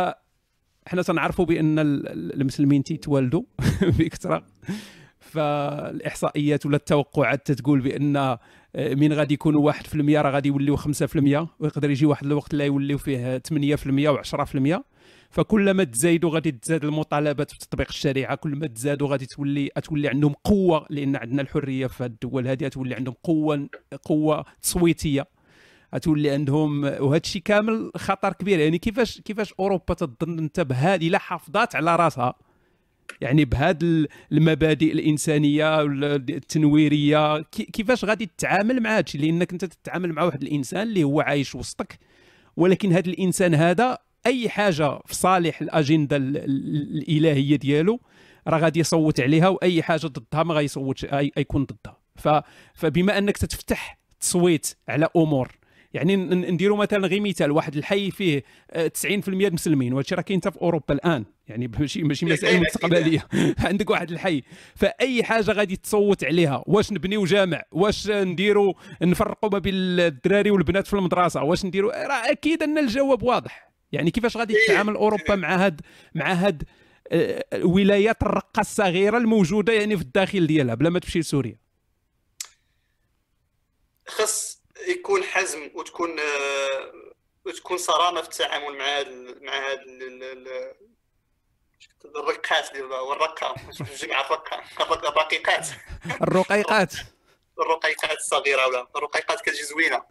A: حنا تنعرفوا بأن المسلمين تيتوالدوا *laughs* بكثرة. فالإحصائيات ولا التوقعات تتقول بأن آه، من غادي يكونوا 1% راه غادي يوليو 5% ويقدر يجي واحد الوقت لا يوليو فيه 8% و10% فكلما تزايدوا غادي تزاد المطالبات بتطبيق الشريعة. كل ما تزادوا غادي تولي تولي عندهم قوة لأن عندنا الحرية في الدول هذه تولي عندهم قوة قوة تصويتية. تولي عندهم وهذا الشيء كامل خطر كبير. يعني كيفاش كيفاش أوروبا تظن أنت بهذه لا حافظات على راسها؟ يعني بهذه المبادئ الإنسانية التنويرية. كيفاش غادي تتعامل مع هذا الشيء لأنك أنت تتعامل مع واحد الإنسان اللي هو عايش وسطك ولكن هذا الإنسان هذا أي حاجة في صالح الأجندة الإلهية ديالو راه غادي يصوت عليها وأي حاجة ضدها ما غيصوتش يكون ضدها. فبما أنك تتفتح تصويت على أمور يعني نديروا مثلا غير مثال واحد الحي فيه 90% آه، المسلمين وهذا راه كاين حتى في أوروبا الآن. يعني *laughs* ماشي ماشي مسائل مستقبلية. *laughs* عندك واحد الحي فأي حاجة غادي تصوت عليها واش نبنيو جامع؟ واش نديروا نفرقوا ما بين الدراري والبنات في المدرسة؟ واش نديروا راه أكيد أن الجواب واضح. يعني كيفاش غادي تتعامل أوروبا مع هاد مع هاد آه، ولايات الرقة الصغيرة الموجودة يعني في الداخل ديالها بلا ما تمشي لسوريا؟
B: خص يكون حزم وتكون وتكون صرامة في التعامل مع هاد مع هاد الرقات ديال والرقه جمع الرقه الرقيقات.
A: الرقيقات.
B: الرقيقات الصغيرة ولا الرقيقات كتجي زوينة.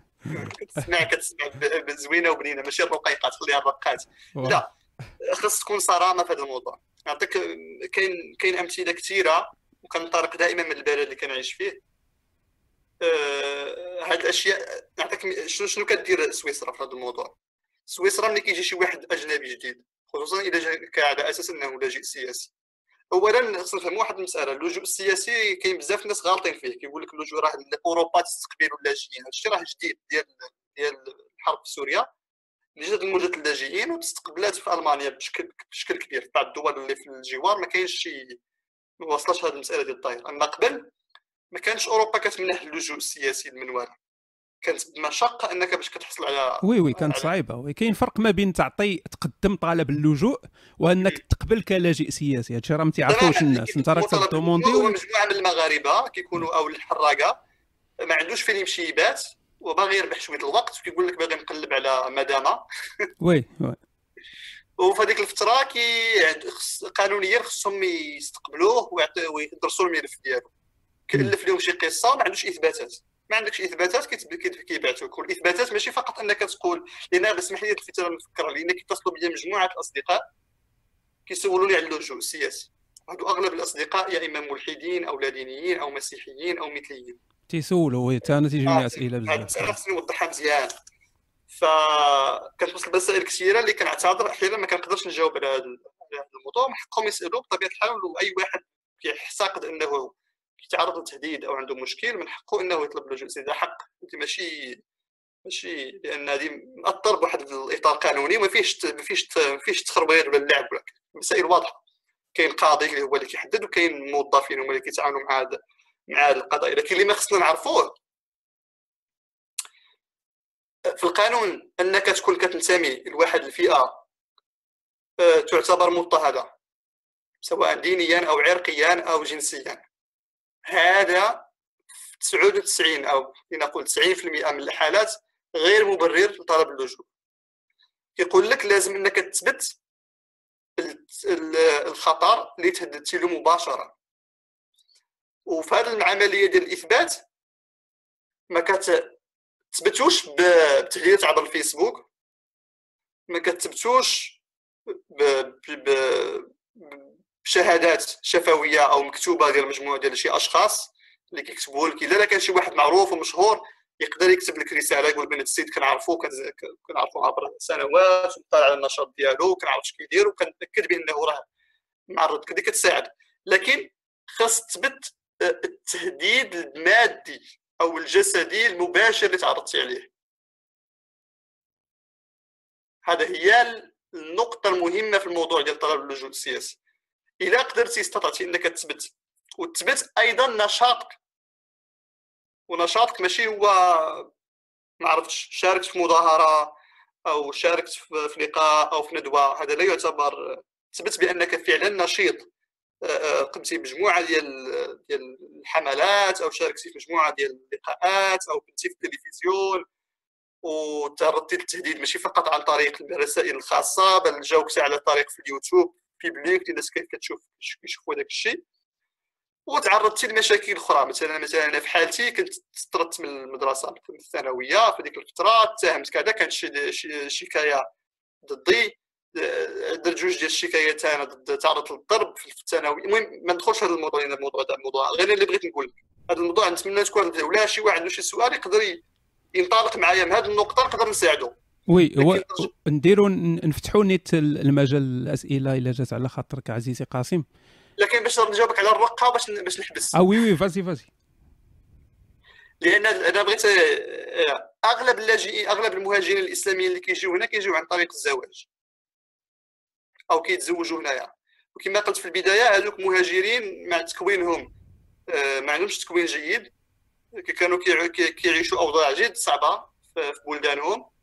B: كتسمع كتسمع زوينه وبنينة ماشي الرقيقات خليها الرقات. لا خص تكون صرامة في هذا الموضوع. نعطيك كاين كاين أمثلة كثيرة وكنطرق دائما من البلد اللي كنعيش فيه. آه، هاد الأشياء نعطيك شنو شنو كدير سويسرا في هذا الموضوع؟ سويسرا ملي كيجي شي واحد أجنبي جديد خصوصا إذا جا على أساس إنه لاجئ سياسي. اولا خصنا نفهموا واحد المسألة اللجوء السياسي كاين بزاف الناس غالطين فيه كيقول لك اللجوء راه أوروبا تستقبل اللاجئين هادشي راه جديد ديال ديال الحرب في سوريا. اللي جات موجه اللاجئين وتستقبلات في ألمانيا بشكل بشكل كبير في بعض الدول اللي في الجوار ما كاينش شي ما وصلش هذه المسألة ديال الطائره أما قبل ما كانش أوروبا كتمنح اللجوء السياسي للمنوال. كانت مشقه إنك باش كتحصل على
A: وي وي كانت صعيبة. oui كاين فرق ما بين تعطي تقدم طلب اللجوء وإنك تقبل كلاجئ سياسي. هادشي راه ما تيعرفوش الناس. أنت راك
B: ت demander مجموعة من المغاربة كيكونوا أو الحراقة. ما عندوش فين يمشي يبات وباغي يربح شوية الوقت وكيقول لك باغي نقلب على مدامة. *laughs*
A: oui oui.
B: وفي هذيك الفترة كي قانونيا خصهم يستقبلوه ويدرسوا الملف ديالو. كلف لهم شي قصة ما عندوش إثباتات. ما عندكش إثباتات كيبعثوك. والإثباتات ماشي فقط أنك تقول لأن اسمح لي الفترة نفكر لأن كيتصلوا بيا مجموعة الأصدقاء كيسولوني على اللجوء السياسي. هادو أغلب الأصدقاء يا إما ملحدين أو لا دينيين أو مسيحيين أو مثليين.
A: تيسولوا أنا تيجوني آه أسئلة
B: بزاف. أنا خصني نوضحها مزيان. فكتوصل مسائل كثيرة اللي كنعتذر أحيانا ما كنقدرش نجاوب على هذا الموضوع من حقهم يسالوا بطبيعة الحال وأي واحد كيعتقد أنه كيتعرض لتهديد أو عنده مشكل من حقه إنه يطلب لجوء هذا حق ماشي ماشي لأن هذه مأثر بواحد الإطار قانوني وما فيهش ما فيهش ما فيهش تخربير ولا اللعب ولا مسائل واضحة. كاين قاضي اللي هو اللي كيحدد وكاين موظفين هما اللي كيتعاملوا مع هذا مع هذه القضايا. لكن اللي ما خصنا نعرفوه في القانون أنك تكون كتنتمي لواحد الفئة آه، تعتبر مضطهدة سواء دينيا أو عرقيا أو جنسيا. هذا 99 أو لنقول 90% من الحالات غير مبرر لطلب اللجوء. كيقول لك لازم إنك تثبت الخطر اللي تهددتي له مباشرة. وفي هذه العملية ديال الإثبات ما كتثبتوش بتغييرات عبر الفيسبوك ما كتثبتوش بشهادات شفوية أو مكتوبة ديال مجموعة ديال شي أشخاص اللي كيكتبوا لك. إلا كان شي واحد معروف ومشهور يقدر يكتب لك رسالة يقول بان السيد كنعرفو كنعرفو عبر سنوات ونطلع على النشاط ديالو كنعرف اش كيدير وكنتأكد بأنه راه معرض كدي كتساعد. لكن خاص تثبت آه، التهديد المادي أو الجسدي المباشر اللي تعرضتي عليه. هذا هي النقطة المهمة في الموضوع ديال طلب اللجوء السياسي. الا قدرتي استطعتي إنك تثبت وتثبت أيضا نشاطك. ونشاطك ماشي هو ما عرفتش شاركت في مظاهرة أو شاركت في لقاء أو في ندوة. هذا لا يعتبر تثبت بأنك فعلا نشيط. آه، آه، قمتي بمجموعة ديال ديال الحملات أو شاركتي في مجموعة ديال اللقاءات أو كنتي في التلفزيون. وتعرضتي للتهديد ماشي فقط عن طريق الرسائل الخاصة بل جاوبتي على طريق في اليوتيوب. بليك الناس كيف كتشوف كيشوفوا داك الشيء. وتعرضت لمشاكل أخرى. مثلا مثلا أنا في حالتي كنت طردت من المدرسة في الثانوية في ديك الفترة اتهمت كذا كانت شي شكاية ضدي. درت جوج ديال الشكايات أنا ضد تعرضت للضرب في الثانوي. المهم ما ندخلش في الموضوع هنا الموضوع ده الموضوع. غير اللي بغيت نقول لك هذا الموضوع نتمنى تكون ولا شي واحد عنده شي سؤال يقدر ينطلق معايا من هذه النقطة نقدر نساعدو
A: oui هو نديروا نفتحوا نيت المجال الأسئلة إلا جات على خاطرك عزيزي قاسم.
B: لكن باش نجاوبك على الرقة باش باش نحبس.
A: آه oui oui vas-y vas-y.
B: لأن أنا بغيت آه، أغلب اللاجئين أغلب المهاجرين الإسلاميين اللي كيجيو هنا كيجيو عن طريق الزواج. أو كيتزوجوا هنايا. وكما قلت في البداية هذوك مهاجرين مع تكوينهم آه، ما عندهمش تكوين جيد. كانوا كيعيشوا أوضاع جد صعبة في بلدانهم.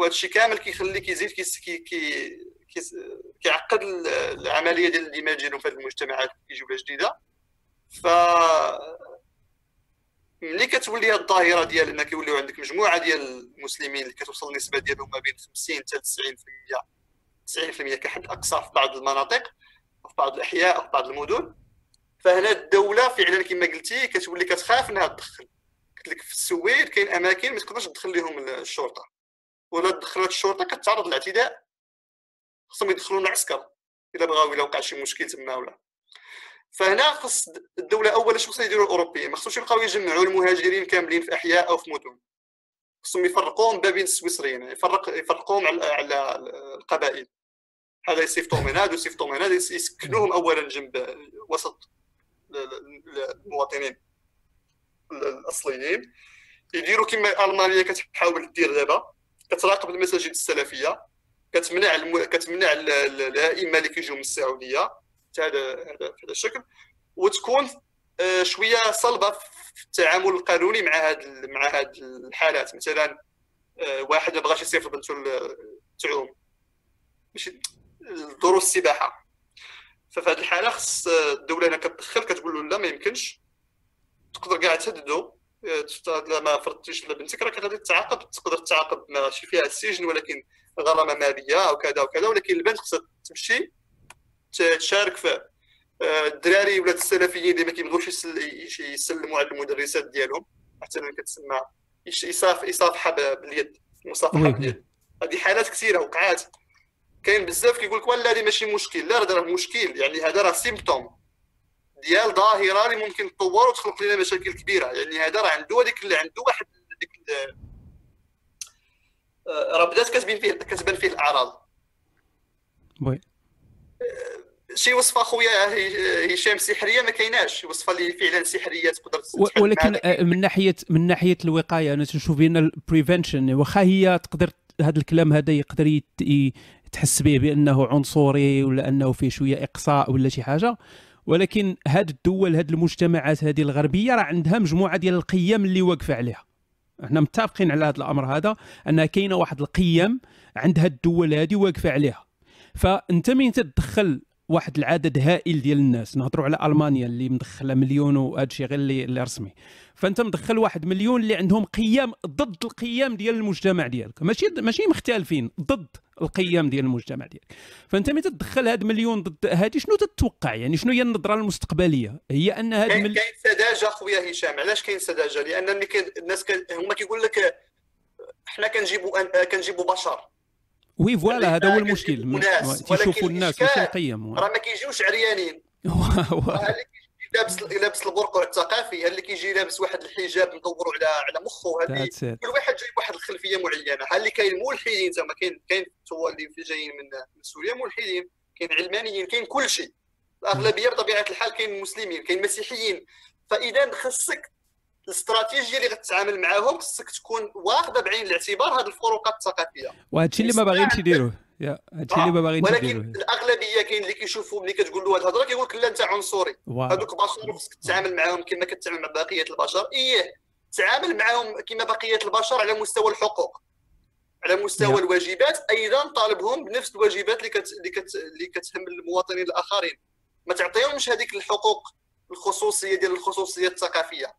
B: وهذا الشيء كامل كيخلي كيزيد كي كي كيعقد العملية ديال الاندماج ديالهم في المجتمعات كيجيو بها جديدة. ف ملي كتولي هذه الظاهرة ديال ان كيوليو عندك مجموعة ديال المسلمين اللي كتوصل النسبة ديالهم ما بين 50 حتى 90% 90% كحد أقصى في بعض المناطق في بعض الأحياء في بعض المدن. فهنا الدولة فعلا كما قلتي كتولي كتخاف انها تدخل قلت لك في السويد كاين أماكن ما تقدرش تدخل لهم الشرطة. ولا دخلت الشرطة كتعرض للاعتداء. خصهم يدخلوا العسكر إلا بغاو إلا وقع شي مشكل تما ولا. فهنا خص الدولة اولا شنو خصهم يديروا الاوروبيين ما خصهمش يبقاو يجمعوا المهاجرين كاملين في أحياء أو في مدن. خصهم يفرقوهم ما بين السويسريين يفرق يفرقوهم على, على القبائل. هذا يصيفطوهم هنا هذا يصيفطوهم هنا يسكنوهم اولا جنب وسط المواطنين الأصليين. يديروا كما ألمانيا كتحاول دير دابا. كتراقب المساجد السلفية كتمنع الم... كتمنع الائمه اللي كيجيو من السعودية هذا هذا بهذا الشكل. وتكون آه، شوية صلبة في التعامل القانوني مع هاد مع هاد الحالات. مثلا آه، واحد ما بغاش يصيفط بنته تعوم. ماشي دروس السباحة. ففي هذه الحالة خص الدولة هنا كتدخل كتقول له لا ما يمكنش. تقدر كاع تهددو. آه، ما فرضتيش لبنتك راك غادي تعاقب تقدر تعاقب ماشي فيها السجن ولكن غرامة مالية أو كذا وكذا ولكن البنت خصها تمشي تشارك في آه، الدراري ولاد السلفيين اللي ما كيبغوش يسلموا على المدرسات ديالهم. حتى من كتسمى يصاف يصافحها باليد مصافحة باليد. هذه حالات كثيرة وقعات. كاين بزاف كيقول لك ولا هذه ماشي مشكل. لا راه مشكل. يعني هذا راه سيمبتوم ديال ظاهرة اللي ممكن تطور وتخلق لنا مشاكل كبيرة. يعني هذا راه عنده هذيك اللي عنده واحد ديك آه، راه بدات كتبين فيه كتبان فيه الأعراض.
A: وي.
B: آه، شي وصفة خويا هشام سحرية ما كايناش. وصفة اللي فعلا سحرية تقدر
A: ولكن آه، من ناحيه من ناحية الوقاية أنا تنشوف بان البريفنشن واخا هي تقدر هذا الكلام هذا يقدر تحس به بأنه عنصري ولا أنه فيه شوية إقصاء ولا شي حاجة ولكن هاد الدول هاد المجتمعات هذه الغربية راه عندها مجموعة ديال القيم اللي واقفة عليها. إحنا متفقين على هذا الأمر هذا انها كاينة واحد القيم عندها الدول هذه واقفة عليها. فأنت من تدخل واحد العدد هائل ديال الناس. نهضروا على ألمانيا اللي مدخلة مليون وهذا الشيء غير اللي, اللي رسمي. فأنت مدخل واحد مليون اللي عندهم قيم ضد القيم ديال المجتمع ديالك. ماشي ماشي مختلفين ضد القيم ديال المجتمع ديالك. فأنت ملي تدخل هاد مليون ضد هذه شنو تتوقع؟ يعني شنو هي النظرة المستقبلية؟ هي أن هاد
B: كاين كاين سذاجة خويا هشام. علاش كاين سذاجة؟ لأن الناس هما كيقول لك حنا كنجيبوا كنجيبوا بشر.
A: oui voilà هذا هو المشكل.
B: تيشوفوا الناس؟ ماشي القيم راه ما كيجيوش عريانين. *laughs* لابس لابس البرقع الثقافي هل اللي كيجي لابس واحد الحجاب مدور على على مخه
A: it.
B: كل واحد جايب واحد الخلفية معينة. هل اللي كاين ملحدين زعما كاين كاين اللي جايين من من سوريا ملحدين كاين علمانيين كاين كل شيء. الأغلبية بطبيعة الحال كاين مسلمين كاين مسيحيين. فإذا خصك الاستراتيجية اللي غتتعامل معاهم خصك تكون واخدة بعين الاعتبار هذه الفروقات الثقافية.
A: وهذا الشيء اللي ما باغينش يديروه يا هذا الشيء اللي ما باغينش
B: ولكن الأغلبية كاين اللي كيشوفوا ملي كتقول له هذه الهضرة كيقول لك لا أنت عنصري. هذوك البشر خصك تتعامل معاهم كما كتعامل مع بقية البشر. إيه تعامل معاهم كما بقية البشر على مستوى الحقوق على مستوى
A: Yeah.
B: الواجبات. أيضا طالبهم بنفس الواجبات اللي كت... اللي, كت... اللي كتهم المواطنين الآخرين. ما تعطيهمش هذيك الحقوق الخصوصية ديال الخصوصية الثقافية.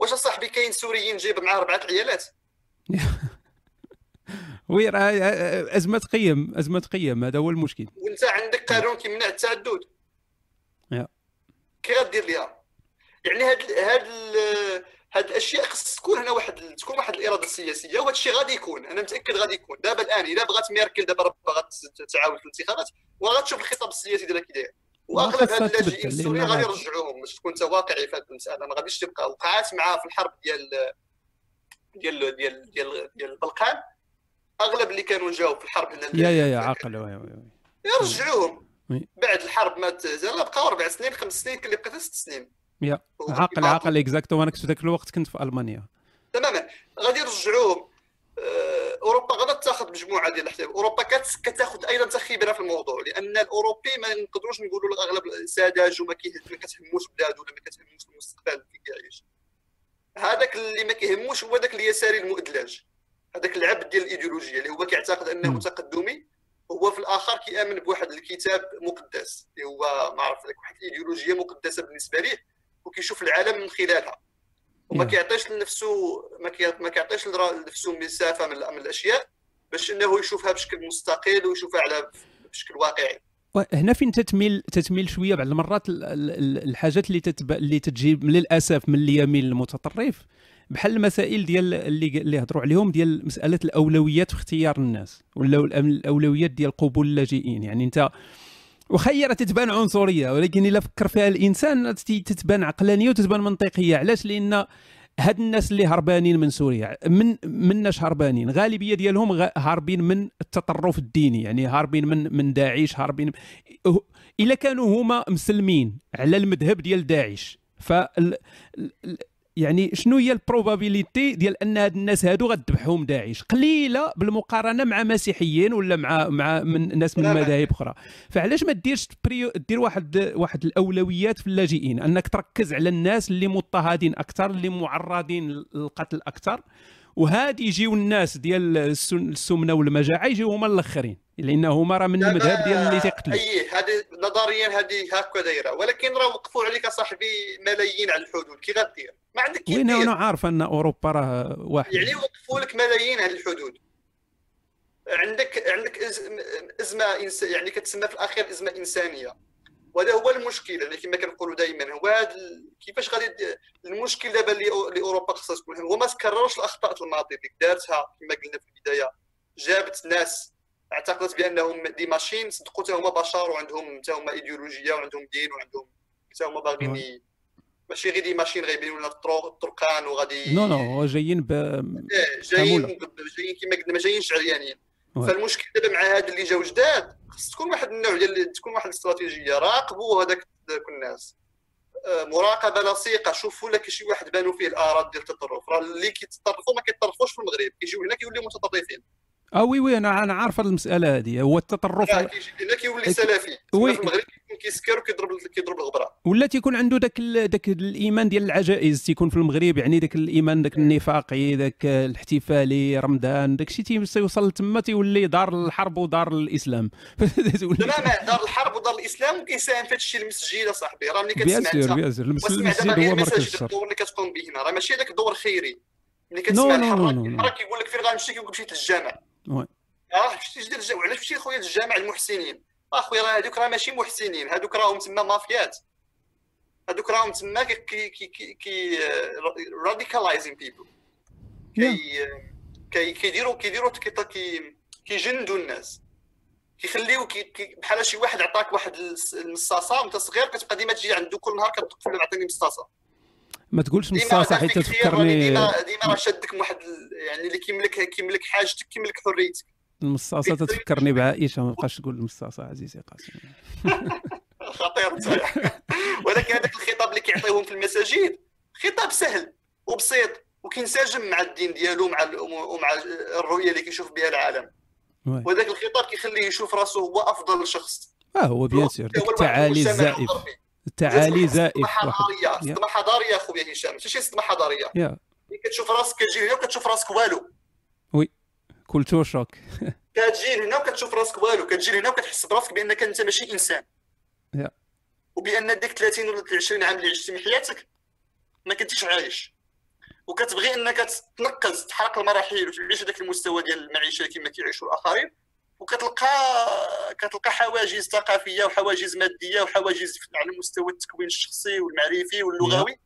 B: واش اصاحبي كاين سوريين جايب معاه أربعة عيالات؟ *laughs*
A: وي راه أزمة قيم أزمة قيم هذا هو المشكل.
B: وأنت عندك قانون كيمنع التعدد.
A: يا.
B: كي غدير ليها؟ يعني هاد هاد هاد الأشياء خص تكون هنا واحد تكون واحد الإرادة السياسيه وهذا الشيء غادي يكون. أنا متأكد غادي يكون. دابا الآن إلا بغات ميركل دابا راه باغا تعاود في الانتخابات وغتشوف الخطاب السياسي ديالها كي داير. واغلب هاد اللاجئين السوريين غادي يرجعوهم باش تكون انت واقعي في هذه المساله ما غاديش تبقى وقعات معاه في الحرب ديال ديال ديال ديال ديال البلقان أغلب اللي كانوا جاوا في الحرب هنا
A: يا يا يا عاقل.
B: يرجعوهم. بعد الحرب ما تزال بقاو أربع سنين خمس سنين كان اللي بقى ست سنين.
A: يا عاقل عاقل اكزاكتو أنا كنت في ذاك الوقت كنت في ألمانيا.
B: تماما. غادي يرجعوهم. أوروبا غادا تاخذ مجموعة ديال الاحتياط أوروبا كت- كتاخذ أيضا تخبره في الموضوع لأن الأوروبي ما نقدروش نقولوا له اغلب سذاج وما ما كتهموش بلاده ولا ما كتهموش المستقبل اللي كيعيش. هذاك اللي ما كيهموش هو ذاك اليساري المؤدلج. هذاك العبد ديال الايديولوجيا اللي هو كيعتقد
A: أنه.
B: تقدمي هو في الآخر كيآمن بواحد الكتاب مقدس اللي هو ما عرف لك واحد الإيديولوجية مقدسة بالنسبة ليه وكيشوف العالم من خلالها. وما. كيعطيش لنفسه ما كي- ما كيعطيش لنفسه مسافة من, الأشياء باش إنه يشوفها بشكل مستقل ويشوفها على بشكل واقعي
A: هنا فين تتميل تتميل شوية بعض المرات ال- ال- ال- الحاجات اللي تتب... اللي تجي للأسف من اليمين المتطرف بحال المسائل ديال اللي اللي هضروا عليهم ديال مسألة الأولويات في اختيار الناس ولا الأولويات ديال قبول اللاجئين يعني أنت راه تتبان عنصرية ولكن إلا فكر فيها الإنسان تت- تتبان عقلانية وتتبان منطقية. علاش؟ لأن هاد الناس اللي هربانين من سوريا من مناش هربانين. غالبية ديالهم هاربين من التطرف الديني يعني هاربين من من داعش هاربين إلا كانوا هما مسلمين على المذهب ديال داعش. ف يعني شنو هي ال probabilité ديال أن هاد الناس هادو غتذبحهم داعش؟ قليلة بالمقارنة مع مسيحيين ولا مع مع من ناس من. مذاهب أخرى. فعلاش ما ديرش دير واحد واحد الأولويات في اللاجئين؟ أنك تركز على الناس اللي مضطهدين أكثر اللي معرضين للقتل أكثر. وهادي يجيو الناس ديال السمنة والمجاعة يجيو هما الأخرين لأن هما راه من المذهب ديال اللي تيقتلوا.
B: أي هذه نظريا هذه هكا دايرة ولكن راه وقفوا عليك أصاحبي ملايين على الحدود كي غدير ما عندك كي
A: وين أنا عارف أن أوروبا راه واحد.
B: يعني وقفوا لك ملايين على الحدود. عندك عندك إزمة. يعني كتسمى في الأخير إزمة إنسانية. وهذا هو المشكل يعني كما كنقولوا دائما هو هذا كيفاش غادي المشكل دابا اللي أوروبا خصها تكون. هو ما تكررش الأخطاء في الماضي اللي دارتها كما قلنا في البداية جابت ناس اعتقدت بأنهم دي ماشين صدقوا حتى هما بشر وعندهم حتى هما إيديولوجية وعندهم دين وعندهم حتى هما باغيين ي- ماشي غير دي ماشين غايبين ولا الطرق الطرقان وغادي
A: non non جايين ب
B: إيه، جايين. جايين كما قلنا ما جايينش عريانين فالمشكل دابا مع هاد اللي جاو جداد خص تكون واحد النوع ديال تكون واحد الاستراتيجية. راقبوا هذاك ذاك الناس. آه، مراقبة لصيقه شوفوا لك شي واحد بانوا فيه الأعراض ديال التطرف. راه اللي كيتطرفوا ما كيتطرفوش في المغرب كيجيو هنا كيوليو متطرفين.
A: آه oui oui أنا أنا عارف المسألة هذه هو التطرف
B: هنا كيولي. سلفي. oui. في المغرب كيسكر وكيضرب كيضرب الغبرة.
A: ولا تيكون عنده داك. داك الإيمان ديال العجائز تيكون في المغرب يعني داك الإيمان داك النفاقي داك الاحتفالي رمضان داك الشيء تيوصل تما تيولي دار الحرب ودار الإسلام. *laughs*
B: تماما دار الحرب ودار الإسلام وكيساهم في هذا الشيء المسجد اصاحبي راه ملي
A: بيان
B: كتسمع
A: بيان سور المس-
B: واسمع
A: المسجد هو مركز
B: الدور اللي كتقوم به هنا راه ماشي هذاك الدور الخيري ملي كتسمع الحراك. الحراك كيقول لك فين غنمشي كيقول لك مشيت للجامع.
A: oui.
B: آه مشيتي دير الجامع علاش مشيت خويا للجامع المحسنين؟ اخويا راه هذوك راه ماشي محسنين هذوك راهم تما مافيات هذوك راهم تما كي كي كي radicalizing people كي كي كيديروا كيديروا كي كي كيجندوا الناس كيخليو كي كي بحال شي واحد عطاك واحد المصاصه وانت صغير كتبقى ديما تجي عنده كل نهار كتقول له عطيني مصاصه
A: ما تقولش مصاصه حيت تفكرني
B: ديما ديما راه شادك واحد يعني اللي كيملك كيملك حاجتك كيملك حريتك
A: المصاصة تتفكرني بعائشة ما بقاش تقول المصاصة عزيزي قاسم. *laughs*
B: خطير ولكن هذاك الخطاب اللي كيعطيوهم في المساجد خطاب سهل وبسيط وكينسجم مع الدين ديالو ومع ومع الرؤية اللي كيشوف بها العالم. وهذاك الخطاب كيخليه يشوف راسه هو أفضل شخص.
A: آه هو بيان سور التعالي الزائف. التعالي زائف
B: صدمه حضاريه صدمه حضاريه اخويا هشام. ماشي شي صدمه حضاريه. كتشوف راسك كتجي هنا وكتشوف راسك والو.
A: culture shock.
B: كتجي هنا وكتشوف راسك والو كتجي هنا وكتحس براسك بأنك أنت ماشي إنسان.
A: yeah.
B: وبأن ديك 30 ولا 20 عام اللي عشتي من حياتك ما كنتيش عايش. وكتبغي أنك تنقز تحرق المراحل وتعيش هذاك المستوى ديال المعيشة كما كيعيشوا الآخرين. وكتلقى كتلقى حواجز ثقافية وحواجز مادية وحواجز على مستوى التكوين الشخصي والمعرفي واللغوي.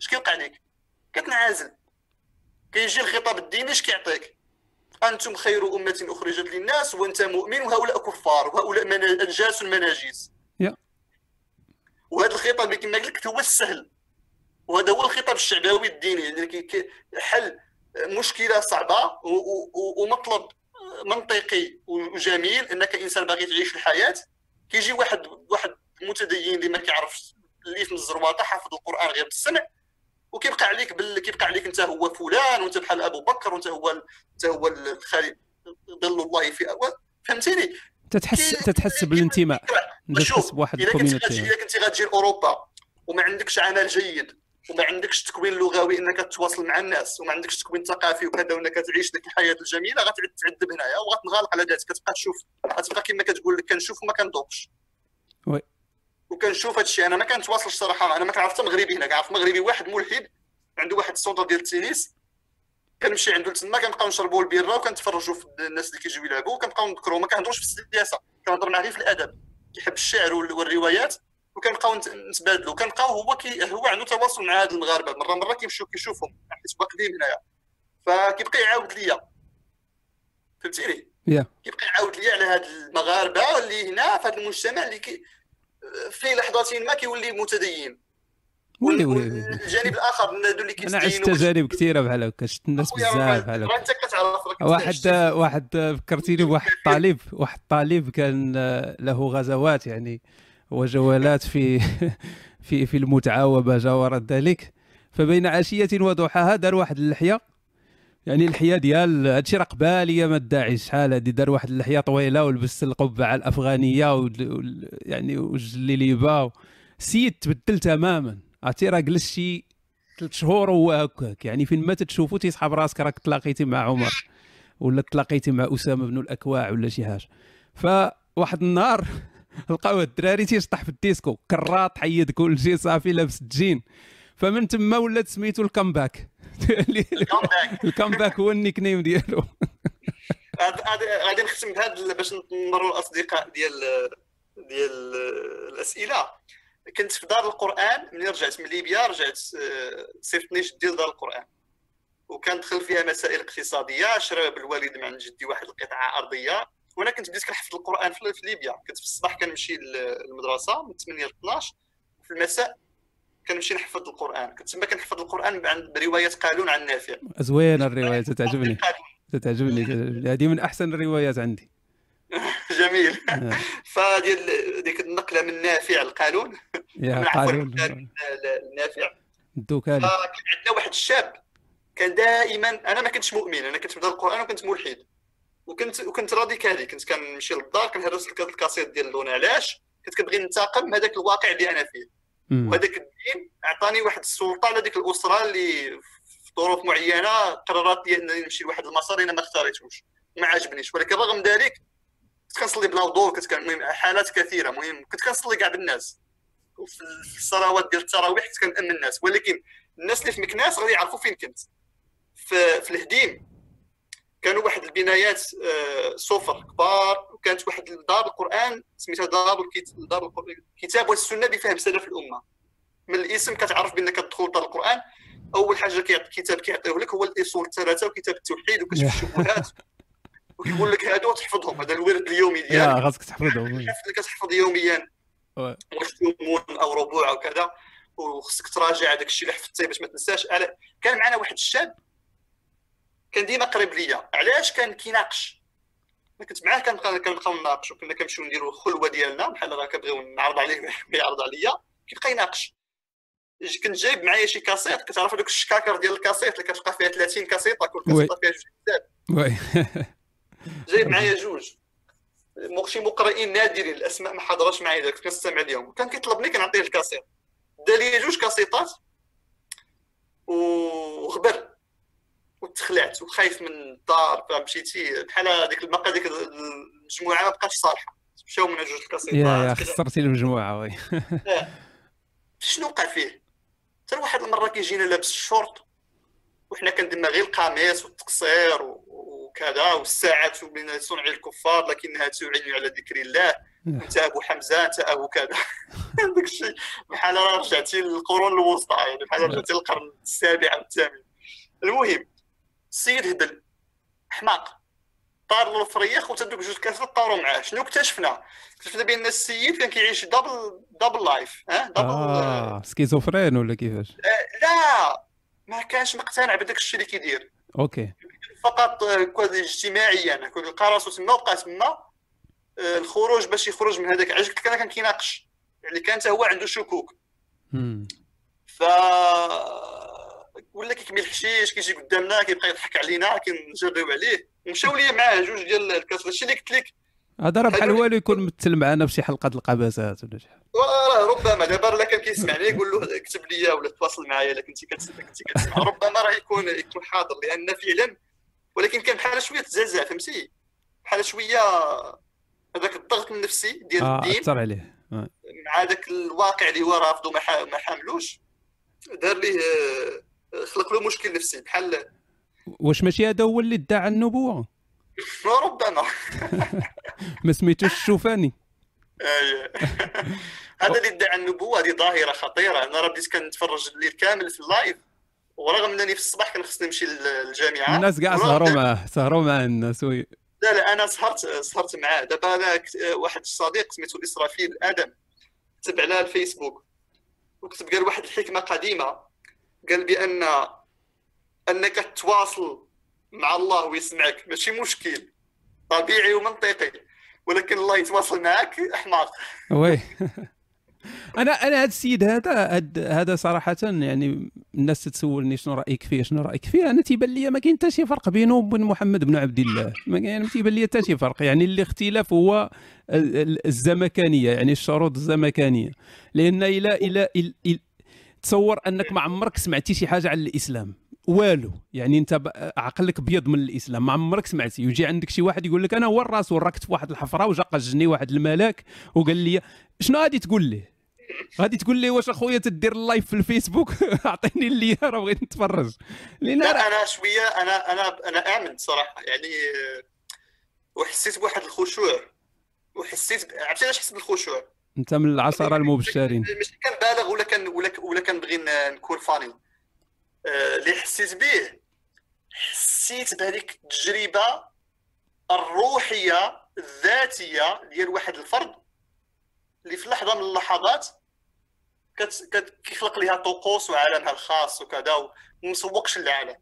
B: اش كيوقع لك كتنعزل. كيجي الخطاب الديني اش كيعطيك؟ أنتم خير أمة أخرجت للناس وأنت مؤمن. وهؤلاء كفار وهؤلاء انجاس مناجيز
A: yeah.
B: وهذا الخطاب كما قلت لك هو السهل. وهذا هو الخطاب الشعبوي الديني يعني حل مشكلة صعبة ومطلب منطقي وجميل أنك إنسان باغي تعيش الحياة. كيجي واحد واحد متدين اللي ما كيعرفش اللي في الزرواطة حافظ القرآن غير بالسمع وكيبقى عليك بال... كيبقى عليك انت هو فلان وانت بحال أبو بكر وانت هو انت هو الخالد ظل الله في اول فهمتيني؟
A: تتحس كي... تتحس بالانتماء. تحس بواحد
B: ال community. إذا كنتي غتجي لأوروبا وما عندكش عمل جيد وما عندكش تكوين لغوي إنك تتواصل مع الناس وما عندكش تكوين ثقافي وكذا وإنك تعيش ديك الحياة الجميلة غتعد تعذب هنايا وغتنغالق على ذاتك كتبقى تشوف غتبقى كما كتقول لك كنشوف وما كنذوقش
A: oui.
B: وكنشوف هذا الشيء أنا ما كنتواصلش صراحة أنا ما كنعرف حتى مغربي هنا. كنعرف مغربي واحد ملحد عنده واحد ال centre ديال التنس. كنمشي عنده تما كنبقاو نشربوا البيرة وكنتفرجوا في الناس اللي كيجيو يلعبوا وكنبقاو نذكروا ما كنهضروش في السياسة. كنهضر معاه في الأدب. كيحب الشعر والروايات. وكنبقاو نتبادلوا كنلقاو هو كي هو عنده تواصل مع هاد المغاربة. مره مرة كيمشيو كيشوفهم حيت هو قديم هنايا. فكيبقى يعاود ليا. فهمتيني؟
A: yeah.
B: كيبقى يعاود ليا على هاد المغاربة اللي هنا في هذا المجتمع اللي كي في لحظه ما كيولي متدين.
A: oui oui
B: الجانب الآخر اللي
A: أنا عشت تجارب كثيرة بحال هكا شفت الناس بزاف بحال
B: هكا أنت كتعرف
A: واحد واحد فكرتيني بواحد *laughs* الطالب واحد الطالب كان له غزوات يعني وجولات *laughs* في في في المتعه وما جاورت ذلك. فبين عشية وضحاها دار واحد اللحية. يعني اللحيه ديال هادشي راه قبال أيام الداعش شحال هادي دار واحد اللحيه طويلة ولبس القبعة الأفغانية و... يعني والجليليبه سيد تبدل تماما. عرفتي؟ راه جلس شي ثلاث شهور وهو هكاك. يعني فين ما تتشوفو تيسحب راسك راك تلاقيتي مع عمر ولا تلاقيتي مع أسامة بن الأكواع ولا شي حاجة. فواحد النهار *laughs* لقاو الدراري تيشطح في الديسكو. كراط حيد كل شيء صافي لابس الجين. فمن تما ولات سميتو *laughs* الكامباك الكامباك *laughs* هو النيك نيم ديالو
B: غادي نختم بهذا باش نمروا الأصدقاء ديال ديال الأسئلة. كنت في دار القرآن ملي رجعت؟ من ليبيا رجعت صيفط نيش ديال دار القرآن. وكان دخل فيها مسائل اقتصادية شرا بالوالد من عند جدي واحد القطعة أرضية. وأنا كنت بديت كنحفظ القرآن في ليبيا. كنت في الصباح كنمشي للمدرسة من 8 ل 12 وفي المساء كنمشي نحفظ القرآن. كنت تما كنحفظ القرآن عند بروايات قالون عن نافع.
A: زوينة الرواية تعجبني تعجبني هذه من أحسن الروايات عندي. *laughs*
B: جميل. آه. *laughs* فديال ديك النقلة من نافع لقالون
A: يا قالون.
B: نافع
A: الدوكالي
B: كان عندنا واحد الشاب كان دائما أنا ما كنتش مؤمن أنا كنت في القرآن وكنت ملحد. وكنت وكنت راديكالي كنت كنمشي للدار كنهرس الكاسيت ديال لون علاش؟ كنت كنبغي ننتقم هذاك الواقع اللي أنا فيه. وهذاك الدين عطاني واحد السلطة على ديك الأسرة اللي في ظروف معينة قررت أنني نمشي لواحد المسار أنا ما اختاريتوش ما عاجبنيش. ولكن رغم ذلك كنت كنصلي بلا وضوء كنت المهم حالات كثيرة مهم. كنت كنصلي كاع بالناس. وفي الصلوات ديال التراويح كنت كنأمن الناس. ولكن الناس اللي في مكناس غادي يعرفوا فين كنت. في, في الهديم كانوا واحد البنايات آه، صفر كبار وكانت واحد دار القرآن سميتها دار دار الكتاب والسنة بفهم سلف الأمة. من الاسم كتعرف بأنك تدخل دار القرآن. أول حاجة كيعطي الكتاب كيعطيه لك هو الإصول الثلاثة وكتاب التوحيد وكشف الشبهات. وكيقول لك هادو تحفظهم هذا الورد اليومي
A: يا
B: ديالك
A: خاصك تحفظهم
B: كتحفظ يوميا. واش ثمون أو ربوع أو كذا. وخصك تراجع هذاك الشيء اللي حفظتيه باش ما تنساش. كان معنا واحد الشاب كان ديما قريب ليا. علاش كان كيناقش؟ أنا كنت معاه كنبقى كنبقاو نناقشوا كنا كنمشيو نديروا الخلوه ديالنا بحال راه كنبغيو نعرض عليه *laughs* يعرض عليا. كيبقى يناقش. كنت جايب معايا شي كاسيت كتعرف هذوك الشكاكر ديال الكاسيت اللي كتلقى فيها 30 كاسيطه كل
A: oui.
B: كاسيطه فيها جوج كتاب
A: oui. *laughs*
B: جايب معايا جوج. شي مقرئين نادرين الأسماء ما حضرش معايا داك كنستمع لهم كان كيطلبني كنعطيه الكاسيط دا لي جوج كاسيطات وغبر. وتخلعت وخايف من الدار فمشيتي بحال هذيك بقى ديك المجموعة ما بقاتش صالحة. مشاو من جوج الكاسيطات
A: يا. خسرتي المجموعة oui. *laughs*
B: شنو وقع فيه؟ حتى واحد المرة كيجينا لابس الشورت وحنا كنديرنا غير القميص والتقصير وكذا والساعات من صنع الكفار لكنها تعين على ذكر الله. أنت أبو حمزة أنت أبو كذا. *laughs* داك الشيء. بحال رجعتي للقرون الوسطى يعني بحال رجعتي للقرن السابع أو الثامن المهم السيد هبل حماق. طار له الفريخ وتدوك جوج كاسات طاروا معاه. شنو اكتشفنا؟ اكتشفنا بأن السيد كان كيعيش دبل دبل لايف ها؟ دبل
A: آه سكيزوفرين ولا كيفاش؟
B: لا ما كانش مقتنع بداك الشيء اللي كيدير.
A: OK.
B: فقط آه، quasi اجتماعيا كون لقى راسو تما وبقى تما آه، الخروج باش يخرج من هذاك علاش كان كان كيناقش. يعني كان حتى هو عنده شكوك. ف ولا كيكمل الحشيش كيجي قدامنا كيبقى يضحك علينا كنجريو عليه. ومشاو لي معاه جوج ديال الكاس. هادشي اللي قلت لك.
A: هذا راه بحال والو يكون مثل معنا في شي حلقه القباسات ولا شي
B: حاجة. ربما. دابا لا كان كيسمعني يقول له اكتب لي ولا تواصل معايا الا كنتي كتس- كنتي كتسمع. ربما راه يكون يكون حاضر لأن فعلا ولكن كان بحال شوية تزعزع فهمتي؟ بحال شوية هذاك الضغط النفسي ديال
A: آه
B: الدين
A: أثر عليه. آه.
B: مع ذاك الواقع اللي هو رافضه ما ح- ما حاملوش. دار ليه آه، خلق له مشكل نفسي بحال
A: واش ماشي هذا هو اللي ادعى النبوة؟ *laughs*
B: ربما *laughs*
A: ما سميتوش الشوفاني. *laughs*
B: هذا اللي ادعى النبوة هذه ظاهرة خطيرة. أنا راه بديت كنتفرج الليل كامل في ال live ورغم أنني في الصباح كان خصني نمشي للجامعة.
A: الناس كاع سهروا معاه سهروا مع الناس. oui.
B: لا لا أنا سهرت سهرت معاه. دابا أنا واحد الصديق سميتو إسرافيل آدم كتب على الفيسبوك وكتب قال واحد الحكمة قديمة. قال بان أنك تواصل مع الله ويسمعك. ماشي مشكل. طبيعي ومنطقي. ولكن الله يتواصل معك أحمق.
A: وي. *laughs* أنا أنا هذا السيد هذا هذا صراحة يعني الناس تسولني شنو رأيك فيه شنو رأيك فيه. أنا تيبان لي ما كاين حتى شي فرق بينه وبين محمد بن عبد الله. ما ما تيبان لي حتى شي فرق. يعني الاختلاف هو ال- ال- الزمكانية يعني الشروط الزمكانية. لأن إلى إلى إل- إل- تصور أنك ما عمرك سمعتي شي حاجة على الإسلام. والو. يعني أنت عقلك بيض من الإسلام. ما عمرك سمعتي. ويجي عندك شي واحد يقول لك أنا هو الرسول راكت في واحد الحفرة وجا قجني واحد الملاك وقال لي شنو غادي تقول ليه غادي تقول لي واش أخويا تدير ال live في الفيسبوك؟ *laughs* أعطيني ال lien راه بغيت نتفرج. لأن
B: لا أنا شوية أنا أنا أنا آمن صراحة. يعني وحسيت بواحد الخشوع. وحسيت عرفتي علاش حسيت بالخشوع؟
A: انت من العشره المبشرين.
B: ماشي كنبالغ ولا كان ولا ولا كنبغي نكون فاني. آه، اللي حسيت به حسيت بهذيك التجربة الروحية الذاتية ديال واحد الفرد اللي في لحظة من اللحظات كت... كت... كيخلق لها طقوس وعالمها الخاص وكذا وما مسوقش للعالم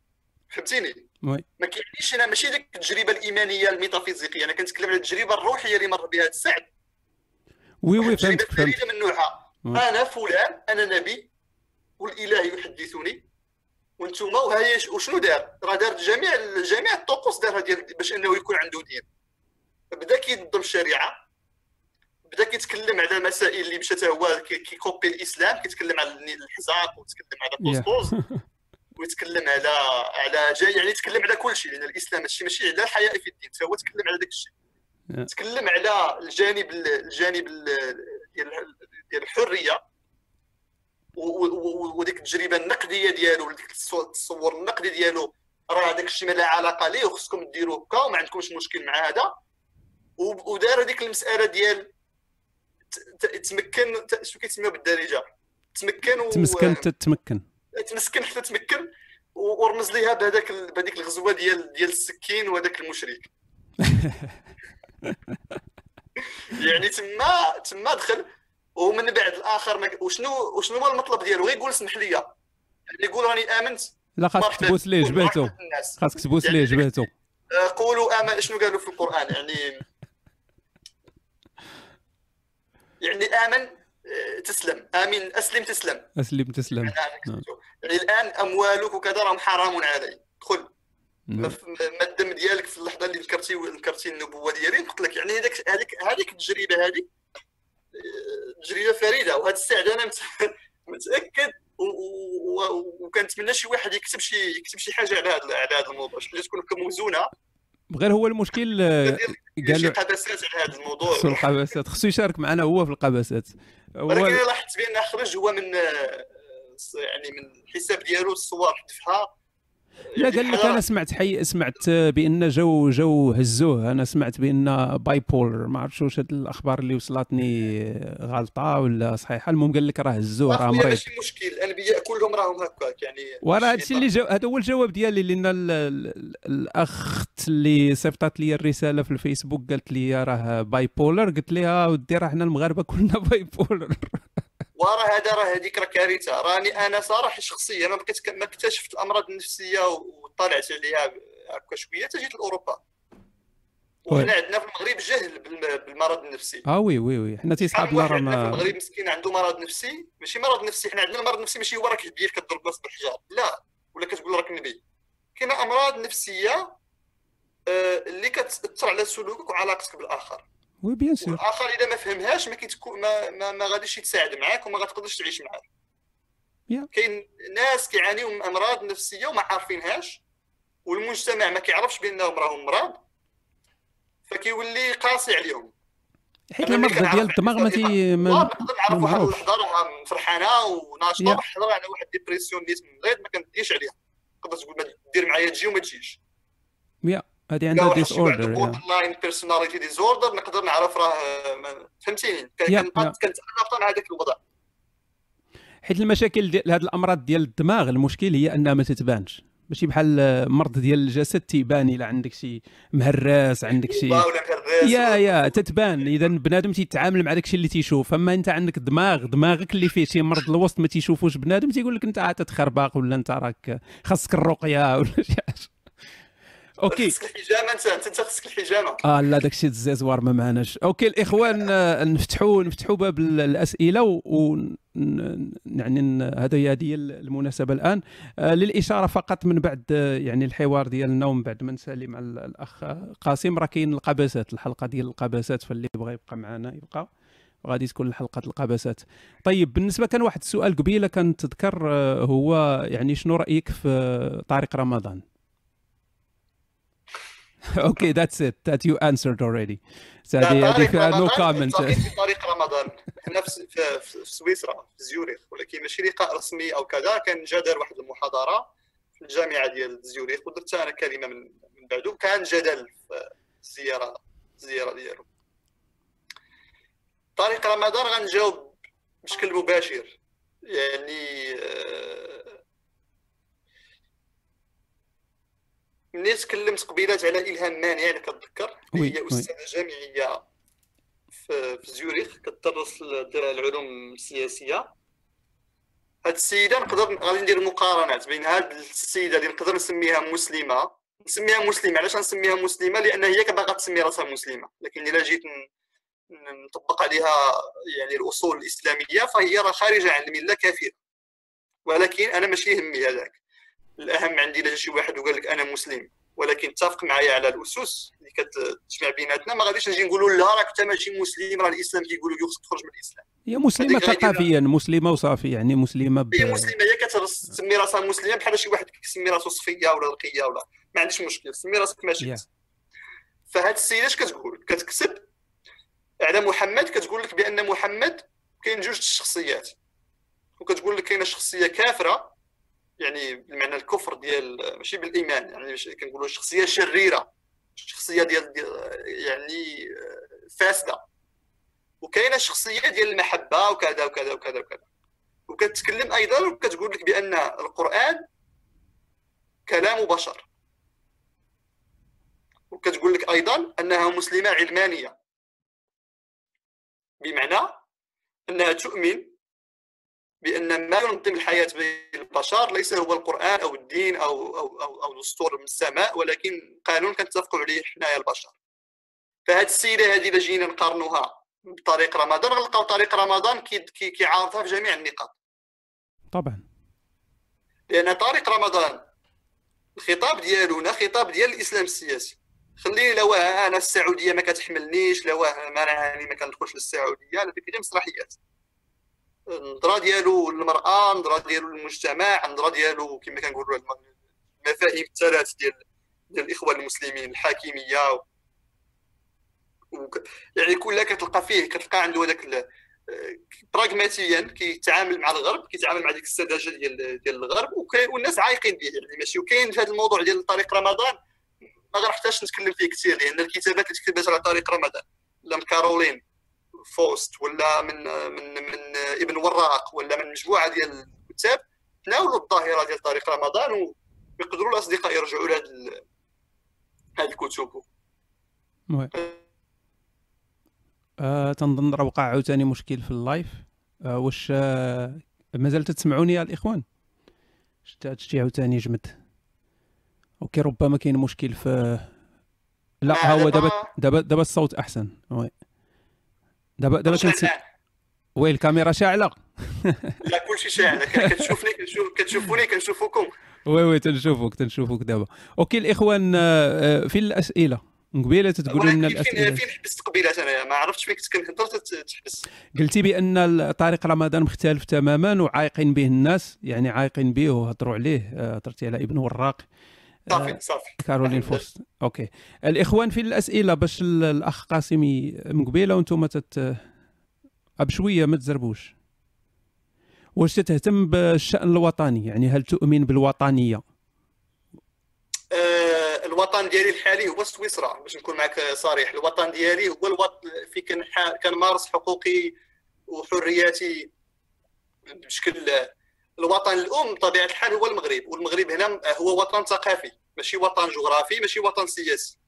B: فهمتيني؟
A: oui.
B: ما كيعنيش أنا ماشي ديك التجربة الإيمانية الميتافيزيقية. أنا كنتكلم على التجربة الروحية اللي مر بها السعد
A: oui
B: oui
A: فهمتك فهمت
B: من نوعها. أنا فلان أنا نبي والإله يحدثني وأنتم وهي وشنو دار؟ راه دار جميع جميع الطقوس دارها ديال باش إنه يكون عنده دين بدا كينظم الشريعة بدا كيتكلم على مسائل اللي مشات هو كي- كي copie الإسلام كيتكلم على الحزام ويتكلم على. بوسبوز *laughs* ويتكلم على على جاي يعني يتكلم على كل شيء لأن الإسلام هادشي ماشي على الحياء في الدين هو تكلم على داك الشيء. تكلم على الجانب الجانب ال- ديال الحرية وديك التجربة النقدية ديالو وديك التصو- التصور النقدي ديالو. راه داك الشيء ما لا علاقة ليه؟ وخصكم ديروه هكا وما عندكمش مشكل مع هذا. ودار هذيك المسألة ديال تمكن شنو كيتسميو بالدارجة؟ تمكن و...
A: تمسكن تتمكن
B: تمسكن حتى تمكن ورمز ليها بهذاك بهذيك الغزوة ديال ديال السكين وهذاك المشرك. *laughs* يعني تما تما دخل ومن بعد الآخر ما... وشنو وشنو هو المطلب ديالو؟ غير يقول اسمح لي يعني يقول راني آمنت.
A: لا خاصك تبوس ليه جبهته. خاصك تبوس ليه
B: يعني
A: جبهته.
B: آه، قولوا آمن شنو قالوا في القرآن؟ يعني يعني آمن آه، تسلم. آمين أسلم تسلم.
A: أسلم تسلم.
B: يعني, يعني الآن أموالك وكذا راهم حرام علي دخل.
A: نعم.
B: ما الدم ديالك في اللحظة اللي ذكرتي ذكرتي النبوة ديالي؟ قلت لك يعني هذيك هذيك هذيك التجربة هذه آه، تجربة فريدة وهذا السعد أنا *laughs* متأكد وكنتمنى شي واحد يكتب شي يكتب شي حاجة على هذا على هذا الموضوع باش تكون موزونة.
A: غير هو المشكل آه،
B: قال له قبسات على هذا الموضوع.
A: خصو القبسات خصو يشارك معنا هو في القبسات
B: ولكن لاحظت بأن خرج هو من آه، يعني من الحساب ديالو الصور حذفها.
A: لا قال لك أنا سمعت حي سمعت بأن جو جو هزوه. أنا سمعت بأن bipolar ما عرفتش واش هاد الأخبار اللي وصلتني غلطة ولا صحيحة. المهم قال لك راه هزوه راه مريض.
B: ماشي مشكل. الانبياء كلهم راهم هكاك يعني
A: وراه هادشي اللي جو... هذا هو الجواب ديالي لأن الأخت اللي صيفطات لي الرسالة في الفيسبوك قالت لي راه bipolar قلت لها ودي راه حنا المغاربة كلنا *laughs* bipolar
B: وراه هذا راه هذيك راه كارثة. راني أنا صراحة شخصيا ما بقيت ما اكتشفت الأمراض النفسية وطلعت عليها هكا شوية تجيت لأوروبا. وحنا عندنا في المغرب جهل بالمرض النفسي.
A: آه oui oui oui. حنا تيصحابنا
B: راه ما في المغرب مسكين عنده مرض نفسي. ماشي مرض نفسي حنا عندنا المرض النفسي ماشي هو راك كبير كتضرب ناس بالحجار لا. ولا كتقول راك نبي. كاينة أمراض نفسية آه، اللي كتأثر على سلوكك وعلاقتك بالآخر.
A: oui bien sûr.
B: والآخر إذا ما فهمهاش ما ما, ما, ما غاديش يتساعد معاك وما غتقدرش تعيش معاه
A: yeah.
B: كاين ناس كيعانيو من أمراض نفسية وما عارفينهاش والمجتمع ما كيعرفش بأنهم راهم مرض فكيولي قاسي عليهم.
A: حيت المرض ديال الدماغ ما تي
B: ما نقدر نعرف واحد اللحظه راه فرحانة وناشطة واحد راه واحد dépression نيت غير ما كنديش عليها. تقدر تقول دير معايا تجي وما تجيش.
A: yeah. هذه عندها
B: disorder borderline personality disorder نقدر نعرف راه فهمتيني؟ كنتعرف مع هذاك الوضع.
A: حيت المشاكل ديال هذه الأمراض ديال الدماغ المشكل هي أنها ما تتبانش. ماشي بحال مرض ديال الجسد تيبان إلا عندك شي مهراس عندك شي yeah yeah تتبان. إذا بنادم تيتعامل مع داكشي اللي تيشوف. أما أنت عندك دماغ دماغك اللي فيه شي مرض الوسط ما تيشوفوش بنادم تيقول لك أنت عاد تتخربق ولا أنت راك خاصك الرقية *laughs* ولا شي حاجة.
B: okay. خصك الحجامة انت أنت خصك الحجامة.
A: آه لا داكشي ال rasoir ما معناش. okay الإخوان آه، نفتحوا نفتحوا باب الأسئلة و يعني هذا هي هذه المناسبة الآن. آه للإشارة فقط من بعد آه، يعني الحوار ديالنا ومن بعد ما نسالي مع الأخ قاسم. راه كاين القبسات الحلقة ديال القبسات فاللي بغى يبقى معنا يبقى. وغادي تكون حلقه القبسات طيب بالنسبة كان واحد السؤال قبيلة كان تذكر هو يعني شنو رأيك في طارق رمضان؟ okay that's it that you answered already
B: هذه هذه فيها no comment في طارق رمضان. نفس في, في سويسرا في زيوريخ. ولكن ماشي لقاء رسمي أو كذا كان جا دار واحد المحاضرة في الجامعة ديال زيوريخ ودرت أنا كلمة من من بعده. كان جدل في الزياره الزياره ديالو. طريق رمضان غنجاوب بشكل مباشر. يعني ملي تكلمت قبيلات على إلهام مانع أنا كنتذكر. هي أستاذة جامعية في, في زيوريخ كتدرس العلوم السياسية. هاد السيدة نقدر غادي ندير مقارنات بين هاد السيده اللي نقدر نسميها مسلمة. نسميها مسلمة علاش نسميها مسلمة؟ لأن هي باغا تسمي راسها مسلمة. لكن إلا جيت نطبق عليها يعني الأصول الإسلامية فهي راه خارجة عن الملة كافرة. ولكن أنا ماشي يهمني هذاك. الأهم عندي إلا شي واحد وقال لك أنا مسلم ولكن اتفق معايا على الأسس اللي كتجمع بيناتنا ما غاديش نجي نقولوا لا راك انت ماشي مسلم راه الإسلام كيقولوا لك خصك تخرج من الإسلام.
A: هي مسلمة ثقافيا مسلمة وصافي يعني مسلمة
B: ب... هي مسلمة هي كتسمي راسها مسلمة بحال شي واحد كيسمي راسو صفية ولا رقية ولا ما عنديش مشكل سمي راسك ماشي yeah. فهاد السيدة اش كتقول؟ كتكسب على محمد كتقول لك بأن محمد كاين جوج الشخصيات وكتقول لك كاينة شخصية كافرة يعني بمعنى الكفر ديال ماشي بالإيمان يعني كنقولوا شخصية شريرة شخصية ديال, ديال يعني فاسدة. وكاينة شخصية ديال المحبة وكذا وكذا وكذا وكذا. وكتكلم أيضا وكتقول لك بأن القرآن كلام بشر. كتقول لك أيضا أنها مسلمة علمانية. بمعنى أنها تؤمن بأن ما ينظم الحياة بين البشر ليس هو القرآن أو الدين أو أو أو, أو دستور من السماء ولكن قانون كنتفقوا عليه حنايا البشر. فهاد السيدة هذه إذا جينا نقارنوها بطريق رمضان غنلقاو طريق رمضان كيعارضها في جميع النقاط.
A: طبعا.
B: لأن طريق رمضان الخطاب ديالنا خطاب ديال الإسلام السياسي. خليني لو أنا السعودية ما كتحملنيش لو ما راني ما كندخلش للسعودية هذيك هي مسرحيات. النظره ديالو للمراه النظره ديالو للمجتمع النظره ديالو كما كنقولوا المفاهيم الثلاث ديال ديال الاخوان المسلمين الحاكمية و... يعني كلها كتلقى فيه كتلقى عنده هذاك براغماتيا كيتعامل مع الغرب كيتعامل مع ديك السذاجة ديال ديال الغرب والناس عايقين به يعني ماشي وكاين في هذا الموضوع ديال طريق رمضان ما غنحتاجش نتكلم فيه كثير لأن الكتابات اللي تكتبت على طريق رمضان لا من كارولين فوست ولا من من من ابن وراق ولا من مجموعة ديال الكتاب تناولوا الظاهرة ديال طارق رمضان ويقدروا الأصدقاء يرجعوا لهذه هذه الكتب.
A: آه. تنظن راه وقع عاوتاني مشكل في ال live. آه واش آه مازال تسمعوني يا الإخوان؟ شتي عاوتاني جمد. okay ربما كاين مشكل في لا هو دابا دابا دابا الصوت أحسن. oui. دابا دابا كنت oui الكاميرا شاعلة.
B: لا كلشي شاعل كتشوفني كنشوف كتشوفوني كنشوفكم
A: oui oui تنشوفك تنشوفك دابا. okay الإخوان آه، فين الأسئلة؟ قبيله تقول لنا
B: الأسئلة. فين حبست قبيلة؟ أنا ما عرفتش فين كنت كنهضر تحبس.
A: قلتي بأن طارق رمضان مختلف تماما وعايقين به الناس يعني عايقين به وهضروا عليه آه، هضرتي على ابن وراق.
B: صافي صافي.
A: كارولين فوريست. okay. الإخوان فين الأسئلة؟ باش الأخ قاسم من قبيله وأنتم تت بشوية ما تزربوش. واش تهتم بالشأن الوطني؟ يعني هل تؤمن بالوطنية؟
B: آه الوطن ديالي الحالي هو سويسرا باش نكون معك صريح. الوطن ديالي هو الوطن في كنمارس حقوقي وحرياتي بشكل الوطن الأم بطبيعة الحال هو المغرب والمغرب هنا هو وطن ثقافي ماشي وطن جغرافي ماشي وطن سياسي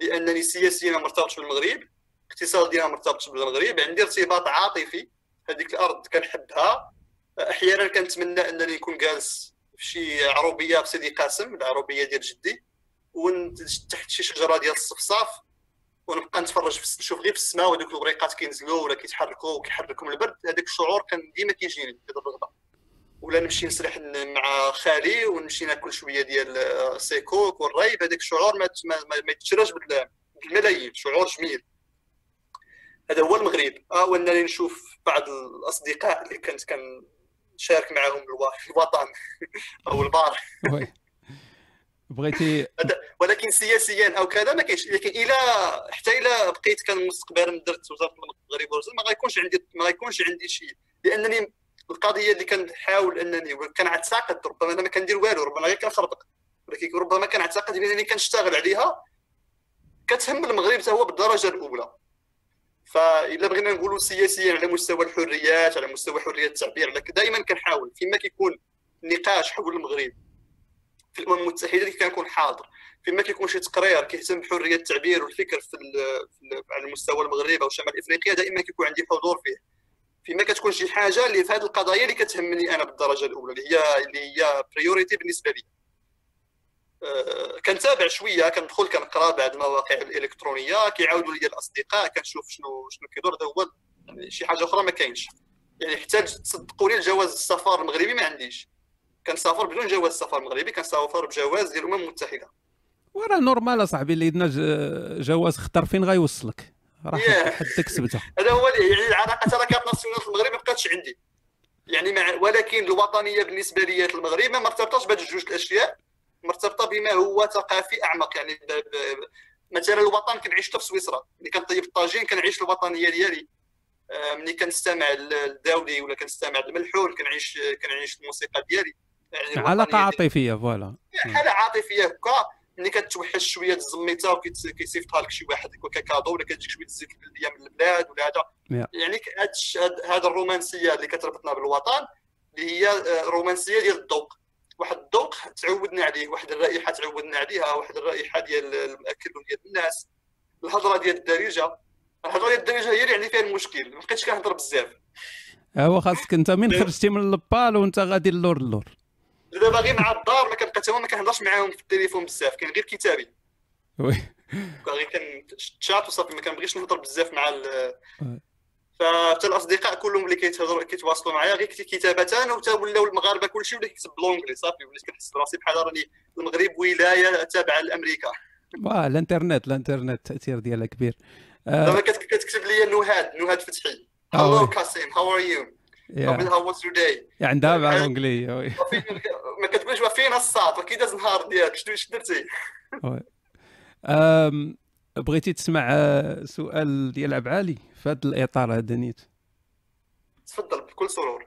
B: لأنني سياسيا مرتبط بالمغرب. اقتصاد ديالها مرتبط بالمغرب عندي ارتباط عاطفي. هذيك الأرض كنحبها. أحيانا كنتمنى أنني نكون جالس في شي عروبية بسيدي قاسم العروبية ديال جدي. تحت شي شجرة ديال الصفصاف. ونبقى نتفرج في نشوف غير في السماء وهذوك الوريقات كينزلوا ولا كيتحركوا وكيحركهم البرد. هذاك الشعور كان ديما كيجيني هذا الرغبة. ولا نمشي نسرح مع خالي ونمشي ناكل شوية ديال سيكوك والريب. هذاك الشعور ما, ما يتشراش بالملايين. شعور جميل. هذا هو المغرب. آه وأنني نشوف بعض الأصدقاء اللي كنت كنشارك معهم الوطن *laughs* أو البار
A: بغيتي
B: ولكن سياسيا أو كذا ما كاينش. لكن إلى حتى إلى بقيت كان مستقبلا درت وزارة المغرب ما غيكونش عندي ما غيكونش عندي شيء. لأنني القضية اللي كنحاول أنني كنعتقد ربما أنا ما كندير والو ربما غير كنخربق. ولكن ربما كنعتقد بأنني كنشتغل عليها كتهم المغرب حتى هو بالدرجة الأولى. فاذا بغينا نقولوا سياسيا على مستوى الحريات على مستوى حرية التعبير دائما كنحاول فيما كيكون نقاش حول المغرب في الأمم المتحدة كنكون حاضر فيما كيكون شي تقرير كيهتم بحرية التعبير والفكر في, على مستوى المغرب أو شمال افريقيا دائما كيكون عندي حضور فيه. فيما كتكون شي حاجة اللي في هذه القضايا اللي كتهمني أنا بالدرجة الأولى اللي هي اللي هي بريوريتي بالنسبة لي. كنتابع شوية كندخل كنقرا بعض المواقع الإلكترونية كيعاودوا لي الأصدقاء كنشوف شنو شنو كيدور هذا هو يعني شي حاجة أخرى ما كاينش. يعني حتى تصدقوني الجواز السفر المغربي ما عنديش. كنسافر بدون جواز سفر مغربي كنسافر بجواز ديال الامم المتحده
A: وراه normal أصاحبي اللي عندنا جواز خضر فين غيوصلك. راه حدك سبته
B: هذا هو يعني العلاقه لا carte nationale في المغرب ما بقاتش عندي. يعني مع ولكن الوطنية بالنسبة لي المغرب ما مرتبطاش بهذه جوج الأشياء. مرتبطة بما هو ثقافي أعمق يعني ب... ب... مثلا الوطن كنعيش في سويسرا ملي كنطيب الطاجين كنعيش الوطنية ديالي. آه، ملي كنستمع للداودي ولا كنستمع للملحون كنعيش كنعيش الموسيقى ديالي.
A: يعني علاقه عاطفية voilà.
B: حاله عاطفية هكا. ملي كتوحش شوية الزميته وكيصيفطها لك شي واحد cadeau ولا كتجيك شوية الزيت البلديه من البلاد ولا هذا. يعني هذا الرومانسية اللي كتربطنا بالوطن اللي هي آه، رومانسيه ديال الذوق. واحد الذوق تعودنا عليه واحد الرائحة تعودنا عليها واحد الرائحة ديال الماكل ديال الناس. الهضرة ديال الدارجة الهضرة ديال الدارجة هي اللي يعني فيها المشكل. ما بقيتش كنهضر بزاف.
A: هو خاصك انت من *laughs* خرجتي من البلاد وانت غادي اللور اللور
B: دابا غير مع الدار ما كنبقى حتى ما كنهضرش معاهم في التليفون بزاف كان غير كتابي.
A: oui.
B: غير كنتشات وصافي ما كنبغيش نهضر بزاف مع فحتى الاصدقاء كلهم اللي كيتهضروا كيتواصلوا معايا غير كتابه وتا ولاو المغاربة كلشي ولا كيكتب ب l'anglais صافي وليت كنحس براسي بحال راني المغرب ولاية تابعة لأمريكا.
A: واه الإنترنت الإنترنت التاثير ديالها كبير.
B: دابا كتكتب لي نهاد نهاد فتحي. hello Kacem how are you how was your day
A: عندها مع l'anglais
B: ما كتقولش فين الصاد كي داز النهار ديالك. شنو درتي؟
A: بغيتي تسمع سؤال ديال عبعالي؟ في هذا الإطار هذا نيت.
B: تفضل بكل سرور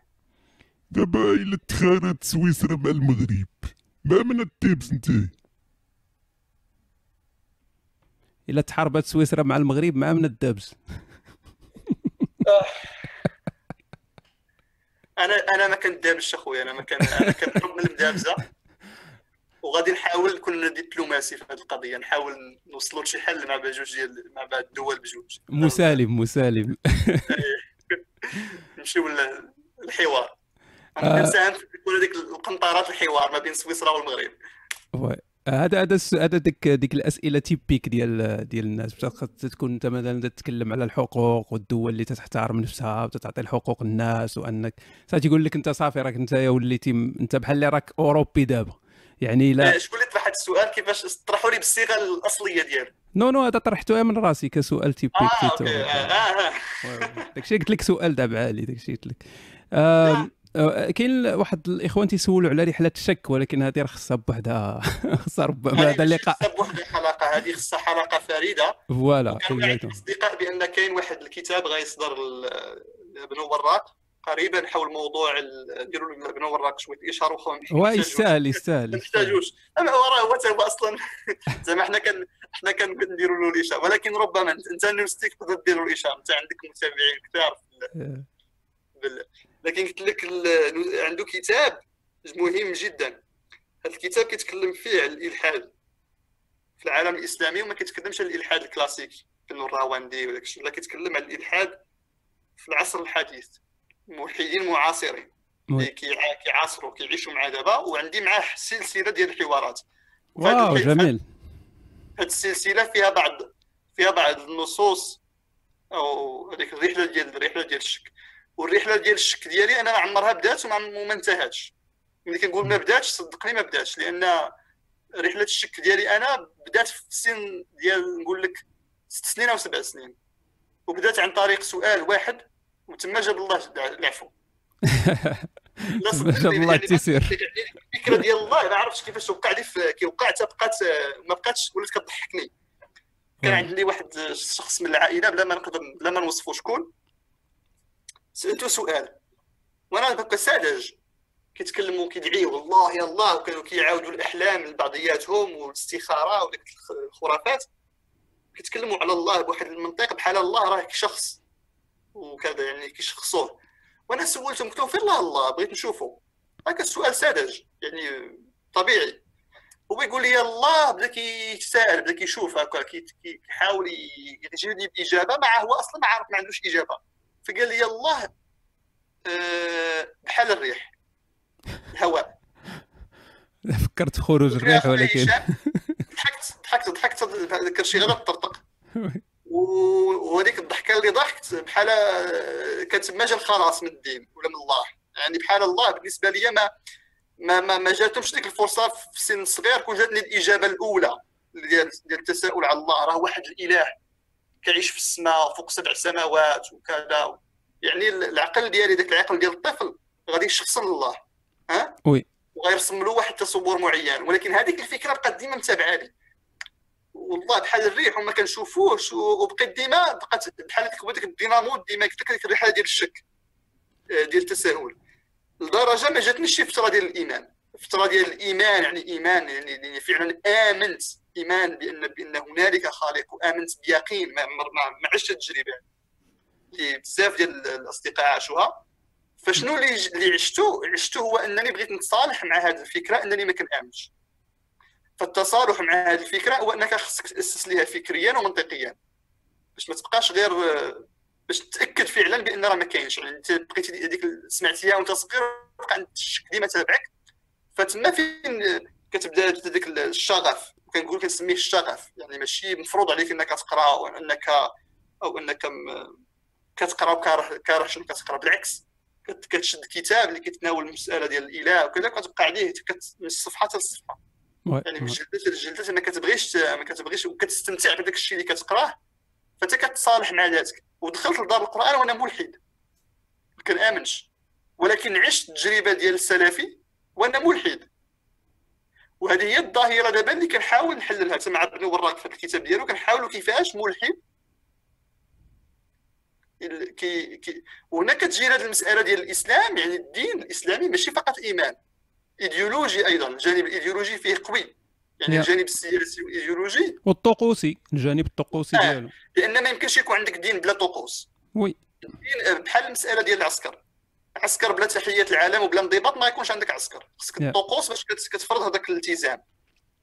C: دابا إلا تخانت سويسرا مع المغرب ما من التيبس انت؟
A: إلا تحاربت سويسرا مع المغرب ما من الدبس
B: أنا أنا ما كندابش أخويا أنا ما كان أنا كنهرب من المدابزه *laughs* وغادي نحاول نكون دبلوماسي في هذه القضية نحاول نوصلوا لشي حل مع بجوج ديال مع بعض الدول بجوج.
A: مسالم مسالم. *laughs*
B: نمشيو للحوار. كنساهم في تكون هذيك القنطرات الحوار ما بين سويسرا والمغرب.
A: هذا هذا هذا ديك ديك الأسئلة تيبيك ديال ديال الناس. تكون أنت مثلا تتكلم على الحقوق والدول اللي تحترم نفسها وتعطي الحقوق الناس وانك تيقول لك أنت صافي راك أنت وليتي أنت بحال اللي راك أوروبي دابا. يعني لا.
B: آه، شكون اللي طرح هذا السؤال كيفاش طرحوا لي بالصيغة الأصلية ديالو
A: non non هذا طرحته من راسي كسؤال typique
B: آه OK. آه آه
A: داكشي قلت لك سؤال دابا عالي داكشي قلت لك. آه كاين واحد الإخوان تيسولوا على رحلة الشك ولكن هذه راه خصها بوحدها *laughs* خصها ربما هذا اللقاء.
B: خصها بوحدها حلقة هذه خصها حلقة فريدة.
A: voilà
B: الاصدقاء بأن كاين واحد الكتاب غيصدر ابن وراق قريبا حول موضوع نديروا ابن وراق شوية اشاره أخرى
A: هو يستاهل يستاهل
B: ما نحتاجوش. اما هو راه هو هو أصلا. *laughs* زعما حنا كان حنا كنديروا له الاشاره ولكن ربما انت نفسك تقدر دير له الاشاره إنت عندك متابعين كثار بال... لكن قلت لك عنده كتاب مهم جدا. هذا الكتاب كيتكلم فيه على الإلحاد في العالم الإسلامي وما كيتكلمش على الإلحاد الكلاسيكي كانوا الراواندي ولا لا كيتكلم على الإلحاد في العصر الحديث. ملحدين معاصرين. اللي كيعاصروا كيعيشوا مع دابا وعندي معاه سلسلة ديال الحوارات.
A: واو جميل.
B: هذه السلسلة فيها بعض فيها بعض النصوص أو هذيك الرحلة ديال الرحلة ديال الشك. والرحلة ديال الشك ديالي أنا عمرها بدات وما انتهتش ملي كنقول ما بداتش صدقني ما بداتش لأن رحلة الشك ديالي أنا بدات في السن ديال نقول لك ست سنين أو سبع سنين. وبدات عن طريق سؤال واحد وتما جاب الله العفو. *laughs*
A: شاء الله التيسير. *laughs*
B: الفكرة ديال الله ما عرفتش كيفاش وقع لي كيوقع حتى بقات ما بقاتش ولات كضحكني كان عندي واحد الشخص من العائلة بلا ما نقدر بلا ما نوصفو شكون سألته سؤال. وأنا بقى ساذج كيتكلموا كيدعيوا الله يا الله وكانوا كيعاودوا الأحلام لبعضياتهم والاستخارة وديك الخرافات. كيتكلموا على الله بواحد المنطق بحال الله راه شخص وكذا يعني كيشخصوه وأنا سولتهم قلت لهم فين الله الله بغيت نشوفه هكا السؤال ساذج يعني طبيعي. هو يقول لي الله بدا كيتساءل بدا كيشوف هكا كيحاول يجيب لي بإجابة مع هو أصلا ما عارف ما عندوش إجابة. فقال لي الله أه بحال الريح الهواء.
A: فكرت في خروج الريح ولكن. *laughs*
B: ضحكت ضحكت ضحكت ذكر شي غلط طرطق. *laughs* وهذيك الضحكة اللي ضحكت بحال كانت ما جا الخلاص من الدين ولا من الله. يعني بحال الله بالنسبة لي ما ما ما, ما جاتهمش ديك الفرصة في سن صغير كون جاتني الإجابة الأولى ديال ديال التساؤل على الله. راه واحد الإله كيعيش في السماء فوق سبع سماوات وكذا. يعني العقل ديالي ذاك العقل ديال الطفل غادي يشخصن الله ها؟
A: وي.
B: وغيرسم له واحد التصور معين. ولكن هذيك الفكرة بقات ديما متابعه لي والله بحال الريح وما كنشوفوش. وبقيت ديما بقات بحال ديك الدينامو ديما قلت لك الرحله ديال الشك آه، ديال التساؤل لدرجة ما جاتنيش شي فترة ديال الإيمان. فترة ديال الإيمان يعني إيمان يعني, يعني فعلا آمنت إيمان بان بأن هنالك خالق وآمنت بيقين. ما ما, عشت التجربة اللي بزاف ديال الأصدقاء عاشوها. فشنو اللي اللي عشتو؟ عشتو هو أنني بغيت نتصالح مع هذه الفكرة أنني ما كنآمنش. فالتصالح مع هذه الفكرة هو أنك خصك تأسس ليها فكريا ومنطقيا. باش ما تبقاش غير باش تتاكد فعلا بأن راه ما كاينش. يعني أنت بقيتي هذيك سمعتيها وأنت صغير بقى عندك الشك ديما تابعك. فتما فين كتبدا ديك الشغف؟ كنقول كنسميه الشغف. يعني ماشي مفروض عليك أنك تقرأ أو أنك أو أنك كتقرأ وكاره كاره شنو كتقرأ. بالعكس كتشد كتاب اللي كيتناول المسألة ديال الإله وكذا كتبقى عليه من الصفحة حتى الصفحه يعني من جلدة لجلدة ما كتبغيش ما كتبغيش وكتستمتع بداك الشيء اللي كتقراه فأنت كتصالح مع ذاتك. ودخلت لدار القرآن وأنا ملحد. ما كنآمنش. ولكن عشت التجربة ديال السلفي وأنا ملحد. وهذه هي الظاهرة دابا اللي كنحاول نحللها. مع ابن وراق في الكتاب ديالو كنحاولوا كيفاش ملحد كي كي وهنا كتجي هذه المسألة ديال الإسلام يعني الدين الإسلامي ماشي فقط إيمان. إيديولوجي أيضا الجانب الايديولوجي فيه قوي يعني yeah. الجانب السياسي والإيديولوجي
A: والطقوسي الجانب الطقوسي آه. ديالو
B: لأن ما يمكنش يكون عندك دين بلا طقوس
A: oui
B: الدين بحال المسألة ديال العسكر عسكر بلا تحية العلم وبلا انضباط ما يكونش عندك عسكر خصك yeah. الطقوس باش كتفرض هذاك الالتزام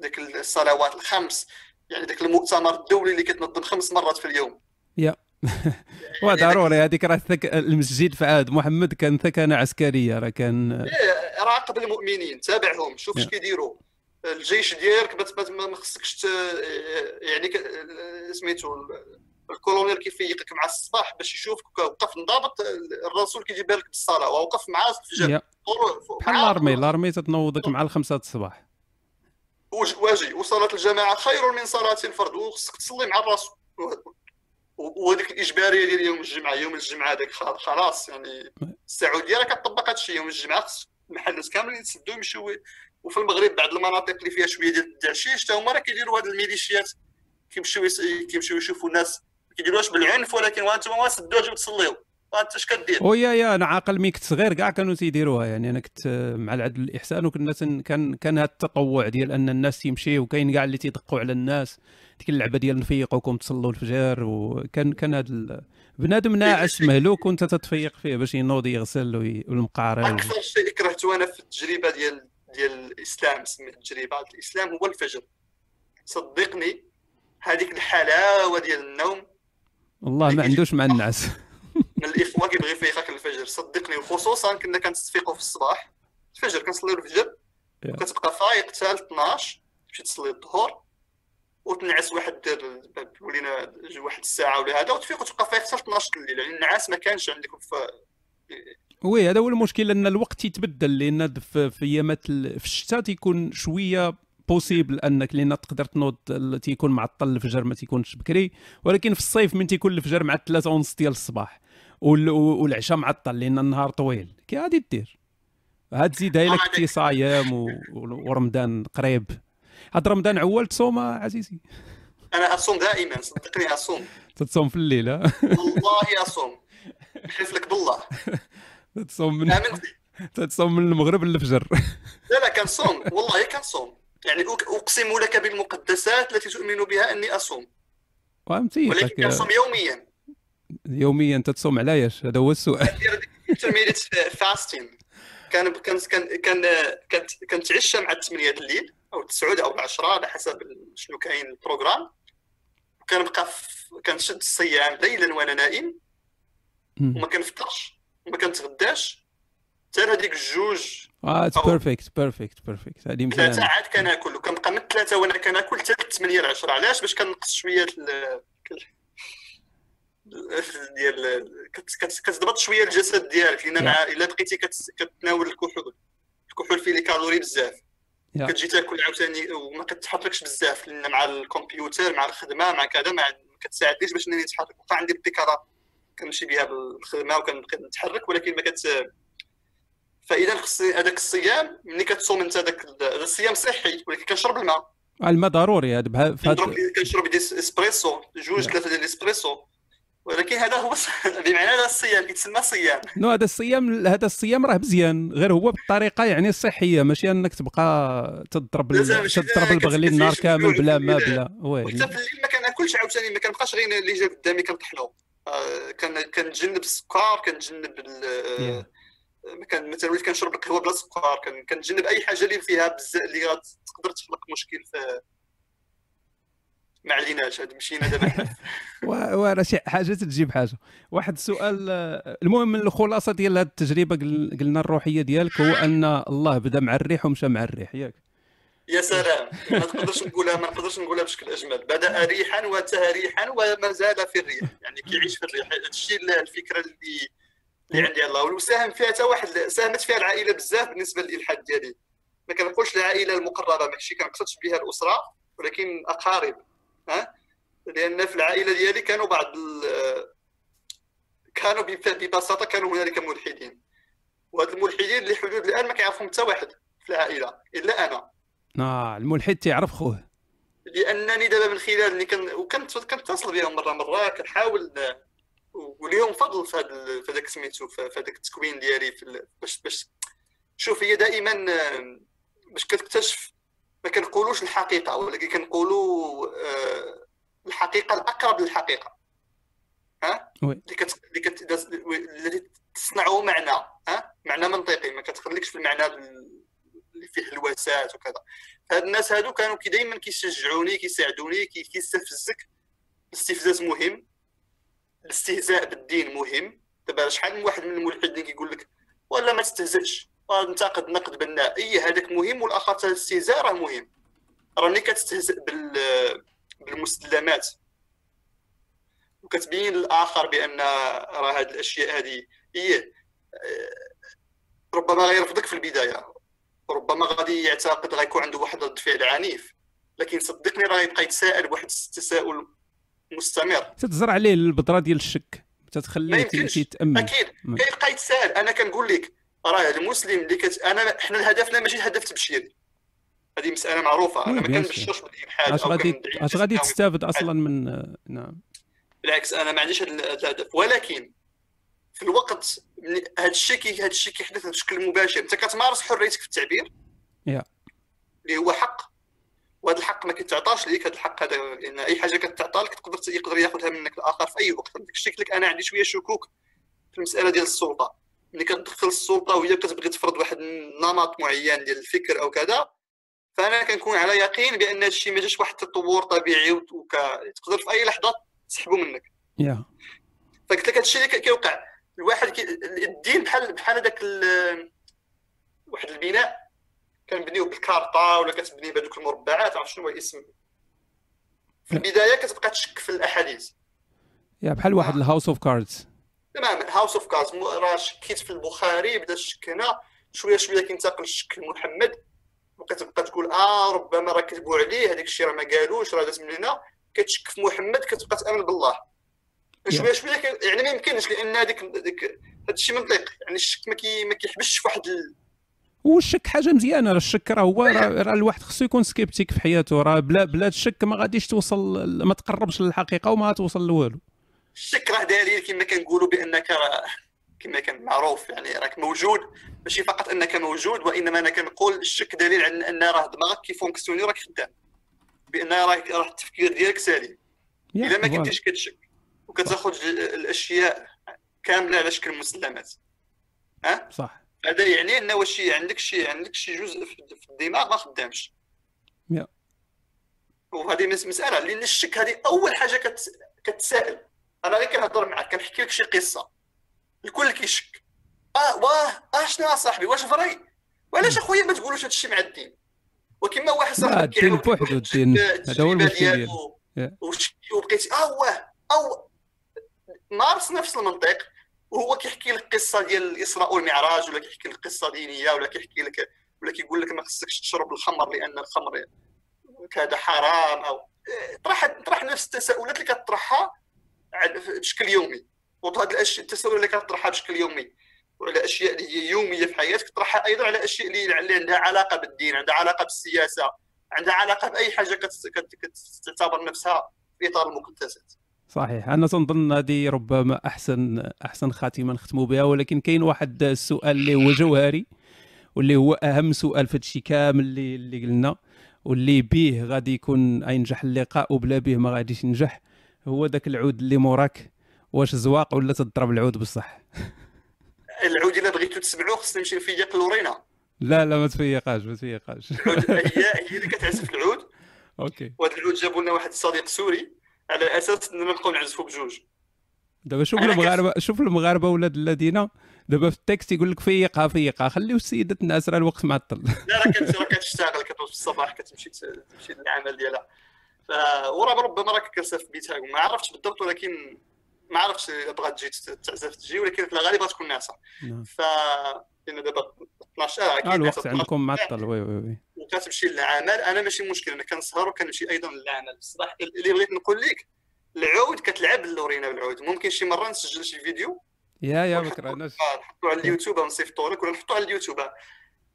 B: ذاك الصلوات الخمس يعني ذاك المؤتمر الدولي اللي كتنظم خمس مرات في اليوم
A: yeah yeah. *laughs* وضروري هذيك راه المسجد في عهد محمد كان ثكنة عسكرية راه كان
B: إيه، راقب المؤمنين تابعهم شوف اش كيديروا. الجيش ديالك ما خصكش يعني سميتو الكولونيل كيفيقك مع الصباح باش يشوفك وقف نضابط الرسول كيجيبها لك بالصلاة ووقف معاه في الفجر
A: بحال l'armée l'armée تتنوضك مع الخمسة الصباح.
B: واجي. وصلاة الجماعة خير من صلاة الفرد وخصك تصلي مع الرسول. وهذيك الإجبارية ديال يوم الجمعة يوم الجمعة هذاك خلاص يعني السعودية راه كطبق هذا الشيء يوم الجمعة المحلات كاملين يتسدوا يمشيو وفي المغرب بعض المناطق اللي فيها شوية ديال التعشيش حتى هما راه كيديروا هاد الميليشيات كيمشيو كيمشيو يشوفوا الناس ما كيديروهاش بالعنف ولكن وأنتم سدوا اجيو تصليو وانت اش كدير؟
A: yeah yeah أنا عاقل ملي كنت صغير كاع كانوا تيديروها يعني. أنا كنت مع العدل والإحسان وكنا كان كان هذا التطوع ديال أن الناس يمشيو وكاين كاع اللي تيدقوا على الناس. ديك اللعبة ديال نفيقوكم تصلوا الفجر وكان كان هذا بنادم ناعس مهلوك وانت تتفيق فيه باش ينوض يغسل والمقارن
B: أكثر شيء كرهته أنا في التجربة ديال ديال الإسلام سميت التجربة الإسلام هو الفجر. صدقني هذيك الحلاوة ديال النوم.
A: والله ما عندوش مع النعاس *laughs*
B: من الإخوة كيبغي يفيقك الفجر. صدقني وخصوصا كنا كنستفيقوا في الصباح. الفجر كنصليو الفجر وكتبقى فايق حتى ل 12 تمشي تصلي الظهر. وتنعس واحد ولينا واحد الساعة ولا هذا وتفيق وتبقى فايق حتى 12 الليل يعني النعاس ما كانش عندكم في
A: oui هذا هو المشكل لأن الوقت يتبدل لأن في أيامات في الشتاء تيكون شوية possible أنك لأن تقدر تنوض تيكون معطل الفجر ما تيكونش بكري ولكن في الصيف من تيكون الفجر مع 3 ونص ديال الصباح والعشاء معطل لأن النهار طويل كي غادي دير. هاد زيدها لك كنتي صايم ورمضان قريب. هاد رمضان عوال تصوم عزيزي.
B: أنا أصوم دائما صدقني أصوم.
A: تتصوم في الليل
B: والله أصوم. نحلف لك بالله.
A: تتصوم من تتصوم من المغرب للفجر.
B: لا لا كنصوم والله كنصوم يعني أقسم لك بالمقدسات التي تؤمن بها أني أصوم.
A: فهمتي
B: ولكن كنصوم يوميا.
A: يوميا تتصوم على إيش هذا هو السؤال. *laughs*
B: Intermittent فاستين كان كان كان كان كنتعشى مع 8 الليل. أو 9 أو 10 على حسب شنو كاين ال programme. كنبقى كنشد الصيام ليلا وأنا نائم. وما كنفطرش وما كنتغداش. حتى هذيك الجوج
A: آه it's perfect perfect perfect
B: هذه ثلاثة عاد كناكل وكنبقى من ثلاثة وأنا كناكل حتى 8 ل 10 علاش؟ باش كنقص شوية ديال كتضبط شوية الجسد ديالك لأن مع إلا بقيتي كتناول الكحول الكحول فيه لي كالوري بزاف. كتجي تاكل عاوتاني وما كتحركش بزاف لأن مع الكمبيوتر مع الخدمة مع كذا ما كتساعدنيش باش إنني نتحرك. وقع عندي ابتكارات كنمشي بها بالخدمة وكنبقى نتحرك ولكن ما كت فإذا خصني هذاك الصيام ملي كتصوم أنت هذاك الصيام صحي ولكن كنشرب الماء.
A: الماء ضروري هذا
B: بها كنشرب des espresso جوج ثلاثة ديال الإسبريسو. ولكن هذا هو *laughs* بمعنى هذا الصيام كيتسمى صيام.
A: non هذا الصيام هذا الصيام راه مزيان غير هو بالطريقة يعني الصحيه ماشي انك تبقى تضرب تضرب البغلي النهار كامل بلا ما بلا
B: oui حتى في الليل ما كنأكلش عاوتاني ما كنبقاش غير اللي جا قدامي كنطحنو آه كنتجنب السكر كنتجنب ما كان مثلا وليت كنشرب القهوة بلا سكر كن- كنتجنب أي حاجة اللي فيها بزاف اللي تقدر تخلق مشكل في ما عليناش هاد مشينا دابا. *laughs*
A: وراه شي حاجة تجيب حاجة. واحد السؤال آه، المهم من الخلاصة ديال هذه التجربة قل- قلنا الروحية ديالك هو أن الله بدا مع الريح ومشى مع الريح ياك.
B: يا سلام. ما نقدرش نقولها ما نقدرش نقولها بشكل أجمل. بدأ ريحا وانتهى ريحا وما زال في الريح. يعني كيعيش في الريح. هذا الشيء اللي- الفكرة اللي اللي عندي الله. وساهم فيها حتى واحد ساهمت فيها العائلة بزاف بالنسبة للإلحاد ديالي. ما كنقولش العائلة المقربة ماشي كنقصدش بها الأسرة ولكن أقارب. ها؟ لأن في العائلة ديالي كانوا بعض كانوا ببساطه كانوا هنالك ملحدين. وهاد الملحدين اللي حدود الآن ما كيعرفهم حتى واحد في العائلة إلا أنا.
A: آه الملحد تيعرف خوه.
B: لأنني دابا من خلال اني كن وكنت كنتصل بهم مره مرة كنحاول وليهم فضل في هذا في هذاك سميتو في هذاك التكوين ديالي في باش باش شوف هي دائما آه، باش كتكتشف ما كنقولوش الحقيقة ولكن كنقولوا آه، الحقيقة الأقرب للحقيقة. ها. اللي كت اللي كت تصنع معنى ها؟ معنى منطقي ما كتخليكش في المعنى اللي فيه هلوسات وكذا. هاد الناس هادو كانوا كي دائما كيشجعوني كيساعدوني كي- كيستفزك. الاستفزاز مهم. الاستهزاء بالدين مهم. دابا شحال من واحد من الملحدين كيقول لك ولا ما تستهزئش. انتقد نقد بناء اي هذاك مهم والاخر حتى الاستهزاء راه مهم. راه ملي كتستهزئ بال بالمسلمات وكتبين للآخر بأن راه هاد الأشياء هذه هي ربما غيرفضك في البداية. ربما غادي يعتقد غيكون عنده واحد رد فعل عنيف. لكن صدقني راه يبقى يتساءل بواحد التساؤل مستمر.
A: تتزرع عليه البذره ديال الشك. تتخليه. تيتامل أكيد.
B: كيبقى يتساءل. أنا كنقول لك راه المسلم اللي كت... أنا حنا هدفنا ماشي هدف تبشيري هذه مسألة معروفة.
A: أنا
B: ما كنبشرش بالالحاد أش
A: غادي أش غادي تستافد أصلا من نعم.
B: بالعكس أنا ما عنديش هذا الهدف. ولكن في الوقت هذا الشيء كي هذا الشيء كيحدث بشكل مباشر. أنت كتمارس حريتك في التعبير؟
A: يا.
B: اللي هو حق. وهذا الحق ما كيتعطاش ليك هذا الحق هذا لأن أي حاجة كتعطى لك تقدر يقدر ياخذها منك الآخر في اي وقت داك الشيء لك أنا عندي شوية شكوك في المسألة ديال السلطة. ملي كتدخل السلطة وهي كتبغي تفرض واحد النمط معين ديال الفكر أو كذا فأنا كنكون على يقين بأن هذا الشيء ما جاش واحد التطور طبيعي وك... تقدر في أي لحظة تسحبه منك.
A: يا.
B: فقلت لك هادشي اللي كي- كيوقع. الواحد كي... الدين بحال بحال هذاك ال... واحد البناء كنبنيو بالكارطة ولا كتبني بهذوك المربعات عرفت شنو هو الاسم؟ في البداية كتبقى تشك في الأحاديث.
A: yeah بحال واحد ال house of cards
B: تماما house of cards راه شكيت في البخاري بدا الشك هنا شوية شوية كينتقل الشك لمحمد وكتبقى تقول آه ربما راه كذبوا عليه هذاك الشيء راه ما قالوش راه داز من هنا كتشك في محمد كتبقى تأمن بالله. شوية شوية يعني ما يمكنش لأن هذيك هذا الشيء منطق يعني الشك ما كي ما كيحبسش في واحد ال...
A: والشك حاجة مزيانة. راه الشك راه هو راه *laughs* راه الواحد خصو يكون sceptique في حياته. راه بلا بلا الشك ما غاديش توصل ما تقربش للحقيقة وما توصل لوالو.
B: الشك راه دليل كما كنقولوا بأنك كما كان معروف يعني راك موجود. ماشي فقط أنك موجود وإنما أنا كنقول الشك دليل على أن راه دماغك كي fonctionner راك خدام. بأن راه راه التفكير ديالك سليم. إلا ما. كنتيش كتشك. وكتاخذ ال- الأشياء كاملة على شكل مسلمات.
A: صح.
B: هذا يعني ان واش عندك شي عندك شي جزء في الدماغ ما خدامش. وهذه مس- مسألة. لأن الشك هذه أول حاجة كت... كتسائل أنا غير كنهضر معك كنحكي لك شي قصة. الكل كيشك آه واه آه شنو اصاحبي واش فري؟ وعلاش أخويا ما تقولوش هذا الشيء مع الدين؟ وكما واحد صاحبي
A: الدين بوحدو، الدين. هذا هو المشكل ديالو.
B: وبقيتي آه واه أو مارس نفس المنطق. وهو كيحكي لك قصة ديال الاسراء والمعراج ولا كيحكي لك قصة دينية ولا كيحكي لك ولا كيقول لك ما خصكش تشرب الخمر لأن الخمر كذا حرام أو طرح طرح نفس التساؤلات اللي كتطرحها على- بشكل يومي. وهاد الاشياء التساؤلات اللي كتطرحها بشكل يومي. وعلى أشياء اللي هي يومية في حياتك تطرحها أيضا على أشياء اللي اللي عندها علاقة بالدين عندها علاقة بالسياسة عندها علاقة بأي حاجة كت- كت- كتعتبر نفسها في إطار المقدسات
A: صحيح. أنا تنظن هذه ربما احسن أحسن خاتمة نختموا بها ولكن كاين واحد السؤال اللي هو جوهري واللي هو أهم سؤال في هادشي كامل اللي اللي قلنا واللي به غادي يكون ينجح اللقاء وبلا به ما غاديش ينجح. هو ذاك العود اللي موراك؟ واش زواق ولا تضرب العود بصح؟
B: العود إلا بغيتو تسمعوه خصنا نمشي نفيق لورينا.
A: لا لا ما تفيقاش ما تفيقاش.
B: العود هي هي اللي كتعزف العود.
A: Okay.
B: وهذا العود جابوا لنا واحد الصديق سوري على أساس إننا نبقاو نعزفوا بجوج.
A: دابا شوف المغاربه شوف المغاربة ولاد الذين. دابا في ال texte يقول لك فيقها فيقها. خليو السيدة الناس راه الوقت معطل.
B: لا راه كت- راه كتشتغل كتوصل في الصباح كتمشي تمشي للعمل ديالها. وراه ربما كتجلس في بيتها. ما عرفتش بالضبط ولكن ما عرفتش بغات تجي تعزف تجي ولكن في الغالب غتكون ناعسه
A: نعم.
B: ف لأن دابا 12 آه
A: آه
B: أكيد
A: الوقت عندكم معطل. Oui oui oui.
B: وكتمشي للعمل. أنا ماشي مشكل أنا كنسهر وكنمشي أيضا للعمل. بصراحه اللي بغيت نقول لك العود كتلعب اللورينا بالعود. ممكن شي مرة نسجل شي فيديو.
A: يا يا بكرة.
B: آه، نحطو على اليوتيوب أو نصيفطو لك ولا نحطو على اليوتيوب.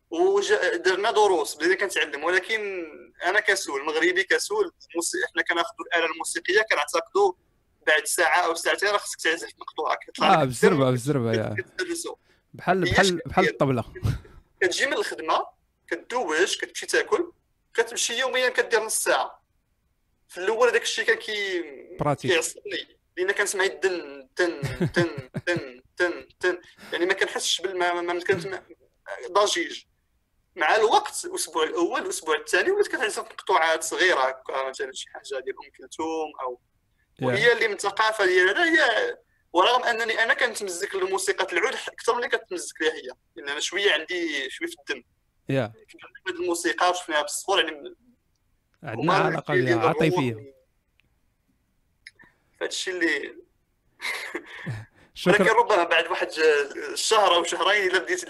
B: ودرنا دروس بدينا كنتعلم ولكن أنا كسول مغربي كسول. إحنا كناخذوا الآلة الموسيقية كنعتقدوا بعد ساعة أو ساعتين راه خصك تعزف مقطوعة كتطلع آه
A: بالزربه بالزربه بحال بحال بحال الطبلة. *laughs*
B: كتجي من الخدمة كدوش كتمشي تاكل كتمشي يوميا كدير نص ساعة. في الأول هذاك الشيء كان كي كيعصبني لأن كنسمع الدن تن تن تن تن تن. يعني ما كنحسش بالما ما كنت ضجيج مع الوقت الأسبوع الأول الأسبوع الثاني ولات كتعزف مقطوعات صغيرة هكا مثلا شي حاجة ديال أم كلثوم أو
A: يا.
B: وهي اللي من الثقافه ديالنا هي ورغم أنني أنا كنتمزك لموسيقى العود أكثر من اللي كتمزك ليها هي. لأن أنا شوية عندي شوية في الدم.
A: يا
B: كنحب الموسيقى وشفناها بالصغر يعني
A: عندنا
B: علاقة.
A: عاطفية.
B: فهادشي اللي *laughs*
A: شكرا.
B: ولكن ربما بعد واحد شهر أو شهرين إلا بديت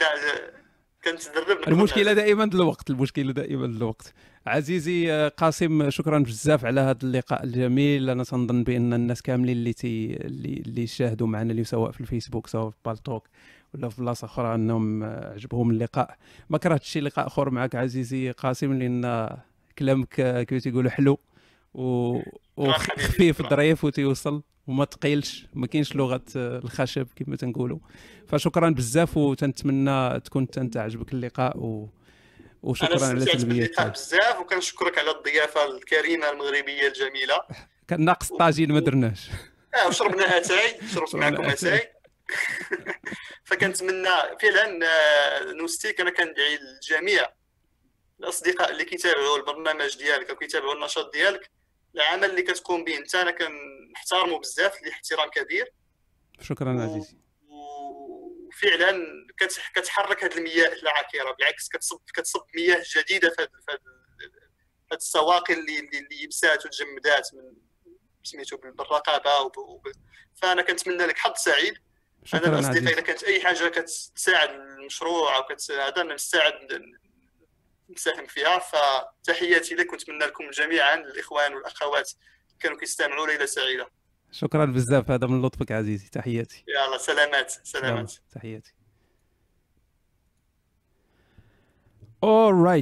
B: كنتدرب المشكلة.
A: دائما الوقت المشكلة دائما الوقت عزيزي آه، قاسم شكرا بزاف على هذا اللقاء الجميل أنا تنظن بأن الناس كاملين اللي تي اللي اللي شاهدوا معنا اللي سواء في الفيسبوك سواء في بالتوك ولا في بلاصة أخرى أنهم آه، عجبهم اللقاء ما كرهتش شي لقاء أخر معك عزيزي قاسم لأن كلامك آه، كيف تيقولوا حلو و... وخفيف. ظريف وتيوصل وما تقيلش ما كاينش لغة آه، الخشب كما تنقولوا. فشكرا بزاف وتنتمنى تكون انت عجبك اللقاء و... وشكرا على
B: باللقاء بزاف وكنشكرك على الضيافة الكريمة المغربية الجميلة. *laughs*
A: كان ناقص طاجين ما درناش. *laughs*
B: آه وشربنا أتاي شربت معكم.
A: أتاي. *laughs*
B: فكنتمنى فعلا آه، نوستيك. أنا كندعي الجميع الأصدقاء اللي كيتابعوا البرنامج ديالك أو كيتابعوا النشاط ديالك العمل اللي كتقوم به انت أنا كنحترمه بزاف ليه احترام كبير.
A: شكرا عزيزي.
B: وفعلا كت- كتحرك هذه المياه العكيره بالعكس كتصب كتصب مياه جديدة في هذه السواقي اللي اللي اللي يبسات وتجمدات من سميتو بالرقابة وب... وب... فأنا كنتمنى لك حظ سعيد. أنا
A: شكرا
B: الاصدقاء
A: عزيزي.
B: إذا كانت أي حاجة كتساعد المشروع أو كتساعد أنا نستعد نساهم فيها فتحياتي لك ونتمنى لكم جميعا الإخوان والأخوات كانوا كيستمعوا ليلة سعيدة.
A: شكرا بزاف هذا من لطفك عزيزي تحياتي.
B: يلا سلامات سلامات.
A: تحياتي. Alright